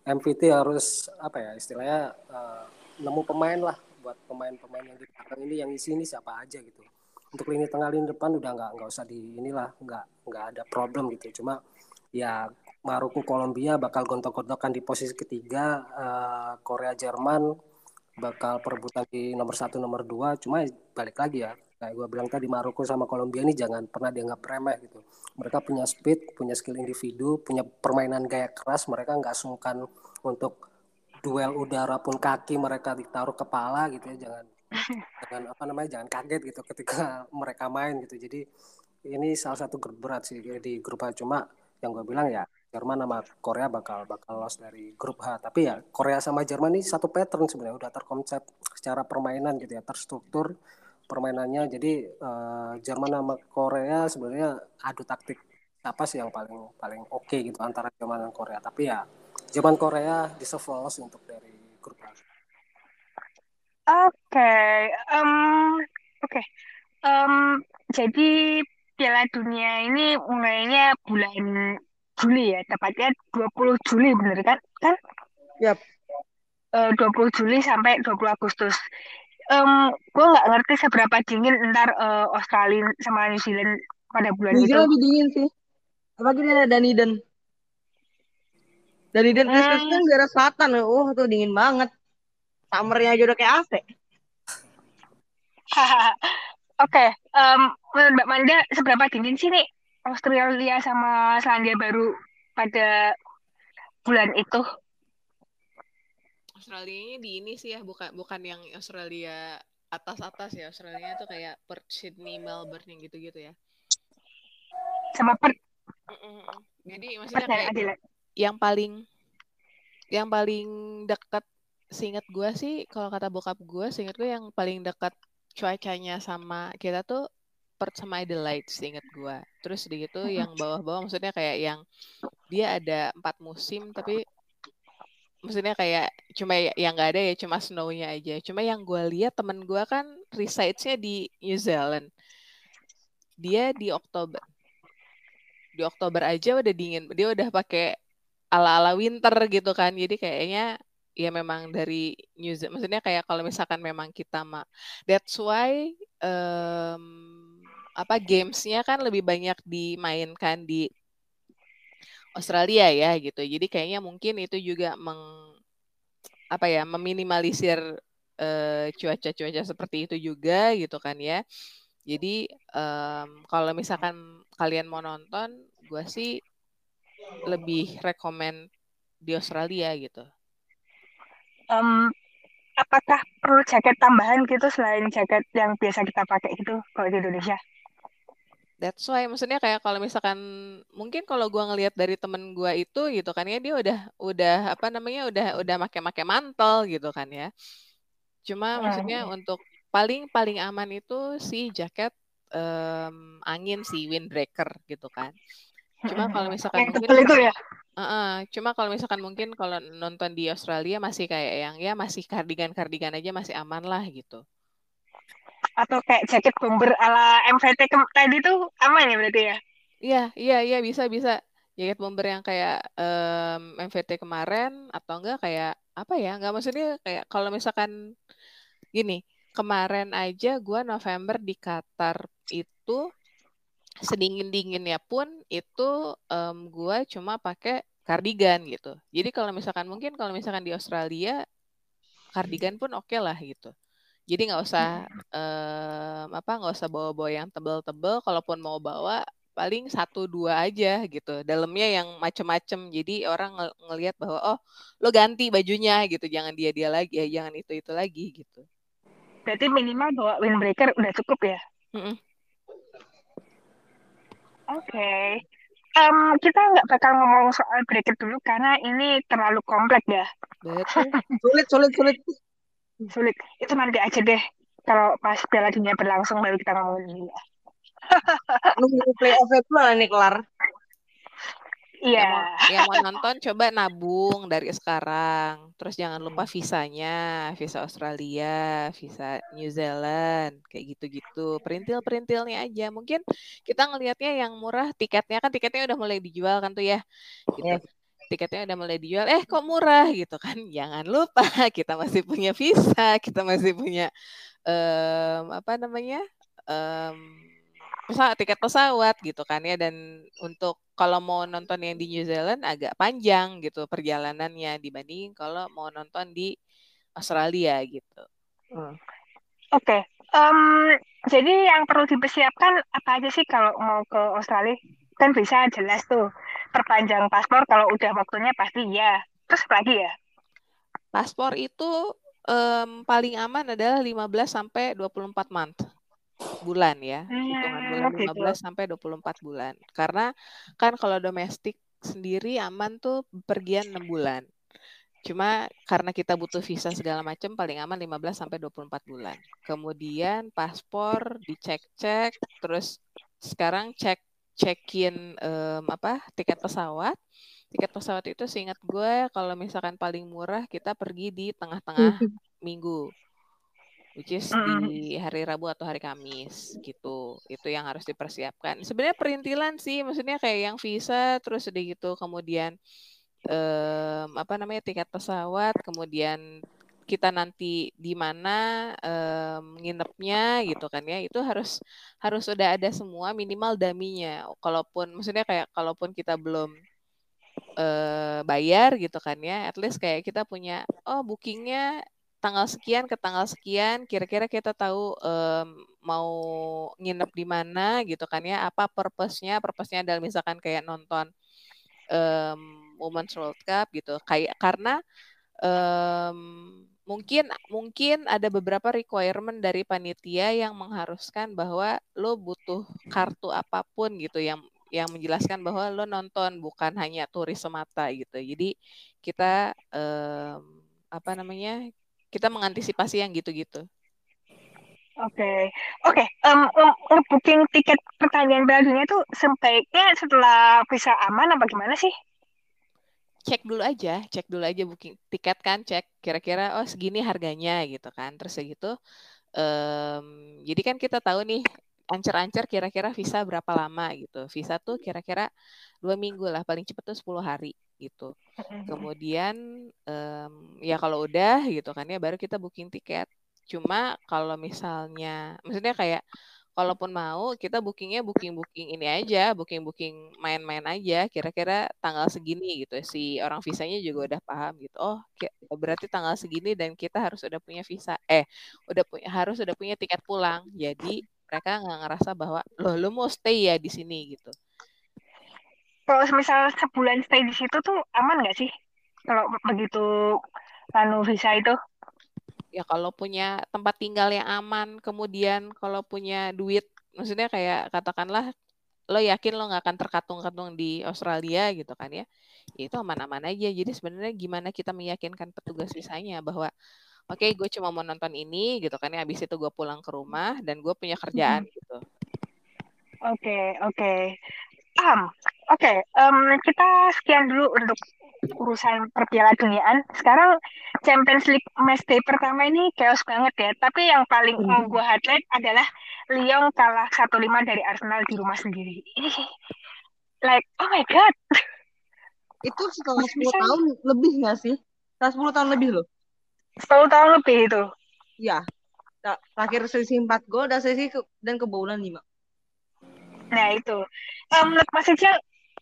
Speaker 4: MVT harus apa ya istilahnya uh, nemu pemain lah buat pemain-pemain yang di belakang ini yang isi ini siapa aja gitu. Untuk lini tengah lini depan udah nggak nggak usah di inilah nggak nggak ada problem gitu. Cuma ya Maroko Kolombia bakal gontok-gontokan di posisi ketiga uh, Korea Jerman bakal perebutan di nomor satu nomor dua. Cuma balik lagi ya kayak gue bilang tadi Maroko sama Kolombia ini jangan pernah dianggap remeh gitu. Mereka punya speed punya skill individu punya permainan gaya keras mereka nggak sungkan untuk duel udara pun kaki mereka ditaruh kepala gitu ya. Jangan jangan apa namanya jangan kaget gitu ketika mereka main gitu. Jadi ini salah satu grup berat sih di grup A. Cuma yang gue bilang ya Jerman sama Korea bakal bakal lolos dari grup H. Tapi ya Korea sama Jerman ini satu pattern sebenarnya udah terkonsep secara permainan gitu ya terstruktur permainannya jadi uh, Jerman sama Korea sebenarnya adu taktik apa sih yang paling paling oke okay gitu antara Jerman dan Korea tapi ya Jerman Korea deserve lolos untuk dari grup
Speaker 1: H. Oke, okay. um, oke. Okay. Um, jadi Piala Dunia ini mulainya bulan Juli ya, tepatnya 20 Juli bener kan? Kan?
Speaker 2: Yap.
Speaker 1: Uh, 20 Juli sampai 20 Agustus. Um, gue nggak ngerti seberapa dingin ntar uh, Australia sama New Zealand pada bulan New itu.
Speaker 2: lebih dingin sih. Apalagi ada Dunedin. Dunedin hmm. Christmas kan daerah selatan. Oh, tuh dingin banget. Summernya aja udah kayak AC.
Speaker 1: Oke, okay. um, menurut Mbak Manda seberapa dingin sih nih Australia sama Selandia Baru pada bulan itu?
Speaker 3: Australia di ini sih ya, bukan bukan yang Australia atas-atas ya. Australia itu kayak Perth, Sydney, Melbourne yang gitu-gitu ya.
Speaker 1: Sama Perth.
Speaker 3: Jadi maksudnya kayak Adelaide. yang paling yang paling dekat seingat gue sih kalau kata bokap gue seingat gue yang paling dekat cuacanya sama kita tuh Perth sama Adelaide seingat gue. Terus di gitu yang bawah-bawah maksudnya kayak yang dia ada empat musim tapi maksudnya kayak cuma ya, yang nggak ada ya cuma snownya aja. Cuma yang gue lihat temen gue kan resides-nya di New Zealand. Dia di Oktober. Di Oktober aja udah dingin. Dia udah pakai ala-ala winter gitu kan. Jadi kayaknya ya memang dari New Zealand maksudnya kayak kalau misalkan memang kita mah that's why um, apa gamesnya kan lebih banyak dimainkan di Australia ya gitu. Jadi kayaknya mungkin itu juga meng apa ya meminimalisir uh, cuaca-cuaca seperti itu juga gitu kan ya. Jadi um, kalau misalkan kalian mau nonton gue sih lebih rekomend di Australia gitu.
Speaker 1: Um, apakah perlu jaket tambahan gitu selain jaket yang biasa kita pakai gitu kalau di Indonesia?
Speaker 3: That's why maksudnya kayak kalau misalkan mungkin kalau gua ngelihat dari temen gua itu gitu kan ya dia udah udah apa namanya udah udah make-make mantel gitu kan ya. Cuma hmm. maksudnya untuk paling paling aman itu si jaket um, angin si windbreaker gitu kan. Cuma kalau misalkan
Speaker 1: yang mungkin itu ya.
Speaker 3: Uh, cuma kalau misalkan mungkin kalau nonton di Australia masih kayak yang ya masih kardigan-kardigan aja masih aman lah gitu.
Speaker 1: Atau kayak jaket bomber ala MVT tadi tuh aman ya berarti ya?
Speaker 3: Iya, iya, iya bisa bisa. Jaket bomber yang kayak um, MVT kemarin atau enggak kayak apa ya? Enggak maksudnya kayak kalau misalkan gini, kemarin aja gua November di Qatar itu sedingin dinginnya pun itu um, gue cuma pakai kardigan gitu. Jadi kalau misalkan mungkin kalau misalkan di Australia kardigan pun oke okay lah gitu. Jadi nggak usah um, apa nggak usah bawa-bawa yang tebel-tebel. Kalaupun mau bawa paling satu dua aja gitu. Dalamnya yang macem-macem. Jadi orang ng ngelihat bahwa oh lo ganti bajunya gitu. Jangan dia dia lagi ya jangan itu itu lagi gitu.
Speaker 1: Berarti minimal bawa windbreaker udah cukup ya? Mm -mm. oke. Okay. um, kita nggak bakal ngomong soal bracket dulu karena ini terlalu kompleks ya.
Speaker 2: Betul. Sulit sulit sulit
Speaker 1: sulit itu nanti aja deh kalau pas Piala Dunia berlangsung baru kita ngomongin ini ya
Speaker 2: Nunggu playoff itu lah nih kelar.
Speaker 3: Iya. Yang, yang mau nonton coba nabung dari sekarang. Terus jangan lupa hmm. visanya, visa Australia, visa New Zealand, kayak gitu-gitu. Perintil-perintilnya aja. Mungkin kita ngelihatnya yang murah tiketnya kan tiketnya udah mulai dijual kan tuh ya. Gitu. Yeah. Tiketnya udah mulai dijual, eh kok murah gitu kan? Jangan lupa kita masih punya visa, kita masih punya um, apa namanya? Um, pesawat tiket pesawat gitu kan ya dan untuk kalau mau nonton yang di New Zealand agak panjang gitu perjalanannya dibanding kalau mau nonton di Australia gitu.
Speaker 1: Hmm. Oke, okay. um, jadi yang perlu dipersiapkan apa aja sih kalau mau ke Australia? Kan bisa jelas tuh perpanjang paspor kalau udah waktunya pasti ya. Terus lagi ya?
Speaker 3: Paspor itu um, paling aman adalah 15 sampai 24 month bulan ya. Hitungan hmm, bulan 15 gitu. sampai 24 bulan. Karena kan kalau domestik sendiri aman tuh pergian 6 bulan. Cuma karena kita butuh visa segala macam paling aman 15 sampai 24 bulan. Kemudian paspor dicek-cek terus sekarang cek check-in um, apa tiket pesawat. Tiket pesawat itu seingat gue kalau misalkan paling murah kita pergi di tengah-tengah minggu which is di hari Rabu atau hari Kamis gitu. Itu yang harus dipersiapkan. Sebenarnya perintilan sih, maksudnya kayak yang visa terus udah gitu kemudian um, apa namanya tiket pesawat, kemudian kita nanti di mana um, nginepnya gitu kan ya itu harus harus udah ada semua minimal daminya. Kalaupun maksudnya kayak kalaupun kita belum uh, bayar gitu kan ya at least kayak kita punya oh bookingnya tanggal sekian ke tanggal sekian kira-kira kita tahu um, mau nginep di mana gitu kan ya apa purpose-nya. Purpose-nya adalah misalkan kayak nonton um, Women's World Cup gitu. Kayak karena um, mungkin mungkin ada beberapa requirement dari panitia yang mengharuskan bahwa lo butuh kartu apa pun gitu yang yang menjelaskan bahwa lo nonton bukan hanya turis semata gitu jadi kita um, apa namanya kita mengantisipasi yang gitu-gitu.
Speaker 1: Oke, okay. oke. Okay. Um, um, booking tiket pertandingan Piala itu sebaiknya setelah visa aman apa gimana sih?
Speaker 3: Cek dulu aja, cek dulu aja booking tiket kan, cek kira-kira oh segini harganya gitu kan, terus segitu. Um, jadi kan kita tahu nih ancer-ancer kira-kira visa berapa lama gitu. Visa tuh kira-kira dua minggu lah, paling cepat tuh 10 hari gitu. Kemudian um, ya kalau udah gitu kan ya baru kita booking tiket. Cuma kalau misalnya maksudnya kayak kalaupun mau kita bookingnya booking booking ini aja booking booking main-main aja kira-kira tanggal segini gitu. Si orang visanya juga udah paham gitu oh berarti tanggal segini dan kita harus udah punya visa. Eh udah punya harus udah punya tiket pulang. Jadi mereka nggak ngerasa bahwa loh lu mau stay ya di sini gitu.
Speaker 1: Kalau misal sebulan stay di situ tuh aman nggak sih? Kalau begitu lalu visa itu
Speaker 3: ya kalau punya tempat tinggal yang aman kemudian kalau punya duit maksudnya kayak katakanlah lo yakin lo nggak akan terkatung-katung di Australia gitu kan ya, ya itu aman-aman aja jadi sebenarnya gimana kita meyakinkan petugas visanya bahwa oke okay, gue cuma mau nonton ini gitu kan ya habis itu gue pulang ke rumah dan gue punya kerjaan hmm. gitu
Speaker 1: oke okay, oke okay. Um, Oke, okay, um, kita sekian dulu untuk urusan perpiala duniaan. Sekarang Champions League match day pertama ini chaos banget ya. Tapi yang paling mm. mau gue highlight adalah Lyon kalah 1-5 dari Arsenal di rumah sendiri. Ini like, oh my god.
Speaker 2: Itu setelah 10 Bisa. tahun lebih gak sih? Setelah 10 tahun lebih loh.
Speaker 1: 10 tahun lebih itu.
Speaker 2: Ya. Terakhir selisih 4 gol dan selisih ke, dan kebobolan 5.
Speaker 1: Nah itu. Um, menurut Mas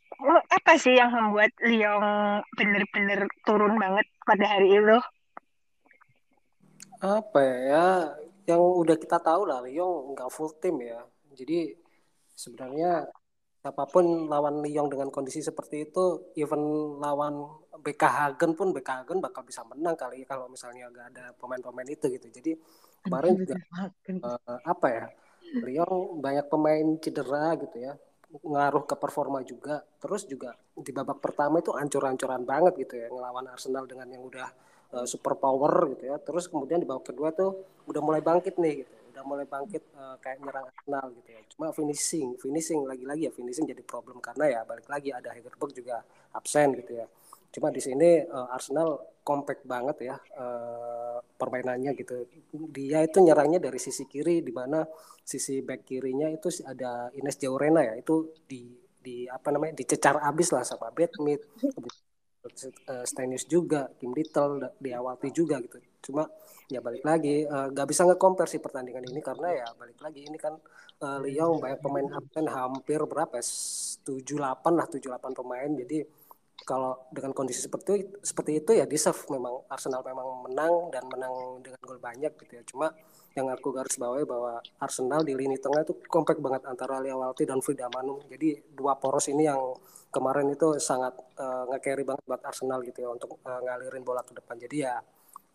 Speaker 1: Ical, apa sih yang membuat Lyon bener-bener turun banget pada hari itu?
Speaker 4: Apa ya? Yang udah kita tahu lah, Lyon nggak full tim ya. Jadi sebenarnya siapa pun lawan Lyon dengan kondisi seperti itu, even lawan BK Hagen pun BK Hagen bakal bisa menang kali ya kalau misalnya nggak ada pemain-pemain itu gitu. Jadi kemarin juga uh, apa ya? Lyon banyak pemain cedera gitu ya ngaruh ke performa juga. Terus juga di babak pertama itu ancur-ancuran banget gitu ya ngelawan Arsenal dengan yang udah uh, super power gitu ya. Terus kemudian di babak kedua tuh udah mulai bangkit nih gitu udah mulai bangkit uh, kayak nyerang Arsenal gitu ya. Cuma finishing, finishing lagi-lagi ya finishing jadi problem karena ya balik lagi ada Hegerberg juga absen gitu ya. Cuma di sini uh, Arsenal compact banget ya uh, permainannya gitu. Dia itu nyerangnya dari sisi kiri di mana sisi back kirinya itu ada Ines Jaurena ya itu di di apa namanya dicecar abis lah sama Bedmit uh, Stenius juga Kim Little diawati juga gitu cuma ya balik lagi uh, gak bisa nge-compare sih pertandingan ini karena ya balik lagi ini kan uh, Lyon banyak pemain absen hampir berapa ya? tujuh delapan lah tujuh delapan pemain jadi kalau dengan kondisi seperti itu, seperti itu ya deserve memang Arsenal memang menang dan menang dengan gol banyak gitu ya cuma yang aku garis bawahi bahwa Arsenal di lini tengah itu kompak banget antara Liawalti dan Frida Manu jadi dua poros ini yang kemarin itu sangat uh, nge-carry banget buat Arsenal gitu ya untuk uh, ngalirin bola ke depan jadi ya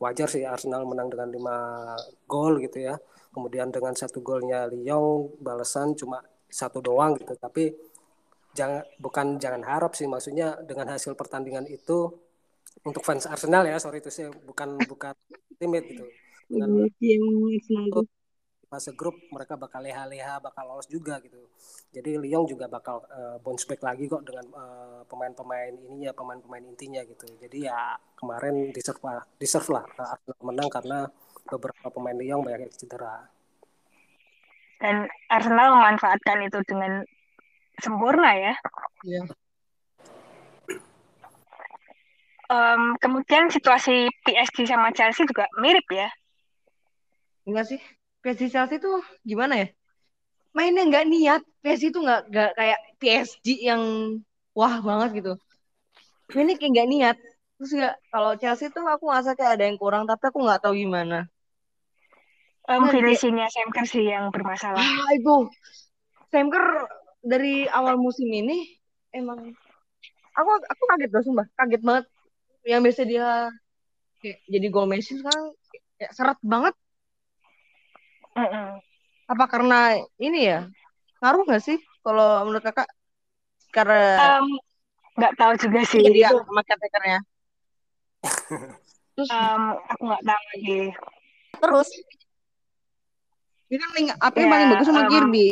Speaker 4: wajar sih Arsenal menang dengan 5 gol gitu ya. Kemudian dengan satu golnya Lyon balasan cuma satu doang gitu. Tapi jangan bukan jangan harap sih maksudnya dengan hasil pertandingan itu untuk fans Arsenal ya sorry itu sih bukan bukan timid gitu. Dengan, iya, fase grup mereka bakal leha-leha bakal lolos juga gitu. Jadi Lyon juga bakal uh, bounce back lagi kok dengan uh, pemain-pemain ininya pemain-pemain intinya gitu. Jadi ya kemarin deserve lah deserve lah uh, Arsenal menang karena beberapa pemain Lyon banyak yang cedera.
Speaker 1: Dan Arsenal memanfaatkan itu dengan sempurna ya
Speaker 2: iya
Speaker 1: um, kemudian situasi PSG sama Chelsea juga mirip ya
Speaker 2: enggak sih PSG Chelsea tuh gimana ya? Mainnya nggak niat. PSG itu nggak nggak kayak PSG yang wah banget gitu. Ini kayak nggak niat. Terus ya kalau Chelsea tuh aku ngerasa kayak ada yang kurang, tapi aku nggak tahu gimana.
Speaker 1: Um, finishingnya Sam Kerr sih yang bermasalah.
Speaker 2: Ah, itu Sam Kerr dari awal musim ini emang aku aku kaget loh sumpah. Kaget banget. Yang biasa dia kayak jadi gol Messi sekarang kayak seret banget. Apa karena ini ya? Ngaruh nggak sih kalau menurut kakak? Karena
Speaker 1: nggak um, tahu juga sih.
Speaker 2: Dia sama caretakernya
Speaker 1: terus? Um, aku nggak tahu lagi.
Speaker 2: Terus? Ini kan link apa yang ya, paling bagus sama um, Kirby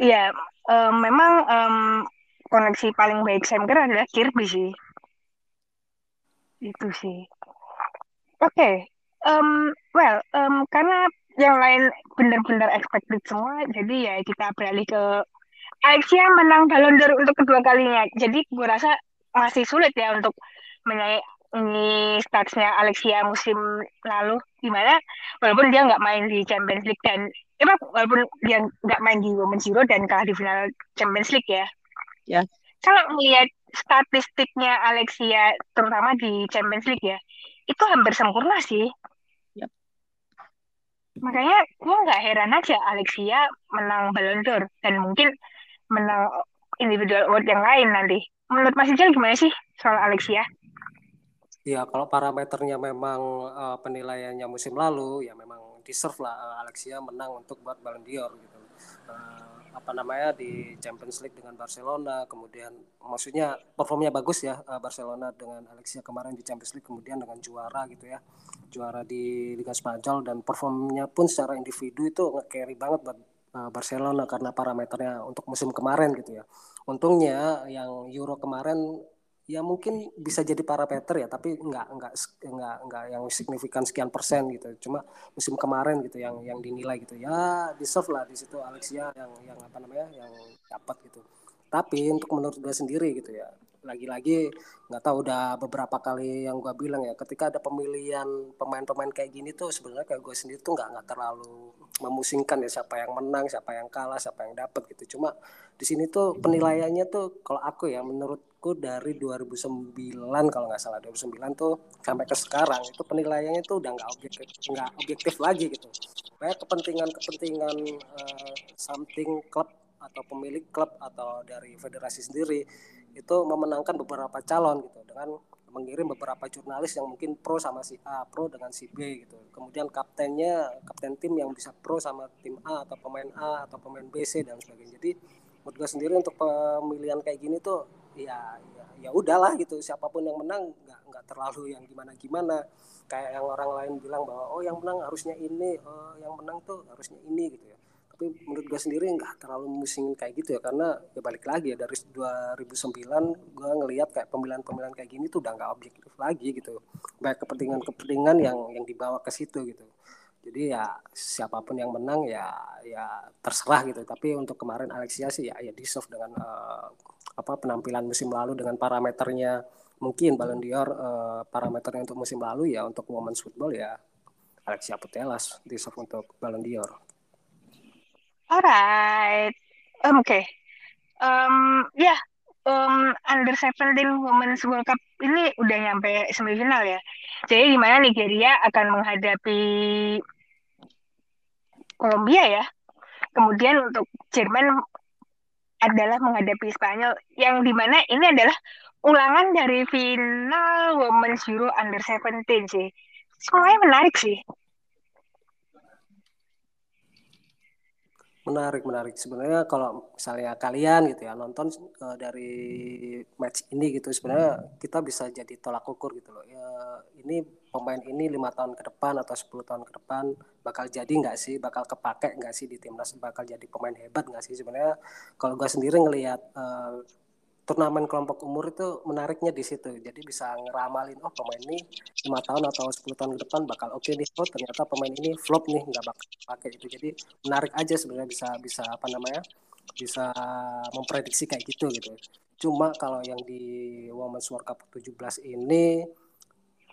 Speaker 1: iya um, memang um, koneksi paling baik Sam Kerr adalah Kirby sih. Itu sih. Oke okay um, well um, karena yang lain benar-benar expected semua jadi ya kita beralih ke Alexia menang Ballon d'Or untuk kedua kalinya. Jadi gue rasa masih sulit ya untuk menyaingi statsnya Alexia musim lalu gimana walaupun dia nggak main di Champions League dan emang walaupun dia nggak main di Women's Euro dan kalah di final Champions League ya
Speaker 2: ya
Speaker 1: kalau melihat statistiknya Alexia terutama di Champions League ya itu hampir sempurna sih makanya gue nggak heran aja Alexia menang Ballon d'Or dan mungkin menang individual award yang lain nanti. Menurut Mas Ijal gimana sih soal Alexia?
Speaker 4: Ya kalau parameternya memang uh, penilaiannya musim lalu ya memang deserve lah uh, Alexia menang untuk buat Ballon d'Or gitu. Uh, apa namanya di Champions League dengan Barcelona kemudian maksudnya performnya bagus ya uh, Barcelona dengan Alexia kemarin di Champions League kemudian dengan juara gitu ya juara di Liga Spanyol dan performnya pun secara individu itu nge-carry banget buat Barcelona karena parameternya untuk musim kemarin gitu ya untungnya yang Euro kemarin ya mungkin bisa jadi parameter ya tapi enggak enggak enggak enggak yang signifikan sekian persen gitu. Cuma musim kemarin gitu yang yang dinilai gitu. Ya deserve lah di situ Alexia yang yang apa namanya yang dapat gitu. Tapi untuk menurut gue sendiri gitu ya lagi-lagi nggak tahu udah beberapa kali yang gue bilang ya ketika ada pemilihan pemain-pemain kayak gini tuh sebenarnya kayak gue sendiri tuh nggak nggak terlalu memusingkan ya siapa yang menang siapa yang kalah siapa yang dapat gitu. Cuma di sini tuh penilaiannya tuh kalau aku ya menurutku dari 2009 kalau nggak salah 2009 tuh sampai ke sekarang itu penilaiannya tuh udah nggak objektif nggak objektif lagi gitu kayak kepentingan kepentingan uh, something klub atau pemilik klub atau dari federasi sendiri itu memenangkan beberapa calon gitu dengan mengirim beberapa jurnalis yang mungkin pro sama si A, pro dengan si B gitu. Kemudian kaptennya, kapten tim yang bisa pro sama tim A atau pemain A atau pemain B, C dan sebagainya. Jadi menurut gue sendiri untuk pemilihan kayak gini tuh ya ya, ya udahlah gitu. Siapa pun yang menang nggak nggak terlalu yang gimana gimana kayak yang orang lain bilang bahwa oh yang menang harusnya ini oh yang menang tuh harusnya ini gitu ya. Tapi menurut gue sendiri nggak terlalu musingin kayak gitu ya karena ya balik lagi ya dari 2009 gue ngelihat kayak pemilihan-pemilihan kayak gini tuh udah nggak objektif lagi gitu. Baik kepentingan-kepentingan yang yang dibawa ke situ gitu jadi ya siapa pun yang menang ya ya terserah gitu tapi untuk kemarin Alexia sih ya ya deserve dengan uh, apa penampilan musim lalu dengan parameternya mungkin Ballon d'Or uh, parameternya untuk musim lalu ya untuk women's football ya Alexia Putellas deserve untuk Ballon d'Or.
Speaker 1: Alright, um, oke. Okay. Um, ya, yeah. Um, under 17 Women's World Cup ini udah nyampe semifinal ya. Jadi di mana Nigeria akan menghadapi Kolombia ya. Kemudian untuk Jerman adalah menghadapi Spanyol yang di mana ini adalah ulangan dari final Women's Euro Under 17 sih. Semuanya menarik sih.
Speaker 4: Menarik, menarik. Sebenarnya kalau misalnya kalian gitu ya nonton uh, dari match ini gitu, sebenarnya kita bisa jadi tolak ukur gitu loh. Ya, ini pemain ini lima tahun ke depan atau 10 tahun ke depan bakal jadi nggak sih, bakal kepake nggak sih di timnas, bakal jadi pemain hebat nggak sih sebenarnya. Kalau gue sendiri ngelihat uh, turnamen kelompok umur itu menariknya di situ. Jadi bisa ngeramalin, oh pemain ini lima tahun atau 10 tahun ke depan bakal oke okay nih. Oh ternyata pemain ini flop nih, nggak bakal pakai itu. Jadi menarik aja sebenarnya bisa bisa apa namanya bisa memprediksi kayak gitu gitu. Cuma kalau yang di Women's World Cup 17 ini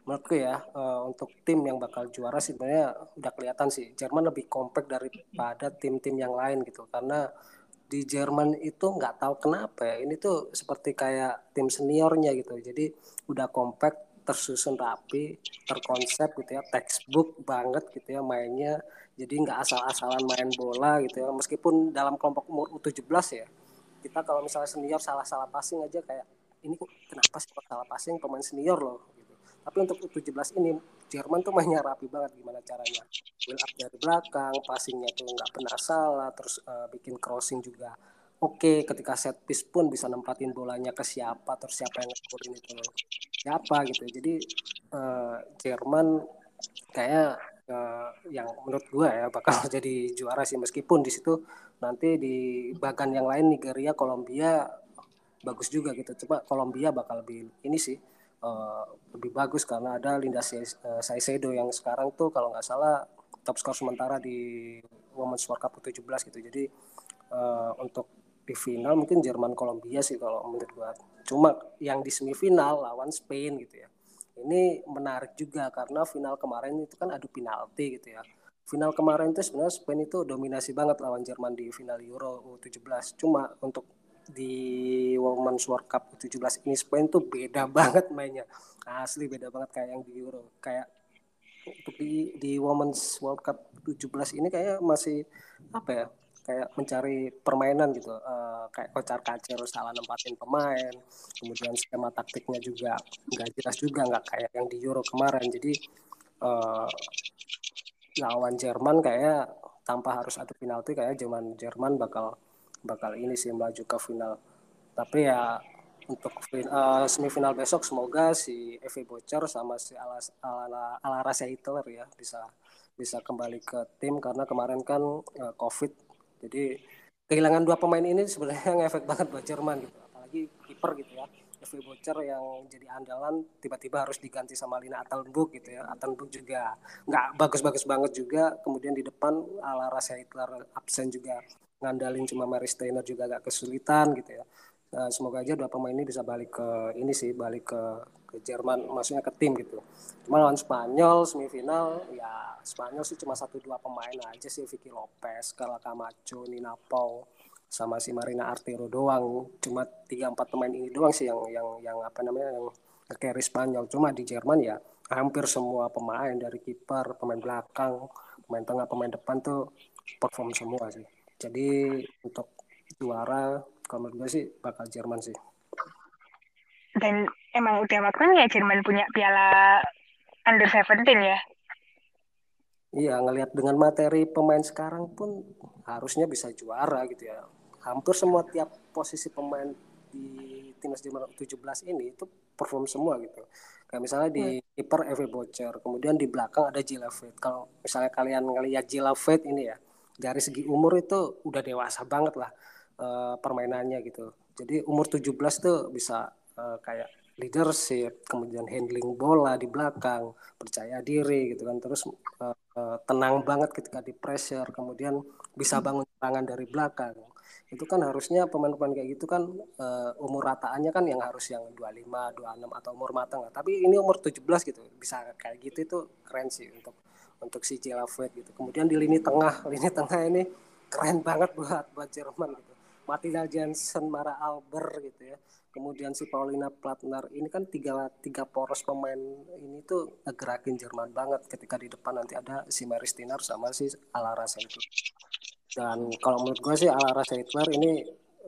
Speaker 4: menurutku ya uh, untuk tim yang bakal juara sebenarnya udah kelihatan sih Jerman lebih kompak daripada tim-tim yang lain gitu karena di Jerman itu nggak tahu kenapa ya. Ini tuh seperti kayak tim seniornya gitu. Jadi udah kompak tersusun rapi terkonsep gitu ya. Textbook banget gitu ya mainnya. Jadi nggak asal-asalan main bola gitu ya. Meskipun dalam kelompok umur U17 ya kita kalau misalnya senior salah-salah passing aja kayak ini kenapa sih salah passing pemain senior loh? Tapi untuk U17 ini Jerman tuh mainnya rapi banget gimana caranya. Build up dari belakang, passingnya tuh nggak pernah salah, terus uh, bikin crossing juga oke. Okay. Ketika set piece pun bisa nempatin bolanya ke siapa, terus siapa yang ngekurin itu siapa gitu. Jadi uh, Jerman kayak uh, yang menurut gue ya bakal jadi juara sih meskipun di situ nanti di bagan yang lain Nigeria, Kolombia bagus juga gitu. Coba Kolombia bakal lebih ini sih uh, lebih bagus karena ada Linda Saisedo yang sekarang tuh kalau nggak salah top skor sementara di Women's World Cup 17 gitu. Jadi uh, untuk di final mungkin Jerman Kolombia sih kalau menurut gua. Cuma yang di semifinal lawan Spain gitu ya. Ini menarik juga karena final kemarin itu kan adu penalti gitu ya. Final kemarin itu sebenarnya Spain itu dominasi banget lawan Jerman di final Euro U17. Cuma untuk di Women's World Cup 17 ini. Spain tuh beda banget mainnya. Asli beda banget kayak yang di Euro. Kayak untuk di di Women's World Cup 17 ini kayak masih apa ya kayak mencari permainan gitu. Uh, kayak kocar kacir salah nempatin pemain. Kemudian skema taktiknya juga nggak jelas juga nggak kayak yang di Euro kemarin. Jadi uh, lawan Jerman kayak tanpa harus adu penalti kayak zaman Jerman bakal bakal ini sih maju ke final. Tapi ya untuk uh, semifinal besok semoga si Evi Bocor sama si Ala Ala Alara Hitler ya bisa bisa kembali ke tim karena kemarin kan uh, COVID. Jadi kehilangan dua pemain ini sebenarnya ngefek banget buat Jerman gitu apalagi kiper gitu ya Evi Bocor yang jadi andalan tiba-tiba harus diganti sama Lina Attenborough gitu ya Attenborough juga nggak bagus-bagus banget juga kemudian di depan Alara Hitler absen juga ngandalin cuma Mary Steiner juga agak kesulitan gitu ya. Nah, semoga aja dua pemain ini bisa balik ke ini sih balik ke ke Jerman maksudnya ke tim gitu. Cuma lawan Spanyol semifinal ya Spanyol sih cuma satu dua pemain aja sih Vicky Lopez, Carla Camacho, Nina Pau sama si Marina Artero doang. Cuma tiga empat pemain ini doang sih yang yang yang apa namanya yang carry Spanyol. Cuma di Jerman ya hampir semua pemain dari kiper, pemain belakang, pemain tengah, pemain depan tuh perform semua sih. Jadi untuk juara kalau menurut gue sih bakal Jerman sih
Speaker 1: dan emang udah waktunya Jerman punya piala under 17 ya
Speaker 4: Iya, ngelihat dengan materi pemain sekarang pun harusnya bisa juara gitu ya. Hampir semua tiap posisi pemain di timnas Jerman 17 ini itu perform semua gitu. Kayak misalnya di hmm. kiper hmm. Eve Bocer, kemudian di belakang ada Jilavet. Kalau misalnya kalian ngelihat Jilavet ini ya, dari segi umur itu udah dewasa banget lah uh, permainannya gitu. Jadi umur 17 tuh bisa uh, kayak leadership, kemudian handling bola di belakang, percaya diri gitu kan, terus uh, uh, tenang banget ketika di pressure, kemudian bisa bangun serangan dari belakang. Itu kan harusnya pemain-pemain kayak gitu kan uh, umur rataannya kan yang harus yang 25, 26 atau umur matang lah. Tapi ini umur 17 gitu, bisa kayak gitu itu keren sih untuk untuk si Jelavet gitu. Kemudian di lini tengah, lini tengah ini keren banget buat buat Jerman gitu. Matilda Jensen, Mara Alber gitu ya kemudian si Paulina Platner ini kan tiga tiga poros pemain ini tuh ngegerakin Jerman banget ketika di depan nanti ada si Mary Stiner sama si Alara Seidler dan kalau menurut gue sih Alara Seidler ini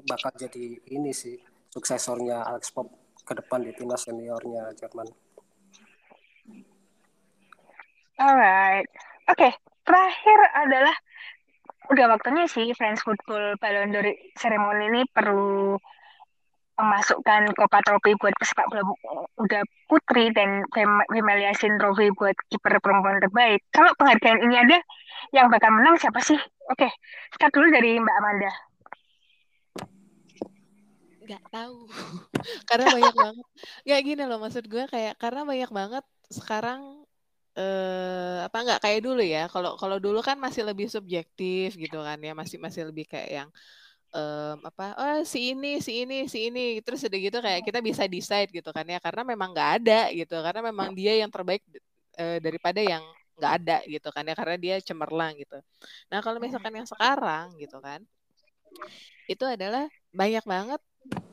Speaker 4: bakal jadi ini sih suksesornya Alex Pop ke depan di timnas seniornya Jerman.
Speaker 1: Alright, oke. Okay. Terakhir adalah udah waktunya sih French Football Ballon d'Or ceremony ini perlu memasukkan Copa Trophy buat pesepak bola udah putri dan Yasin Trophy buat kiper perempuan terbaik. Kalau penghargaan ini ada, yang bakal menang siapa sih? Oke, start dulu dari Mbak Amanda.
Speaker 3: Gak tahu, karena banyak banget. Gak gini loh maksud gue kayak karena banyak banget sekarang eh apa nggak kayak dulu ya. Kalau kalau dulu kan masih lebih subjektif gitu kan ya, masih masih lebih kayak yang um, apa oh si ini si ini si ini. Terus udah gitu kayak kita bisa decide gitu kan ya karena memang nggak ada gitu karena memang dia yang terbaik uh, daripada yang nggak ada gitu kan ya karena dia cemerlang gitu. Nah kalau misalkan yang sekarang gitu kan itu adalah banyak banget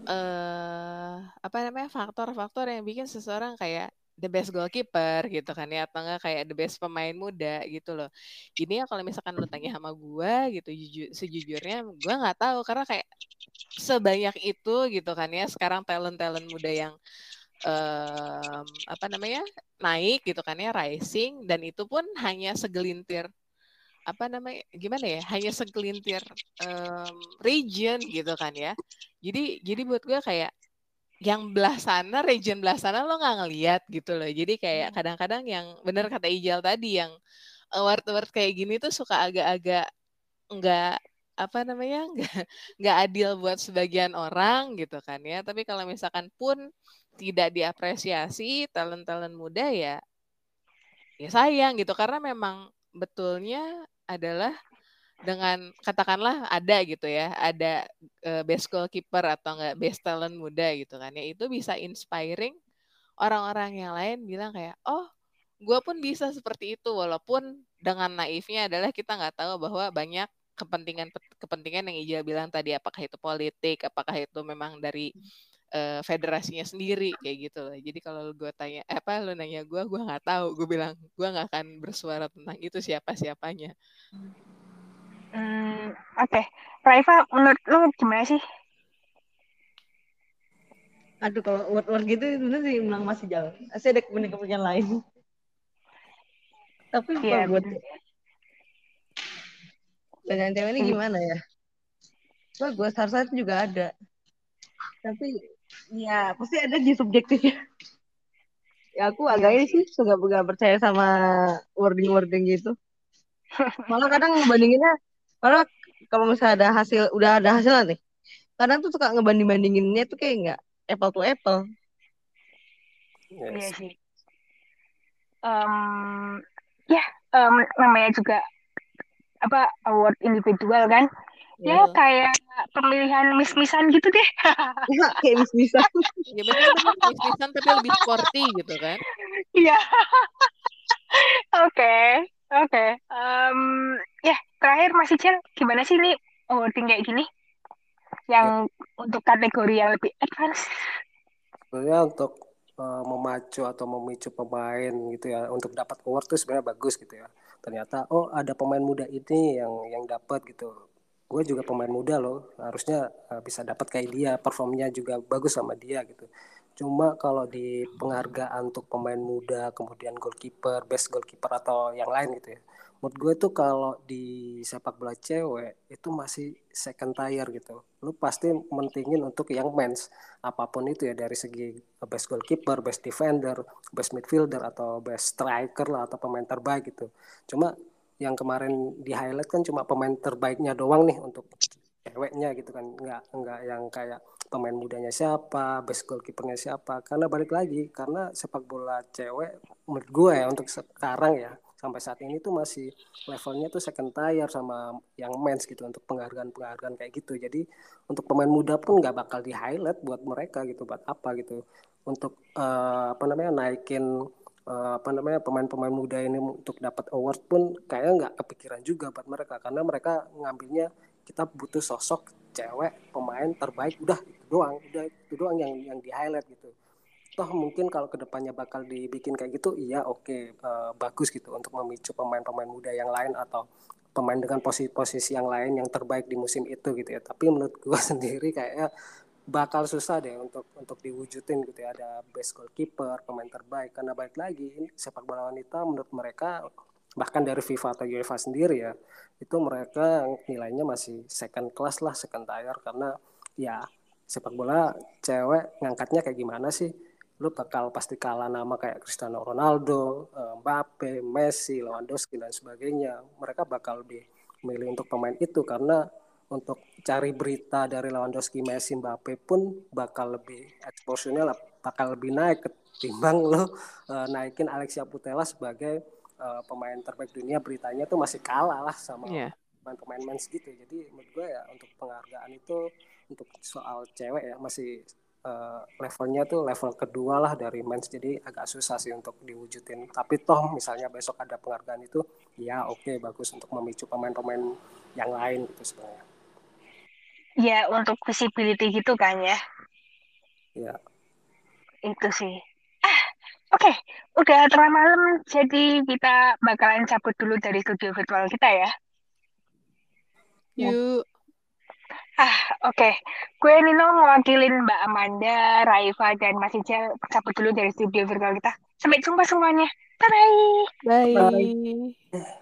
Speaker 3: uh, apa namanya faktor-faktor yang bikin seseorang kayak the best goalkeeper gitu kan ya atau enggak kayak the best pemain muda gitu loh. Ini ya kalau misalkan lu tanya sama gue gitu jujur sejujurnya gue nggak tahu karena kayak sebanyak itu gitu kan ya sekarang talent talent muda yang um, apa namanya naik gitu kan ya rising dan itu pun hanya segelintir apa namanya gimana ya hanya segelintir um, region gitu kan ya. Jadi jadi buat gue kayak yang belah sana, region belah sana lo nggak ngeliat gitu loh. Jadi kayak hmm. kadang-kadang yang bener kata Ijal tadi yang award-award kayak gini tuh suka agak-agak nggak apa namanya nggak nggak adil buat sebagian orang gitu kan ya. Tapi kalau misalkan pun tidak diapresiasi talent-talent muda ya ya sayang gitu karena memang betulnya adalah dengan katakanlah ada gitu ya, ada uh, best goalkeeper atau enggak best talent muda gitu kan ya, itu bisa inspiring orang-orang yang lain bilang kayak, oh gue pun bisa seperti itu walaupun dengan naifnya adalah kita nggak tahu bahwa banyak kepentingan kepentingan yang Ijal bilang tadi apakah itu politik apakah itu memang dari uh, federasinya sendiri kayak gitu loh. Jadi kalau gue tanya eh, apa lo nanya gue gue nggak tahu. Gue bilang gue nggak akan bersuara tentang itu siapa siapanya
Speaker 1: Hmm, oke. Okay. Raifa, menurut lu gimana sih?
Speaker 2: Aduh, kalau word-word gitu sebenarnya sih bilang masih jauh. Masih ada kepentingan lain. Tapi yeah, buat dengan cewek ini gimana ya? gue harusnya juga ada. Tapi ya pasti ada di subjektifnya. Ya aku agak ini sih suka gak percaya sama wording-wording gitu. Malah kadang ngebandinginnya karena kalau misalnya ada hasil udah ada hasil nih kadang tuh suka ngebanding bandinginnya tuh kayak nggak apple to apple.
Speaker 1: Yes. iya sih. Um, ya um, namanya juga apa award individual kan? Yeah. ya iya. kayak pemilihan mis-misan gitu deh.
Speaker 2: Ya, kayak mis-misan
Speaker 3: ya benar mis-misan tapi lebih sporty gitu kan?
Speaker 1: Iya. Oke oke. Um, ya yeah terakhir Mas Ijal, gimana sih ini awarding kayak gini? Yang ya. untuk kategori yang lebih advance?
Speaker 4: Sebenarnya untuk uh, memacu atau memicu pemain gitu ya untuk dapat award tuh sebenarnya bagus gitu ya. Ternyata oh ada pemain muda ini yang yang dapat gitu. gue juga pemain muda loh harusnya uh, bisa dapat kayak dia performnya juga bagus sama dia gitu cuma kalau di penghargaan untuk pemain muda kemudian goalkeeper best goalkeeper atau yang lain gitu ya menurut gue tuh kalau di sepak bola cewek itu masih second tier gitu. Lu pasti mentingin untuk yang mens. Apa pun itu ya dari segi best goalkeeper best defender best midfielder atau best striker lah atau pemain terbaik gitu. Cuma yang kemarin di highlight kan cuma pemain terbaiknya doang nih untuk ceweknya gitu kan. Nggak nggak yang kayak pemain mudanya siapa best goalkeepernya siapa. Karena balik lagi karena sepak bola cewek menurut gue ya untuk sekarang ya sampai saat ini tuh masih levelnya tuh second tier sama yang mens gitu untuk penghargaan-penghargaan kayak gitu. Jadi untuk pemain muda pun nggak bakal di highlight buat mereka gitu buat apa gitu. Untuk uh, apa namanya naikin uh, apa namanya pemain-pemain muda ini untuk dapat award pun kayaknya nggak kepikiran juga buat mereka karena mereka ngambilnya kita butuh sosok cewek pemain terbaik udah itu doang udah itu doang yang yang di highlight gitu toh mungkin kalau ke depannya bakal dibikin kayak gitu iya oke okay, uh, eh, bagus gitu untuk memicu pemain-pemain muda yang lain atau pemain dengan posisi-posisi yang lain yang terbaik di musim itu gitu ya. Tapi menurut gue sendiri kayaknya bakal susah deh untuk untuk diwujudin gitu ya. Ada best goalkeeper pemain terbaik. Karena baik lagi sepak bola wanita menurut mereka bahkan dari FIFA atau UEFA sendiri ya itu mereka nilainya masih second class lah second tier. Karena ya sepak bola cewek ngangkatnya kayak gimana sih lu bakal pasti kalah nama kayak Cristiano Ronaldo, eh, Mbappe, Messi, Lewandowski dan sebagainya. Mereka bakal lebih milih untuk pemain itu karena untuk cari berita dari Lewandowski, Messi, Mbappe pun bakal lebih exposure-nya bakal lebih naik ketimbang lo uh, naikin Alexia Putela sebagai uh, pemain terbaik dunia beritanya tuh masih kalah lah sama yeah. pemain-pemain mens gitu. Jadi menurut gue ya untuk penghargaan itu untuk soal cewek ya masih uh, levelnya tuh level kedua lah dari mens jadi agak susah sih untuk diwujudin. Tapi toh misalnya besok ada penghargaan itu ya oke okay, bagus untuk memicu pemain-pemain yang lain gitu sebenarnya.
Speaker 1: Ya untuk visibility gitu kan ya.
Speaker 4: Ya.
Speaker 1: Itu sih. Ah oke. Okay. udah terlalu malam jadi kita bakalan cabut dulu dari studio virtual kita ya.
Speaker 3: Yuk
Speaker 1: Ah, oke. Okay. Gue Nino mewakilin Mbak Amanda, Raifa, dan Mas Ijal cabut dulu dari studio virtual kita. Sampai jumpa semuanya. Bye-bye.
Speaker 3: Bye. Bye.